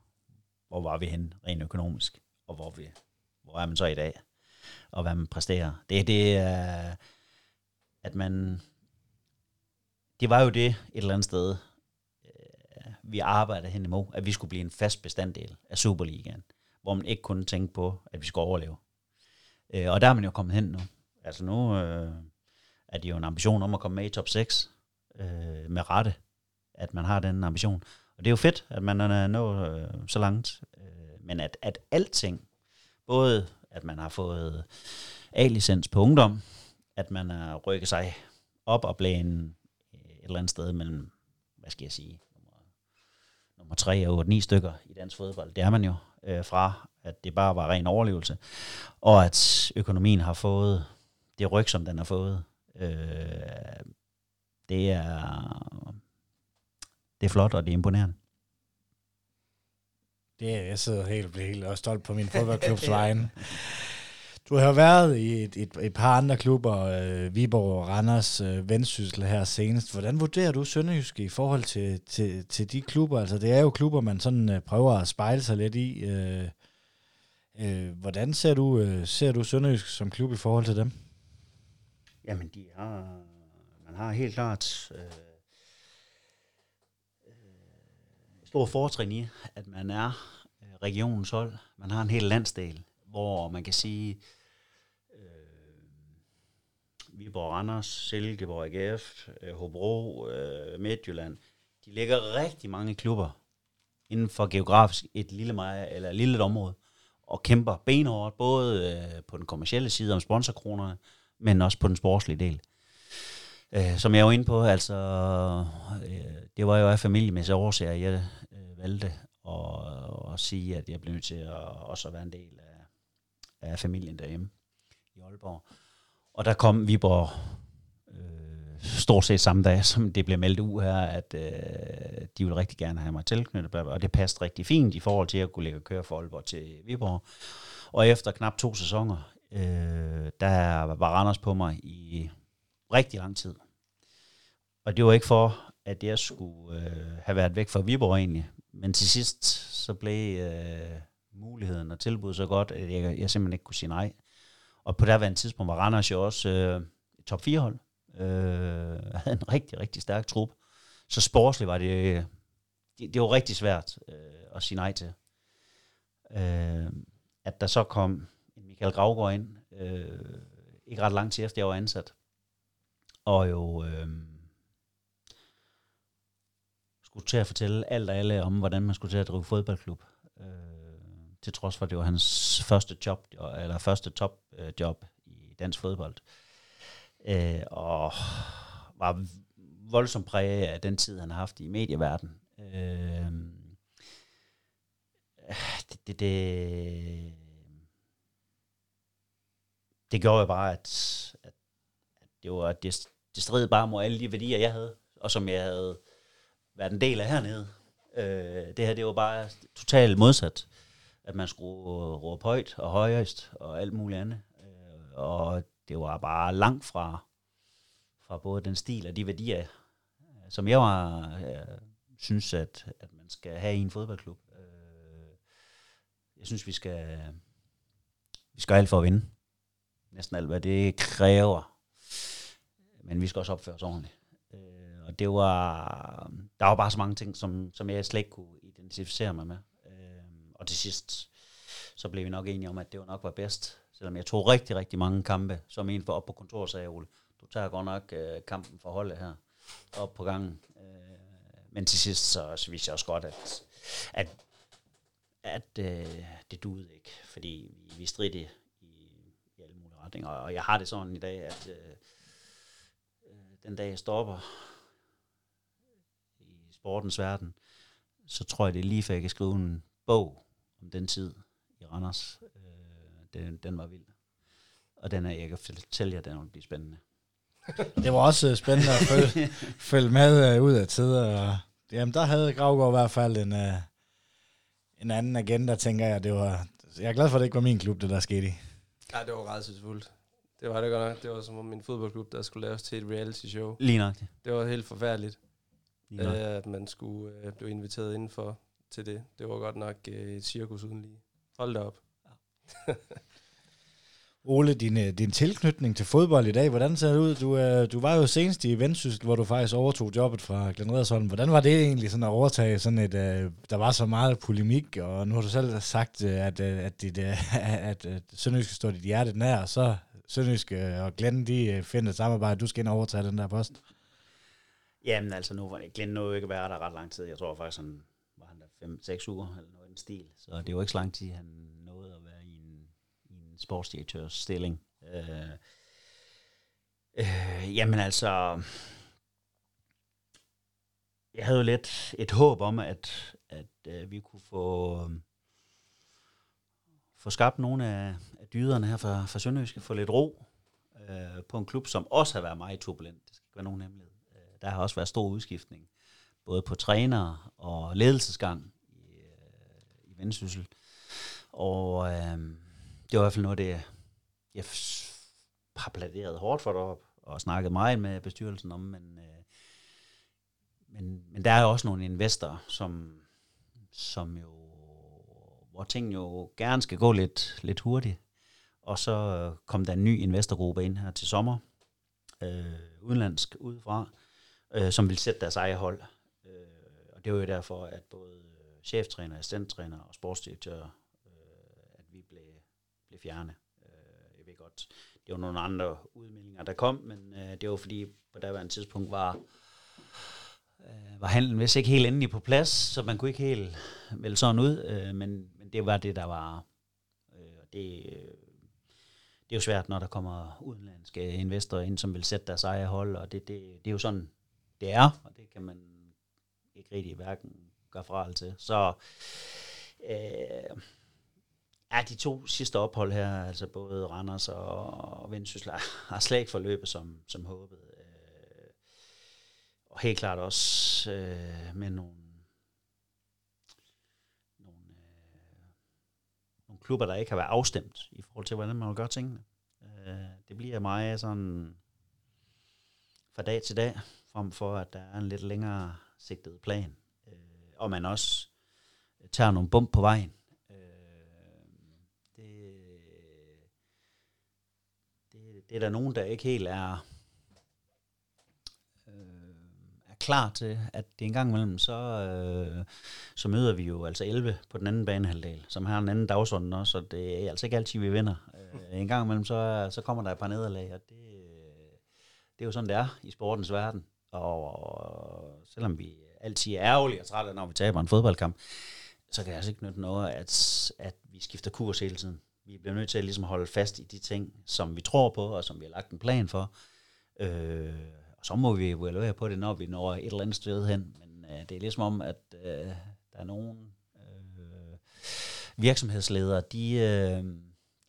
hvor var vi henne rent økonomisk, og hvor, vi, hvor er man så i dag, og hvad man præsterer. Det, det er, at man, det var jo det et eller andet sted, vi arbejder hen imod, at vi skulle blive en fast bestanddel af Superligaen, hvor man ikke kun tænkte på, at vi skulle overleve. Øh, og der er man jo kommet hen nu. Altså nu øh, er det jo en ambition om at komme med i top 6, øh, med rette, at man har den ambition. Og det er jo fedt, at man er nået øh, så langt. Øh, men at, at alting, både at man har fået A-licens på ungdom, at man har rykket sig op og blevet en, et eller andet sted mellem, hvad skal jeg sige, nummer, nummer 3 og 8, 9 stykker i dansk fodbold. Det er man jo øh, fra, at det bare var ren overlevelse. Og at økonomien har fået det ryg, som den har fået. Øh, det er det er flot, og det er imponerende. Det er, jeg sidder helt, helt og stolt på min fodboldklubs (laughs) vegne. Du har været i et, et, et par andre klubber, øh, Viborg og Randers, øh, Vendsyssel her senest. Hvordan vurderer du Sønderjyske i forhold til, til, til de klubber? Altså det er jo klubber, man sådan øh, prøver at spejle sig lidt i. Øh, øh, hvordan ser du, øh, ser du Sønderjysk som klub i forhold til dem? Jamen, de har, man har helt klart øh, øh, stor fortrin i, at man er øh, regionens hold. Man har en hel landsdel, hvor man kan sige, Viborg, Randers, Silkeborg, AGF, øh, Hobro, øh, Midtjylland, de ligger rigtig mange klubber inden for geografisk et lille, meget, eller et lille område, og kæmper benhårdt, både øh, på den kommercielle side om sponsorkronerne, men også på den sportslige del. Øh, som jeg var inde på, altså, øh, det var jo af familiemæssige årsager, jeg øh, valgte at, at sige, at jeg blev nødt til at også være en del af, af familien derhjemme i Aalborg. Og der kom Viborg øh, stort set samme dag, som det blev meldt ud her, at øh, de ville rigtig gerne have mig tilknyttet, og det passede rigtig fint i forhold til at kunne lægge køre for Aalborg til Viborg. Og efter knap to sæsoner, øh, der var Randers på mig i rigtig lang tid. Og det var ikke for, at jeg skulle øh, have været væk fra Viborg egentlig, men til sidst så blev øh, muligheden og tilbuddet så godt, at jeg, jeg simpelthen ikke kunne sige nej. Og på derværende tidspunkt var Randers jo også øh, et top 4 hold. Øh, havde en rigtig, rigtig stærk trup. Så sportsligt var det, det, det var rigtig svært øh, at sige nej til. Øh, at der så kom Michael Gravgaard ind, øh, ikke ret lang tid efter jeg var ansat, og jo øh, skulle til at fortælle alt og alle om, hvordan man skulle til at drive fodboldklub. Til trods for, at det var hans første job, eller første topjob øh, i dansk fodbold. Øh, og var voldsomt præget af den tid, han har haft i medieverdenen. Øh, det, det, det, det gjorde jo bare, at, at, at det var det, det stred bare mod alle de værdier, jeg havde, og som jeg havde været en del af hernede. Øh, det her, det var bare totalt modsat, at man skulle råbe højt og højest og alt muligt andet. Øh, og det var bare langt fra, fra både den stil og de værdier, øh, som jeg var, jeg synes, at, at man skal have i en fodboldklub. Jeg synes, vi skal, vi skal alt for at vinde. Næsten alt, hvad det kræver. Men vi skal også opføre os ordentligt. Og det var, der var bare så mange ting, som, som jeg slet ikke kunne identificere mig med. Og til sidst, så blev vi nok enige om, at det var nok var bedst. Selvom jeg tog rigtig, rigtig mange kampe, som en for op på kontoret sagde, Ole, du tager godt nok øh, kampen for holdet her op på gangen. Øh, men til sidst, så, så vidste jeg også godt, at, at, at øh, det duede ikke, fordi vi, vi stridte i, i alle mulige retninger. Og jeg har det sådan i dag, at øh, øh den dag jeg stopper i sportens verden, så tror jeg, det er lige før jeg kan skrive en bog om den tid i Randers. Øh, den, den var vild. Og den er, jeg kan fortælle jer, den vil blive spændende. det var også øh, spændende at følge, (laughs) følge med uh, ud af tid. Og, jamen, der havde Gravgaard i hvert fald en, uh, en anden agenda, tænker jeg. Det var, jeg er glad for, at det ikke var min klub, det der skete i. Ja, det var redselsfuldt. Det var det godt nok. Det var som om min fodboldklub, der skulle laves til et reality show. Lige nok det. Var helt forfærdeligt, Lige nok. at man skulle uh, blive inviteret indenfor til det. Det var godt nok uh, et cirkus uden lige. Hold da op. Ja. Ole, din, øh, din tilknytning til fodbold i dag, hvordan ser det ud? Du, øh, du var jo senest i Vendsyssel, hvor du faktisk overtog jobbet fra Glenn Redersholm. Hvordan var det egentlig sådan at overtage sådan et, øh, der var så meget polemik, og nu har du selv sagt, at, at, dit, (laughs) at, at Sønderjysk står dit hjerte nær, og så Sønderjysk og Glenn, de finder et samarbejde, du skal ind og overtage den der post. Jamen altså, nu var det Glenn nåede ikke at være der ret lang tid. Jeg tror faktisk, han der 5-6 uger, eller noget i den stil. Så det var ikke så lang tid, han nåede at være i en sportsdirektørs stilling. Øh, øh, jamen altså, jeg havde jo lidt et håb om, at, at øh, vi kunne få, øh, få skabt nogle af, af dyderne her fra, fra Sønderjyske, få lidt ro øh, på en klub, som også har været meget turbulent. Det skal ikke være nogen hemmelighed. Øh, der har også været stor udskiftning, både på træner og ledelsesgang i, øh, i Vendsyssel. Og øh, det var i hvert fald noget, det jeg har pladeret hårdt for det og snakket meget med bestyrelsen om, men, øh, men, men der er jo også nogle investorer, som, som jo, hvor ting jo gerne skal gå lidt, lidt hurtigt. Og så øh, kom der en ny investorgruppe ind her til sommer, øh, udenlandsk udefra, øh, som vil sætte deres eget hold. Og det var jo derfor, at både øh, cheftræner, assistenttræner og sportsdirektør, øh, at vi blev blev fjernet. Øh, jeg ved godt, det var nogle andre udmeldinger, der kom, men øh, det var fordi, på daværende tidspunkt var, øh, var handlen vist ikke helt endelig på plads, så man kunne ikke helt melde sådan ud, øh, men, men det var det, der var. Øh, det, øh, det er jo svært, når der kommer udenlandske investorer ind, som vil sætte deres eget hold, og det, det, det er jo sådan, det er, og det kan man ikke rigtig hverken gør fra til. Så øh, ja, de to sidste ophold her, altså både Randers og, og Vendsyssel, har slet ikke forløbet som, som håbet. Øh, og helt klart også øh, med øh, nogle, klubber, der ikke har været afstemt i forhold til, hvordan man vil gøre tingene. Øh, det bliver meget sådan fra dag til dag, frem for at der er en lidt længere langsigtede plan. Øh, og man også øh, tager nogle bump på vejen. Øh, det, det, det er der nogen, der ikke helt er, øh, er klar til, at det en gang imellem, så, øh, så møder vi jo altså 11 på den anden banehalvdel, som har en anden dagsorden også, og det er altså ikke altid, vi vinder. Øh, en gang imellem, så, så kommer der et par nederlag, og det, øh, det er jo sådan, det er i sportens verden. Og selvom vi altid er ærgerlige og trætte, når vi taber en fodboldkamp, så kan det altså ikke nytte noget, at, at vi skifter kurs hele tiden. Vi bliver nødt til ligesom at ligesom holde fast i de ting, som vi tror på, og som vi har lagt en plan for. Øh, og så må vi evaluere på det, når vi når et eller andet sted hen. Men øh, det er ligesom om, at øh, der er nogle øh, virksomhedsledere, de, øh,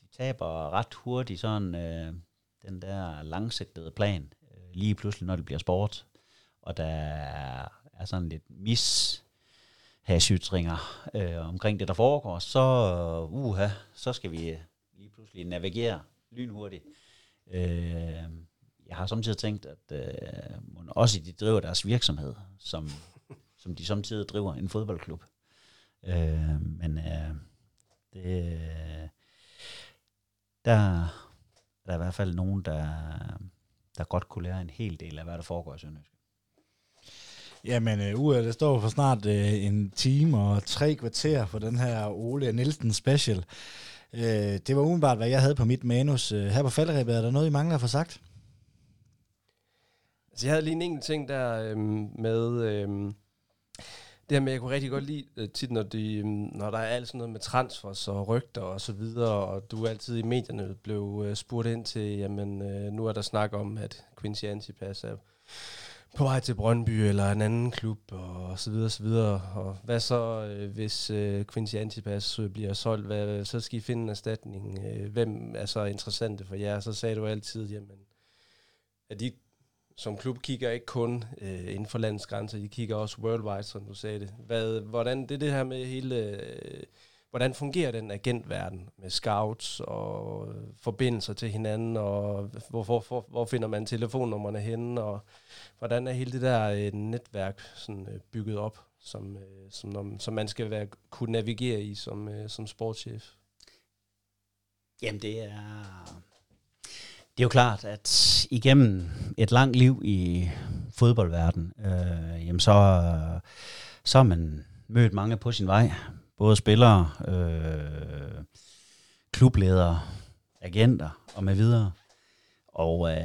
de taber ret hurtigt sådan øh, den der langsigtede plan, øh, lige pludselig, når det bliver sport. Og der er, er sådan lidt mis hasytringer øh, omkring det, der foregår, så, uh, uha, så skal vi lige pludselig navigere lynhurtigt. Øh, jeg har samtidig tænkt, at øh, også de driver deres virksomhed, som, (laughs) som de samtidig driver en fodboldklub. Øh, men øh, det, der, der er i hvert fald nogen, der, der godt kunne lære en hel del af, hvad der foregår i Sønderjysk. Jamen, øh, uh, uge, det står for snart øh, en time og tre kvarter for den her Ole Nielsen special. Øh, det var umiddelbart, hvad jeg havde på mit manus. Øh, her på falderæbet, er der noget, I mangler at få sagt? Så jeg havde lige en enkelt ting der øhm, med... Øhm, det her med, jeg kunne rigtig godt lide øh, tit, når, de, øhm, når der er alt sådan noget med transfers og rygter og så videre, og du altid i medierne blev øh, spurgt ind til, jamen øh, nu er der snak om, at Quincy Antipas er på vej til Brøndby eller en anden klub og så videre, og så videre. Og hvad så, øh, hvis øh, Quincy Antipas øh, bliver solgt? Hvad, så skal I finde en erstatning. Øh, hvem er så interessante for jer? Så sagde du altid, jamen, at de som klub kigger ikke kun øh, inden for landets grænser, de kigger også worldwide, som du sagde det. Hvad, hvordan det det her med hele... Øh, hvordan fungerer den agentverden med scouts og forbindelser til hinanden, og hvor, hvor, hvor, hvor finder man telefonnummerne henne, og hvordan er hele det der øh, netværk sådan, øh, bygget op, som, øh, som, når, som man skal være, kunne navigere i som, øh, som sportschef? Jamen det er, det er jo klart, at igennem et langt liv i fodboldverden, øh, jamen så, så har man mødt mange på sin vej. Både spillere, øh, klubledere, agenter og med videre. Og øh,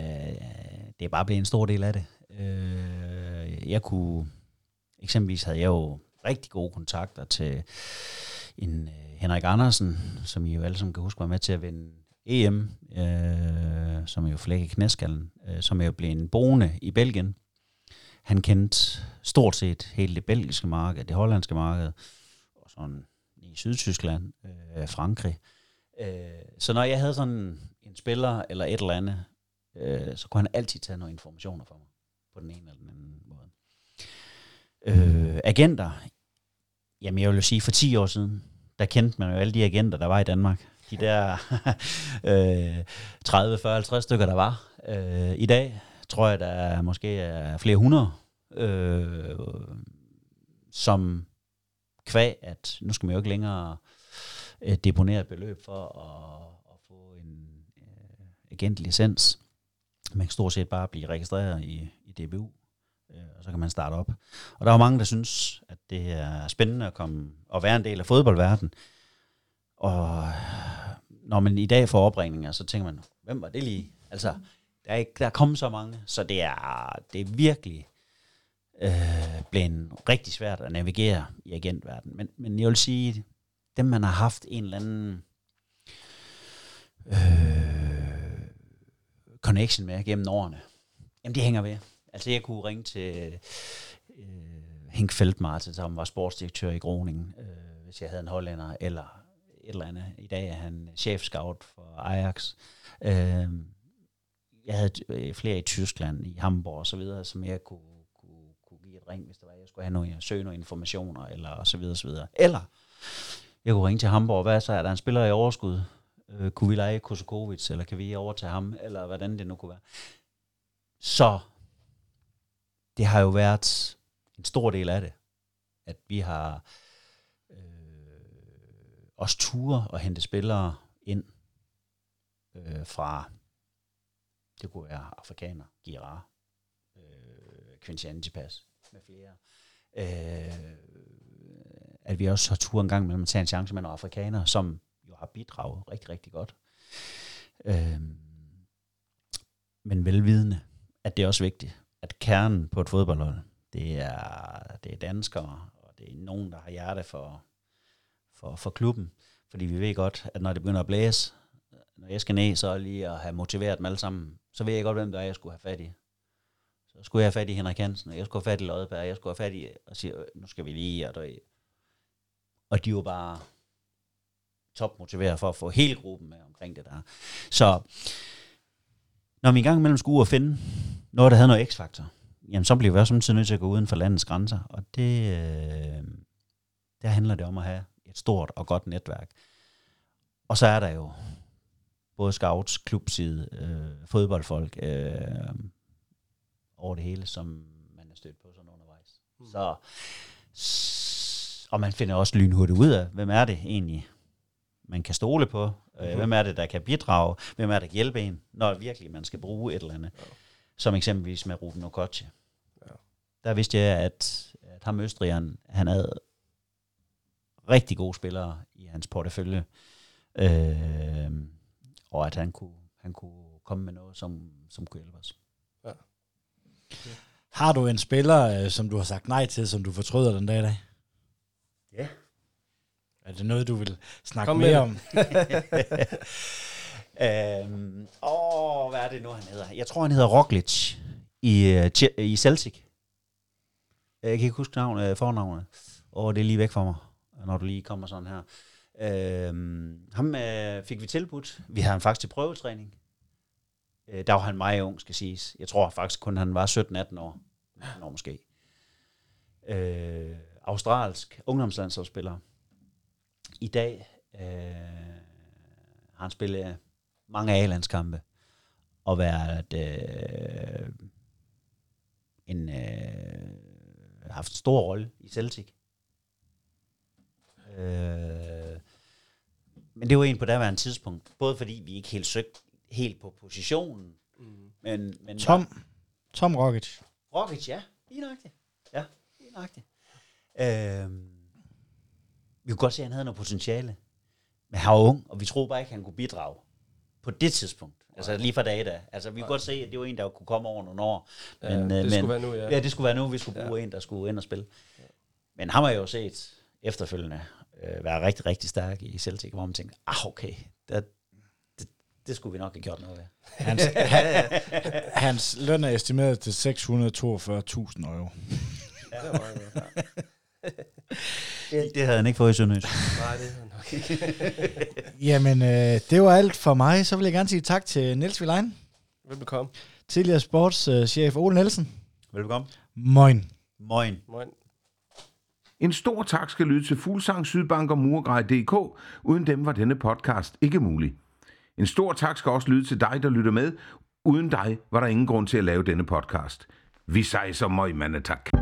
det er bare blevet en stor del af det. Øh, jeg kunne, eksempelvis havde jeg jo rigtig gode kontakter til en øh, Henrik Andersen, som I jo alle sammen kan huske var med til at vinde EM, øh, som er jo flæk i knæskallen, øh, som er jo blevet boende i Belgien. Han kendte stort set hele det belgiske marked, det hollandske marked, sådan i Sydtyskland, øh, Frankrig. Øh, så når jeg havde sådan en spiller eller et eller andet, øh, så kunne han altid tage nogle informationer for mig, på den ene eller den anden måde. Øh, agenter, jamen jeg vil jo sige, for 10 år siden, der kendte man jo alle de agenter, der var i Danmark de der (laughs) øh, 30, 40, 50 stykker, der var. Øh, I dag tror jeg, der er måske er flere hundrede, øh, som kvæg, at nu skal man jo ikke længere øh, deponere et beløb for at, at få en øh, agentlicens. Man kan stort set bare blive registreret i, i DBU, øh, og så kan man starte op. Og der er mange, der synes, at det er spændende at komme og være en del af fodboldverdenen. Og når man i dag får opringninger, så tænker man, hvem var det lige? Altså, der er, ikke, der er kommet så mange, så det er, det er virkelig øh, blevet rigtig svært at navigere i agentverdenen. Men, men jeg vil sige, dem man har haft en eller anden øh, connection med gennem årene, jamen det hænger ved. Altså jeg kunne ringe til øh, Henk Feldmartin, som var sportsdirektør i Groningen, øh, hvis jeg havde en hollænder, eller et eller andet. I dag er han chefscout for Ajax. Øh, jeg havde øh, flere i Tyskland, i Hamburg og så videre, som jeg kunne, ringe, ring, hvis der var, jeg skulle have nogle, søge nogle informationer, eller så videre, så videre. Eller jeg kunne ringe til Hamburg, hvad så er der en spiller i overskud? Øh, kunne vi lege Kosokovic, eller kan vi overtage ham, eller hvordan det nu kunne være. Så det har jo været en stor del af det, at vi har øh, også ture og hente spillere ind øh, fra, det kunne være afrikaner, Girard, øh, Quincy Antipas med flere. Øh, at vi også har tur en gang mellem at tage en chance med nogle afrikanere, som jo har bidraget rigtig, rigtig godt. Øh, men velvidende, at det er også vigtigt, at kernen på et fodboldhold, det er, det er danskere, og det er nogen, der har hjerte for, for, for klubben. Fordi vi ved godt, at når det begynder at blæse, når jeg skal ned, så lige at have motiveret dem alle sammen, så ved jeg godt, hvem der er, jeg skulle have fat i. Så skulle jeg have fat i Henrik Hansen, og jeg skulle have fat i Lodberg, jeg skulle have fat i, og sige, nu skal vi lige, og, der, og de var bare topmotiveret for at få hele gruppen med omkring det der. Så når vi i gang imellem skulle ud og finde noget, der havde noget x-faktor, jamen så bliver vi også samtidig nødt til at gå uden for landets grænser, og det, øh, der handler det om at have et stort og godt netværk. Og så er der jo både scouts, klubside, øh, fodboldfolk øh, over det hele, som man er stødt på sådan undervejs. Mm. Så, og man finder også lynhurtigt ud af, hvem er det egentlig, man kan stole på, øh, mm. hvem er det, der kan bidrage, hvem er det, der kan hjælpe en, når virkelig man skal bruge et eller andet. Ja. Som eksempelvis med Ruben Okoche. Ja. Der vidste jeg, at, at ham Østrigeren, han havde rigtig gode spillere i hans portefølje. Øh, og at han kunne, han kunne komme med noget, som, som kunne hjælpe os. Okay. Har du en spiller, øh, som du har sagt nej til, som du fortryder den dag i dag? Ja. Er det noget, du vil snakke Kom mere om? (laughs) øhm, åh, hvad er det nu, han hedder? Jeg tror, han hedder Roglic i, uh, i Celtic. Jeg kan ikke huske navnet, fornavnet. Åh, det er lige væk for mig, når du lige kommer sådan her. Øhm, ham øh, fik vi tilbudt. Vi havde ham faktisk til prøvetræning. Øh, der var han meget ung, skal siges. Jeg tror faktisk kun, han var 17-18 år. 19 år måske. Øh, australsk ungdomslandsholdsspiller. I dag øh, har han spillet mange A-landskampe og været øh, en øh, haft stor rolle i Celtic. Øh, men det var en på daværende tidspunkt, både fordi vi ikke helt søgte helt på positionen, mm. men, men Tom, var, Tom Rogic. Rogic, ja, lige nøjagtigt. Ja, lige nøjagtigt. Øh, vi kunne godt se, at han havde noget potentiale. Men han var ung, og vi troede bare ikke, at han kunne bidrage på det tidspunkt. Altså lige fra dag da. Altså vi kunne godt se, at det var en, der kunne komme over nogle år. Men, ja, det men, skulle være nu, ja. Ja, det skulle være nu, vi skulle bruge ja. en, der skulle ind og spille. Men ham har jeg jo set efterfølgende øh, være rigtig, rigtig stærk i Celtic, hvor man tænkte, ah okay, det, det, skulle vi nok have gjort noget ved. Hans, (laughs) han, hans løn er estimeret til 642.000 euro. Ja, det var (laughs) det, det havde han ikke fået i Sønderjys. Nej, det havde han nok ikke. (laughs) Jamen, øh, det var alt for mig. Så vil jeg gerne sige tak til Niels Vilein. Velbekomme. Tidligere sportschef Ole Nielsen. Velbekomme. Moin. Moin. Moin. En stor tak skal lyde til Fuglsang, Sydbank og Murgrej.dk. Uden dem var denne podcast ikke mulig. En stor tak skal også lyde til dig, der lytter med. Uden dig var der ingen grund til at lave denne podcast. Vi sejser møg, mandetak.